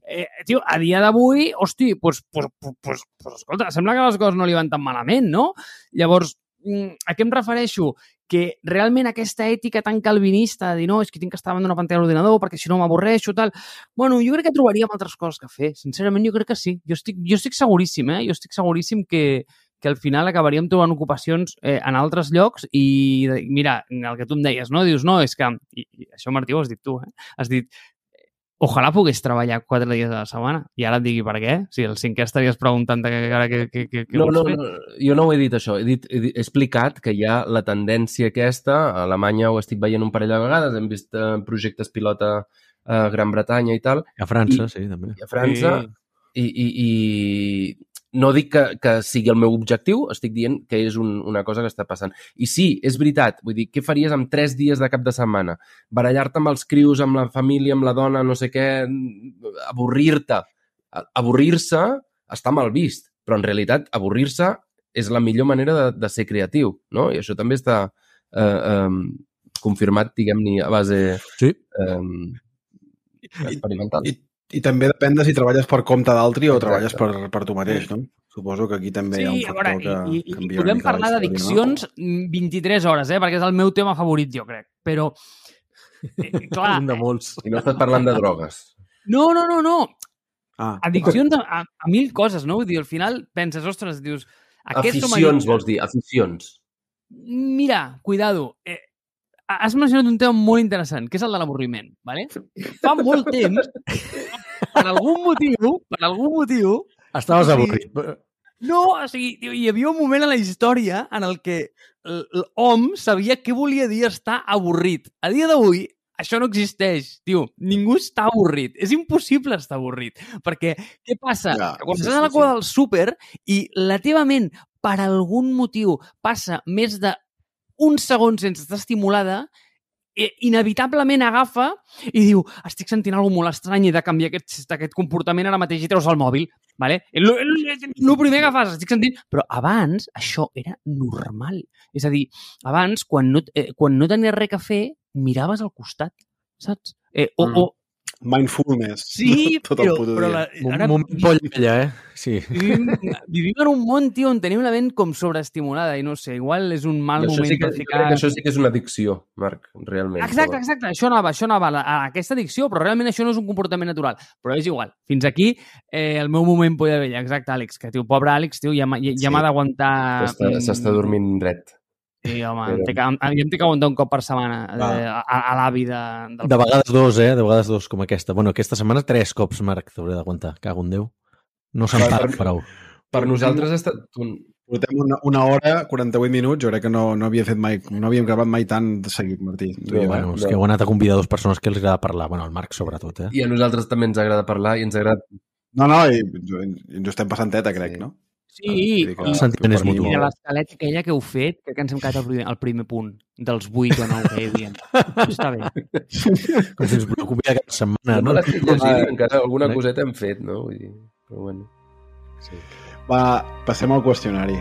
eh, tio, a dia d'avui, hosti, pues, pues, pues, pues, pues, escolta, sembla que les coses no li van tan malament, no? Llavors, mm, a què em refereixo? Que realment aquesta ètica tan calvinista de dir no, és que tinc que estar davant d'una pantalla de l'ordinador perquè si no m'avorreixo, tal... Bueno, jo crec que trobaríem altres coses que fer. Sincerament, jo crec que sí. Jo estic, jo estic seguríssim, eh? Jo estic seguríssim que, que al final acabaríem trobant ocupacions eh, en altres llocs i, mira, el que tu em deies, no? Dius, no, és que... I, i això, Martí, ho has dit tu, eh? Has dit, ojalà pogués treballar quatre dies a la setmana. I ara et digui per què. Si el cinquè estaries preguntant que, ara que, que, que, que No, vols no, fer. no, jo no ho he dit això. He, dit, he, dit, he explicat que hi ha la tendència aquesta, a Alemanya ho estic veient un parell de vegades, hem vist eh, projectes pilota a Gran Bretanya i tal, A França, I- sí, també. i a França, i, i, i no dic que, que sigui el meu objectiu, estic dient que és un, una cosa que està passant. I sí, és veritat, vull dir, què faries amb tres dies de cap de setmana? Barallar-te amb els crios, amb la família, amb la dona, no sé què, avorrir-te. Avorrir-se està mal vist, però en realitat avorrir-se és la millor manera de, de ser creatiu, no? I això també està eh, eh, confirmat, diguem-ne, a base Sí. eh, experimental. I, I també depèn de si treballes per compte d'altri o treballes per, per tu mateix, no? Suposo que aquí també hi ha un Sí, factor veure, que i, i, i canvia una podem parlar d'addiccions mm, 23 hores, eh? perquè és el meu tema favorit, jo crec. Però, eh, clar, Un de molts. I no estàs parlant de drogues. no, no, no, no. No? Ah, Addiccions a, a, a mil coses, no? Vull dir, al final penses, ostres, dius... Som Aficions, vols dir, aficions. Mira, cuidado. Eh, has mencionat un tema molt interessant, que és el de l'avorriment. ¿vale? Fa molt temps, per algun motiu, per algun motiu, Estaves avorrit. no, o sigui, hi havia un moment a la història en el que l- l'hom sabia què volia dir estar avorrit. A dia d'avui, això no existeix, tio. Ningú està avorrit. És impossible estar avorrit. Perquè, què passa? Ja, que quan sí, estàs a la cua sí. del súper i la teva ment, per algun motiu, passa més de un segon sense estar estimulada, inevitablement agafa i diu, estic sentint alguna molt estrany, he de canviar aquest, aquest comportament ara mateix i treus el mòbil. Vale? El, el, el primer que fas, estic sentint... Però abans això era normal. És a dir, abans, quan no, eh, quan no tenies res a fer, miraves al costat, saps? Eh, o, Mm. o Mindfulness. Sí, Tot el però, puto però la, Un ara moment polla, ella, eh? Sí. vivim, vivim en un món, tio, on tenim la ment com sobreestimulada i no sé, igual és un mal això moment sí que, per jo ficar... que això sí que és una addicció, Marc, realment. Exacte, però- exacte, això anava, això anava a, la- a aquesta addicció, però realment això no és un comportament natural. Però és igual. Fins aquí eh, el meu moment polla vella. Exacte, Àlex, que tio, pobre Àlex, tio, ja, ja, ja Sí. m'ha d'aguantar... S'està dormint dret. Sí, home, Però- em té que, em, té que aguantar un cop per setmana Va. eh, a, a l'avi de, del... De vegades dos, eh? De vegades dos, com aquesta. Bueno, aquesta setmana tres cops, Marc, t'hauré d'aguantar. Cago en Déu. No se'n per- prou. Per nosaltres ha estat un... Portem una, una hora, 48 minuts, jo crec que no, no havia fet mai, no havíem gravat mai tant de seguit, Martí. Tu i jo, bueno, eh? és que heu anat a convidar dues persones que els agrada parlar. Bueno, el Marc sobretot, eh? I a nosaltres també ens agrada parlar i ens agrada... No, no, i, i ens ho estem passant teta, crec, Sí. no? Sí, mi mutu. I de l'escaleta aquella que heu fet, crec que ens hem quedat al primer, al primer punt dels 8 o 9 que hi havia. Està bé. Com si ens preocupi cada setmana, No, no? l'estic llegint, encara alguna No. coseta hem fet, no? Vull dir, però bueno. Sí. Va, passem al qüestionari.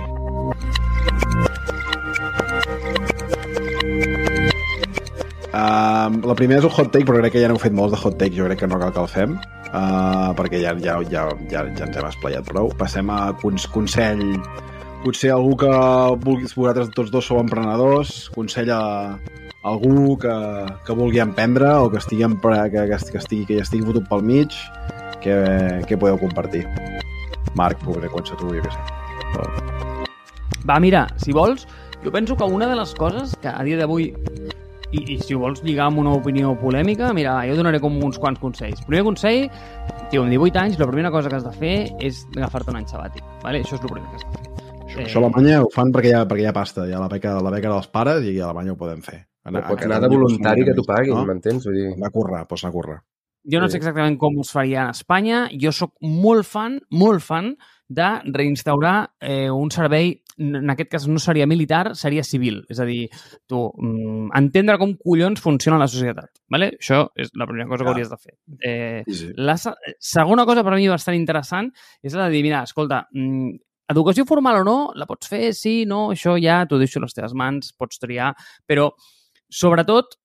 Um, la primera és un hot take, però crec que ja n'heu fet molts de hot take, jo crec que no cal que el fem, uh, perquè ja, ja, ja, ja, ja ens hem esplayat prou. Passem a cons consell. Potser algú que vulgui, vosaltres tots dos sou emprenedors, consell a algú que, que vulgui emprendre o que estigui, empre, que, que, estigui, que hi estigui fotut pel mig, que, que podeu compartir. Marc, poder començar tu, jo què sé. Va, mira, si vols, jo penso que una de les coses que a dia d'avui i, i si ho vols lligar amb una opinió polèmica, mira, jo donaré com uns quants consells. Primer consell, tio, amb 18 anys, la primera cosa que has de fer és agafar-te un any sabàtic. Vale? Això és el primer que has de fer. Això, Eh. això a Alemanya ho fan perquè hi ha, perquè hi ha pasta, hi ha la beca, la beca dels pares i a Alemanya ho podem fer. No pots anar de voluntari que t'ho paguin, No? m'entens? Vull dir... Anar a currar, pots anar a currar. Jo no Sí. sé exactament com es faria a Espanya. Jo sóc molt fan, molt fan de reinstaurar eh, un servei, en aquest cas no seria militar, seria civil. És a dir, tu, mm, entendre com collons funciona la societat. Vale? Això és la primera cosa que hauries de fer. Eh, Sí, sí. la se- segona cosa per mi bastant interessant és la de dir, mira, escolta, mm, educació formal o no, la pots fer, sí, no, això ja t'ho deixo a les teves mans, pots triar, però sobretot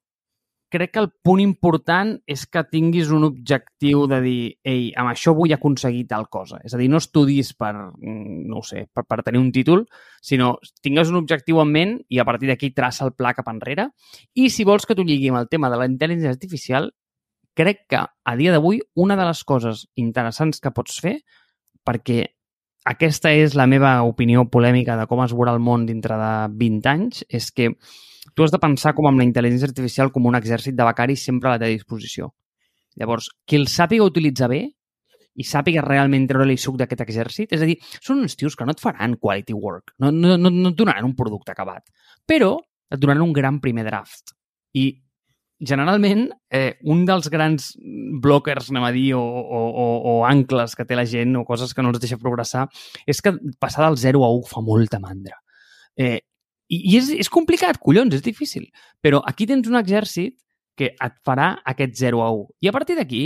crec que el punt important és que tinguis un objectiu de dir, ei, amb això vull aconseguir tal cosa. És a dir, no estudis per, mm, no sé, per, per tenir un títol, sinó tingues un objectiu en ment i a partir d'aquí traça el pla cap enrere. I si vols que t'ho lligui amb el tema de la intel·ligència artificial, crec que a dia d'avui una de les coses interessants que pots fer, perquè aquesta és la meva opinió polèmica de com es veurà el món dintre de 20 anys, és que tu has de pensar com amb la intel·ligència artificial com un exèrcit de becaris sempre a la teva disposició. Llavors, qui el sàpiga utilitzar bé i sàpiga realment treure-li suc d'aquest exèrcit, és a dir, són uns tios que no et faran quality work, no, no, no, no et donaran un producte acabat, però et donaran un gran primer draft. I generalment, eh, un dels grans blockers, anem a dir, o, o, o, o ancles que té la gent o coses que no els deixa progressar, és que passar del 0 a 1 fa molta mandra. Eh, I i és, és complicat, collons, és difícil. Però aquí tens un exèrcit que et farà aquest 0 a 1. I a partir d'aquí,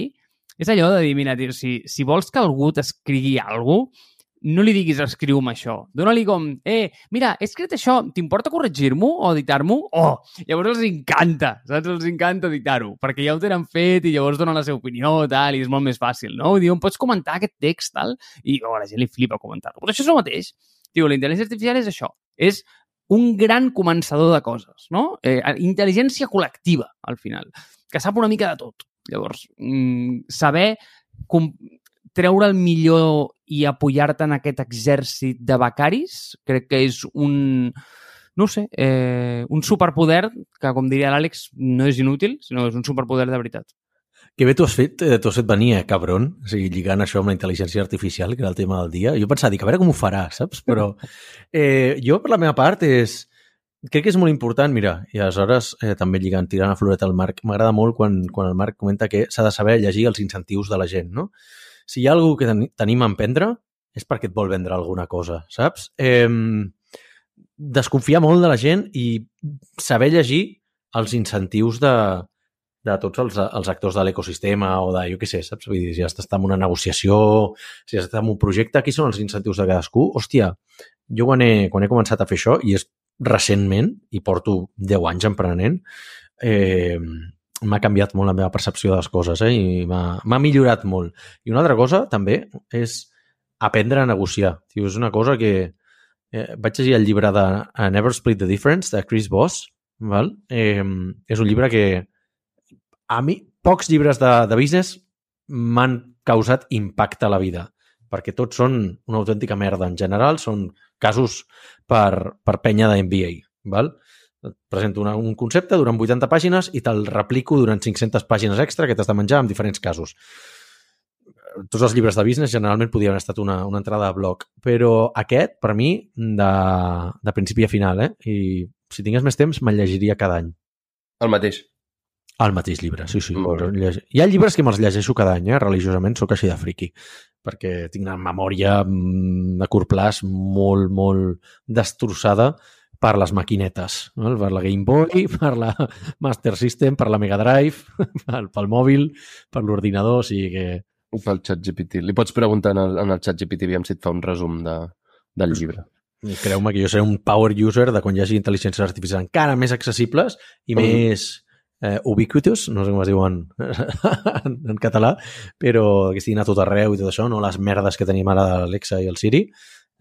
és allò de dir, mira, tio, si, si vols que algú t'escrigui alguna cosa, no li diguis escriu-me això. Dóna-li com, eh, mira, he escrit això, t'importa corregir-m'ho o editar-m'ho? Oh, llavors els encanta, saps? Els encanta editar-ho, perquè ja ho tenen fet i llavors donen la seva opinió, tal, i és molt més fàcil, no? Dir, on pots comentar aquest text, tal, i oh, la gent li flipa comentar-lo. Però això és el mateix. Tio, la intel·ligència artificial és això. És un gran començador de coses, no? Eh, intel·ligència col·lectiva, al final, que sap una mica de tot. Llavors, mm, saber com treure el millor i apoyar-te en aquest exèrcit de becaris, crec que és un, no sé, eh, un superpoder que, com diria l'Àlex, no és inútil, sinó és un superpoder de veritat. Que bé t'ho has fet, eh, t'ho has fet venir, eh, cabron. O sigui, lligant això amb la intel·ligència artificial, que era el tema del dia. Jo pensava, dic, a veure com ho farà, saps? Però eh, jo, per la meva part, és... Crec que és molt important, mira, i aleshores eh, també lligant, tirant a floreta al Marc, m'agrada molt quan, quan el Marc comenta que s'ha de saber llegir els incentius de la gent, no? Si hi ha algú que ten tenim a emprendre, és perquè et vol vendre alguna cosa, saps? Eh, desconfiar molt de la gent i saber llegir els incentius de, de tots els, els actors de l'ecosistema o de, jo què sé, saps? Vull dir, si d'estar en una negociació, si d'estar en un projecte, qui són els incentius de cadascú? Hòstia, jo quan he, quan he començat a fer això, i és recentment, i porto 10 anys emprenent, eh, m'ha canviat molt la meva percepció de les coses eh? i m'ha millorat molt. I una altra cosa, també, és aprendre a negociar. Tio, és una cosa que... Eh, vaig llegir el llibre de uh, Never Split the Difference, de Chris Voss, val? Eh, és un llibre que a mi pocs llibres de, de business m'han causat impacte a la vida, perquè tots són una autèntica merda. En general, són casos per, per penya de MBA. Val? Et presento una, un concepte durant 80 pàgines i te'l replico durant 500 pàgines extra que t'has de menjar amb diferents casos. Tots els llibres de business generalment podien haver estat una, una entrada de blog, però aquest, per mi, de, de principi a final, eh? I si tingués més temps, me'l llegiria cada any. El mateix. El mateix llibre, sí, sí. Hi ha llibres que me'ls llegeixo cada any, eh? religiosament, sóc així de friqui, perquè tinc una memòria mm, a curt plaç molt, molt destrossada per les maquinetes, no? per la Game Boy, per la Master System, per la Mega Drive, pel, pel mòbil, per l'ordinador, o sigui que... Pel xat GPT. Li pots preguntar en el, en el xat GPT aviam si et fa un resum de, del llibre. Creu-me que jo seré un power user de quan hi hagi intel·ligències artificials encara més accessibles i Com- més eh, ubiquitous, no sé com es diuen en, en català, però que estiguin a tot arreu i tot això, no les merdes que tenim ara de l'Alexa i el Siri,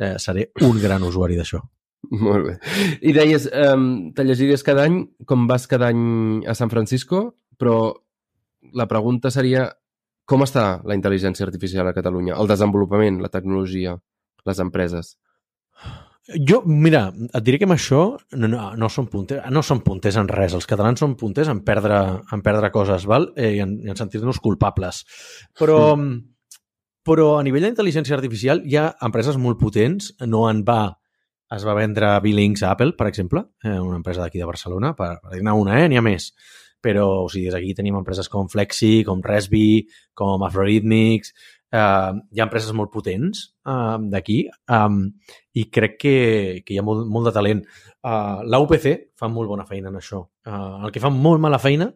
eh, seré un gran usuari d'això. Molt bé. I deies, um, te llegiries cada any, com vas cada any a San Francisco, però la pregunta seria com està la intel·ligència artificial a Catalunya? El desenvolupament, la tecnologia, les empreses? Jo, mira, et diré que amb això no, no, no, som punters, no som punters en res. Els catalans són punters en perdre, en perdre coses val? Eh, i en, i en sentir-nos culpables. Però, però a nivell d'intel·ligència artificial hi ha empreses molt potents. No en va es va vendre Billings a Apple, per exemple, eh, una empresa d'aquí de Barcelona, per, per dir-ne una, eh? n'hi ha més. Però, o sigui, des d'aquí tenim empreses com Flexi, com Resby, com Afrorhythmics, eh, hi ha empreses molt potents eh, d'aquí um, i crec que, que hi ha molt, molt de talent. Uh, la UPC fa molt bona feina en això. Uh, el que fa molt mala feina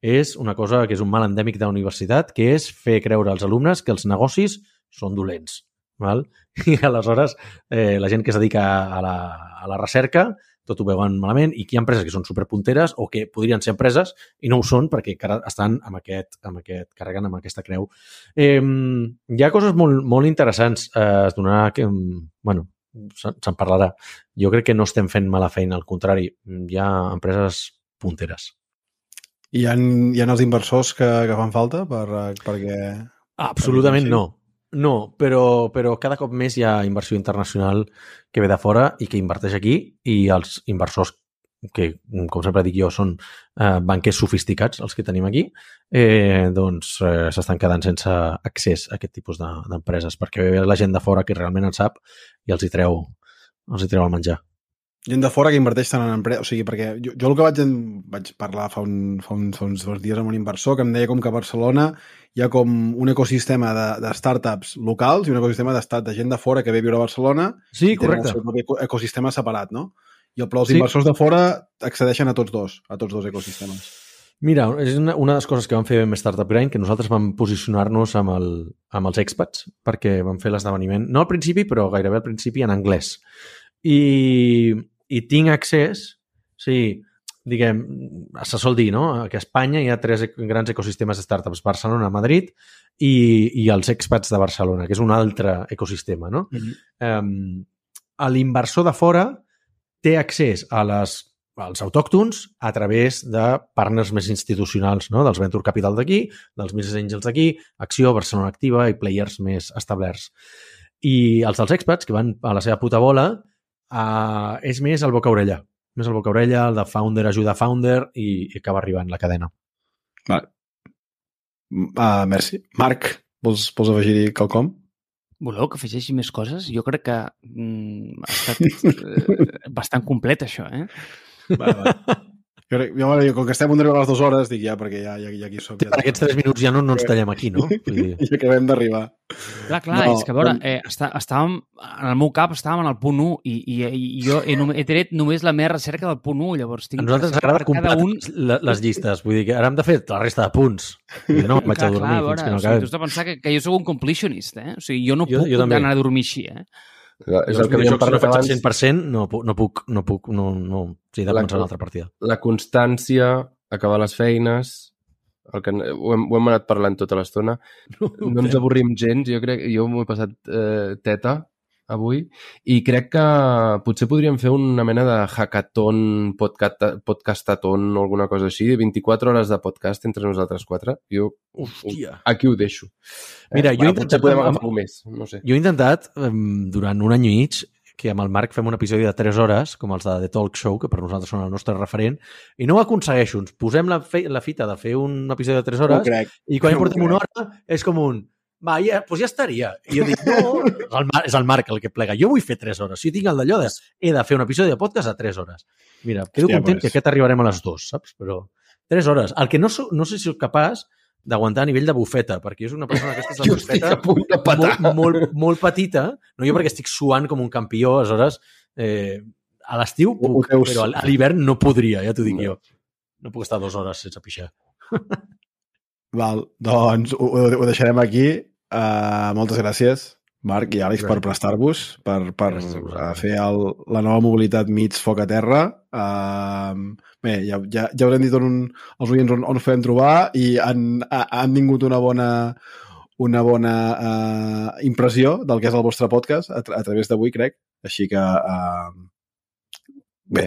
és una cosa que és un mal endèmic de la universitat, que és fer creure als alumnes que els negocis són dolents. Val? I aleshores eh, la gent que es dedica a la, a la recerca tot ho veuen malament i que hi ha empreses que són superpunteres o que podrien ser empreses i no ho són perquè encara estan amb aquest, amb aquest carreguen amb aquesta creu. Eh, hi ha coses molt, molt interessants. Eh, es donarà que, bueno, se'n parlarà. Jo crec que no estem fent mala feina, al contrari, hi ha empreses punteres. Hi ha, hi ha els inversors que, que fan falta per, eh, perquè... Absolutament sí. no. No, però, però cada cop més hi ha inversió internacional que ve de fora i que inverteix aquí i els inversors que, com sempre dic jo, són eh, banquers sofisticats, els que tenim aquí, eh, doncs eh, s'estan quedant sense accés a aquest tipus de- d'empreses, perquè ve la gent de fora que realment en sap i els hi treu, els hi treu el menjar. Gent de fora que inverteix tant en empreses... O sigui, perquè jo, jo el que vaig, vaig parlar fa, un, fa, un, fa uns dos dies amb un inversor que em deia com que a Barcelona hi ha com un ecosistema de, de startups locals i un ecosistema d'estat de gent de fora que ve a viure a Barcelona Sí, i tenen el seu ecosistema separat, no? I el, però els Sí. inversors de fora accedeixen a tots dos, a tots dos ecosistemes. Mira, és una, una de les coses que vam fer amb Startup Grind, que nosaltres vam posicionar-nos amb, el, amb els expats, perquè vam fer l'esdeveniment, no al principi, però gairebé al principi en anglès. I, i tinc accés, sí, diguem, se sol dir, no?, que a Espanya hi ha tres grans ecosistemes de startups, Barcelona, Madrid i, i els expats de Barcelona, que és un altre ecosistema, no? Mm -hmm. um, l'inversor de fora té accés a les als autòctons a través de partners més institucionals, no? dels Venture Capital d'aquí, dels Business Angels d'aquí, Acció, Barcelona Activa i players més establerts. I els dels expats, que van a la seva puta bola, uh, és més el boca-orella. Més el boca-orella, el de founder ajuda founder i, i acaba arribant la cadena. Vale. Uh, merci. Marc, vols, vols afegir-hi quelcom? Voleu que afegeixi més coses? Jo crec que mm, ha estat eh, bastant complet, això, eh? Vale, vale. Jo, crec- jo, jo, com que estem arribar a les dues hores, dic ja, perquè ja, ja, ja aquí som. Per aquests tres minuts ja no, no ens tallem aquí, no? Vull dir... Ja acabem d'arribar. Clar, clar, No, és que a veure, eh, està, estàvem, en el meu cap estàvem en el punt 1 i, i, i jo he, he tret només la meva recerca del punt 1, llavors tinc A nosaltres ens agrada comprar cada un. un... les llistes. Vull dir que ara hem de fer la resta de punts. Dir, no me'n vaig clar, a dormir clar, a fins veure, que no o sigui, tu acabem. has de pensar que, que jo sóc un completionist, eh? O sigui, jo no Jo- puc jo anar a dormir així, eh? És Jo, el que havíem si no parlat faig abans. el 100%, no, no puc, no puc, no, no, sí, de La- començar una altra partida. La constància, acabar les feines el que ho hem, ho hem anat parlant tota l'estona. No ens avorrim gens, jo crec, jo m'ho he passat eh, teta avui i crec que potser podríem fer una mena de hackathon, podcast, podcastathon o alguna cosa així, de 24 hores de podcast entre nosaltres quatre. Jo Hòstia. aquí ho deixo. Mira, jo he bueno, intentat- podem un mes, no sé. Jo he intentat, durant un any i mig, que amb el Marc fem un episodi de 3 hores, com els de The Talk Show, que per nosaltres són el nostre referent, i no ho aconsegueixo. Ens posem la, fe la fita de fer un episodi de 3 hores crec. i quan no hi portem una hora és com un va, ja, doncs ja estaria. I jo dic, no, és el, Marc, és el Marc el que plega. Jo vull fer 3 hores. Si jo tinc el d'allò de he de fer un episodi de podcast a 3 hores. Mira, quedo Hòstia, content pues. que aquest arribarem a les 2, saps? Però 3 hores. El que no, so, no sé si soc capaç d'aguantar a nivell de bufeta, perquè jo soc una persona de bufeta a punt de patar. molt, molt, molt petita, no jo perquè estic suant com un campió, aleshores eh, a l'estiu puc, veus. però a l'hivern no podria, ja t'ho dic No. jo. No puc estar dues hores sense pixar. Val, doncs ho ho deixarem aquí. Uh, moltes gràcies, Marc i Àlex, per prestar-vos, per, per uh, fer el, la nova mobilitat mig foc a terra. Uh, bé, ja, ja, ja hem dit on, els oients on, on us podem trobar i han, ha- han tingut una bona una bona uh, impressió del que és el vostre podcast a, tra a través d'avui, crec. Així que, uh, bé,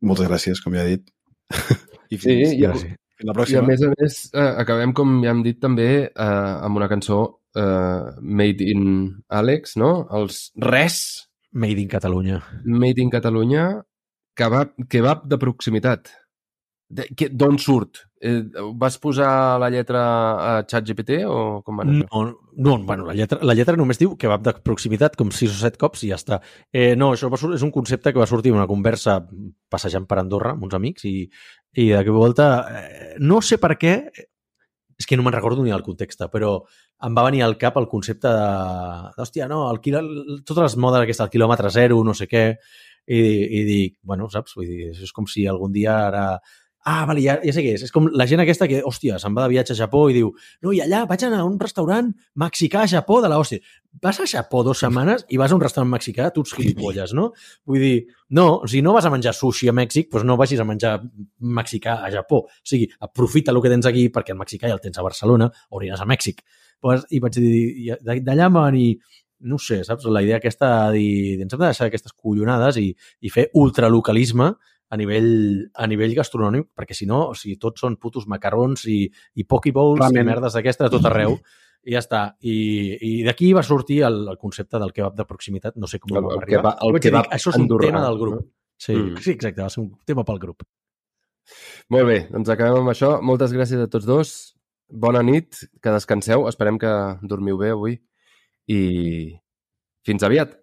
moltes gràcies, com ja he dit. I Sí, fins, i- fins la I a pròxima. més a més, eh, acabem, com ja hem dit també, eh, amb una cançó eh, Made in Alex, no? Els Res, Made in Catalunya. Made in Catalunya, kebab, kebab de proximitat. D'on surt? Eh, vas posar la lletra a ChatGPT o com va anar? No, no bueno, la lletra, la lletra només diu que va de proximitat com 6 o 7 cops i ja està. Eh, no, això va, és un concepte que va sortir d'una conversa passejant per Andorra amb uns amics i, i de volta, eh, no sé per què, és que no me'n recordo ni el context, però em va venir al cap el concepte de, d'hòstia, no, el quilo, totes les modes aquestes, el quilòmetre zero, no sé què, i, i dic, bueno, saps? Vull dir, és com si algun dia ara... Ah, vale, ja, ja sé què és. És com la gent aquesta que, hòstia, se'n va de viatge a Japó i diu no, i allà vaig anar a un restaurant mexicà a Japó de la hòstia. Vas a Japó dues setmanes i vas a un restaurant mexicà, tu ets gilipolles, no? Vull dir, no, si no vas a menjar sushi a Mèxic, doncs no vagis a menjar mexicà a Japó. O sigui, aprofita el que tens aquí perquè el mexicà ja el tens a Barcelona o aniràs a Mèxic. Pues, I vaig dir, d'allà em va venir, no sé, saps? La idea aquesta de dir, ens hem de deixar aquestes collonades i, i fer ultralocalisme a nivell, a nivell gastronòmic, perquè si no, o sigui, tots són putos macarrons i, i pokeballs Ramen. i merdes d'aquestes a tot arreu. I ja està. I, i d'aquí va sortir el, el concepte del kebab de proximitat. No sé com El- el arribar. kebab- el Vaig dir, kebab Això és un andorrà, tema del grup. no? Sí, Mm. sí, exacte, va ser un tema pel grup. Molt bé, doncs acabem amb això. Moltes gràcies a tots dos. Bona nit, que descanseu. Esperem que dormiu bé avui. I fins aviat.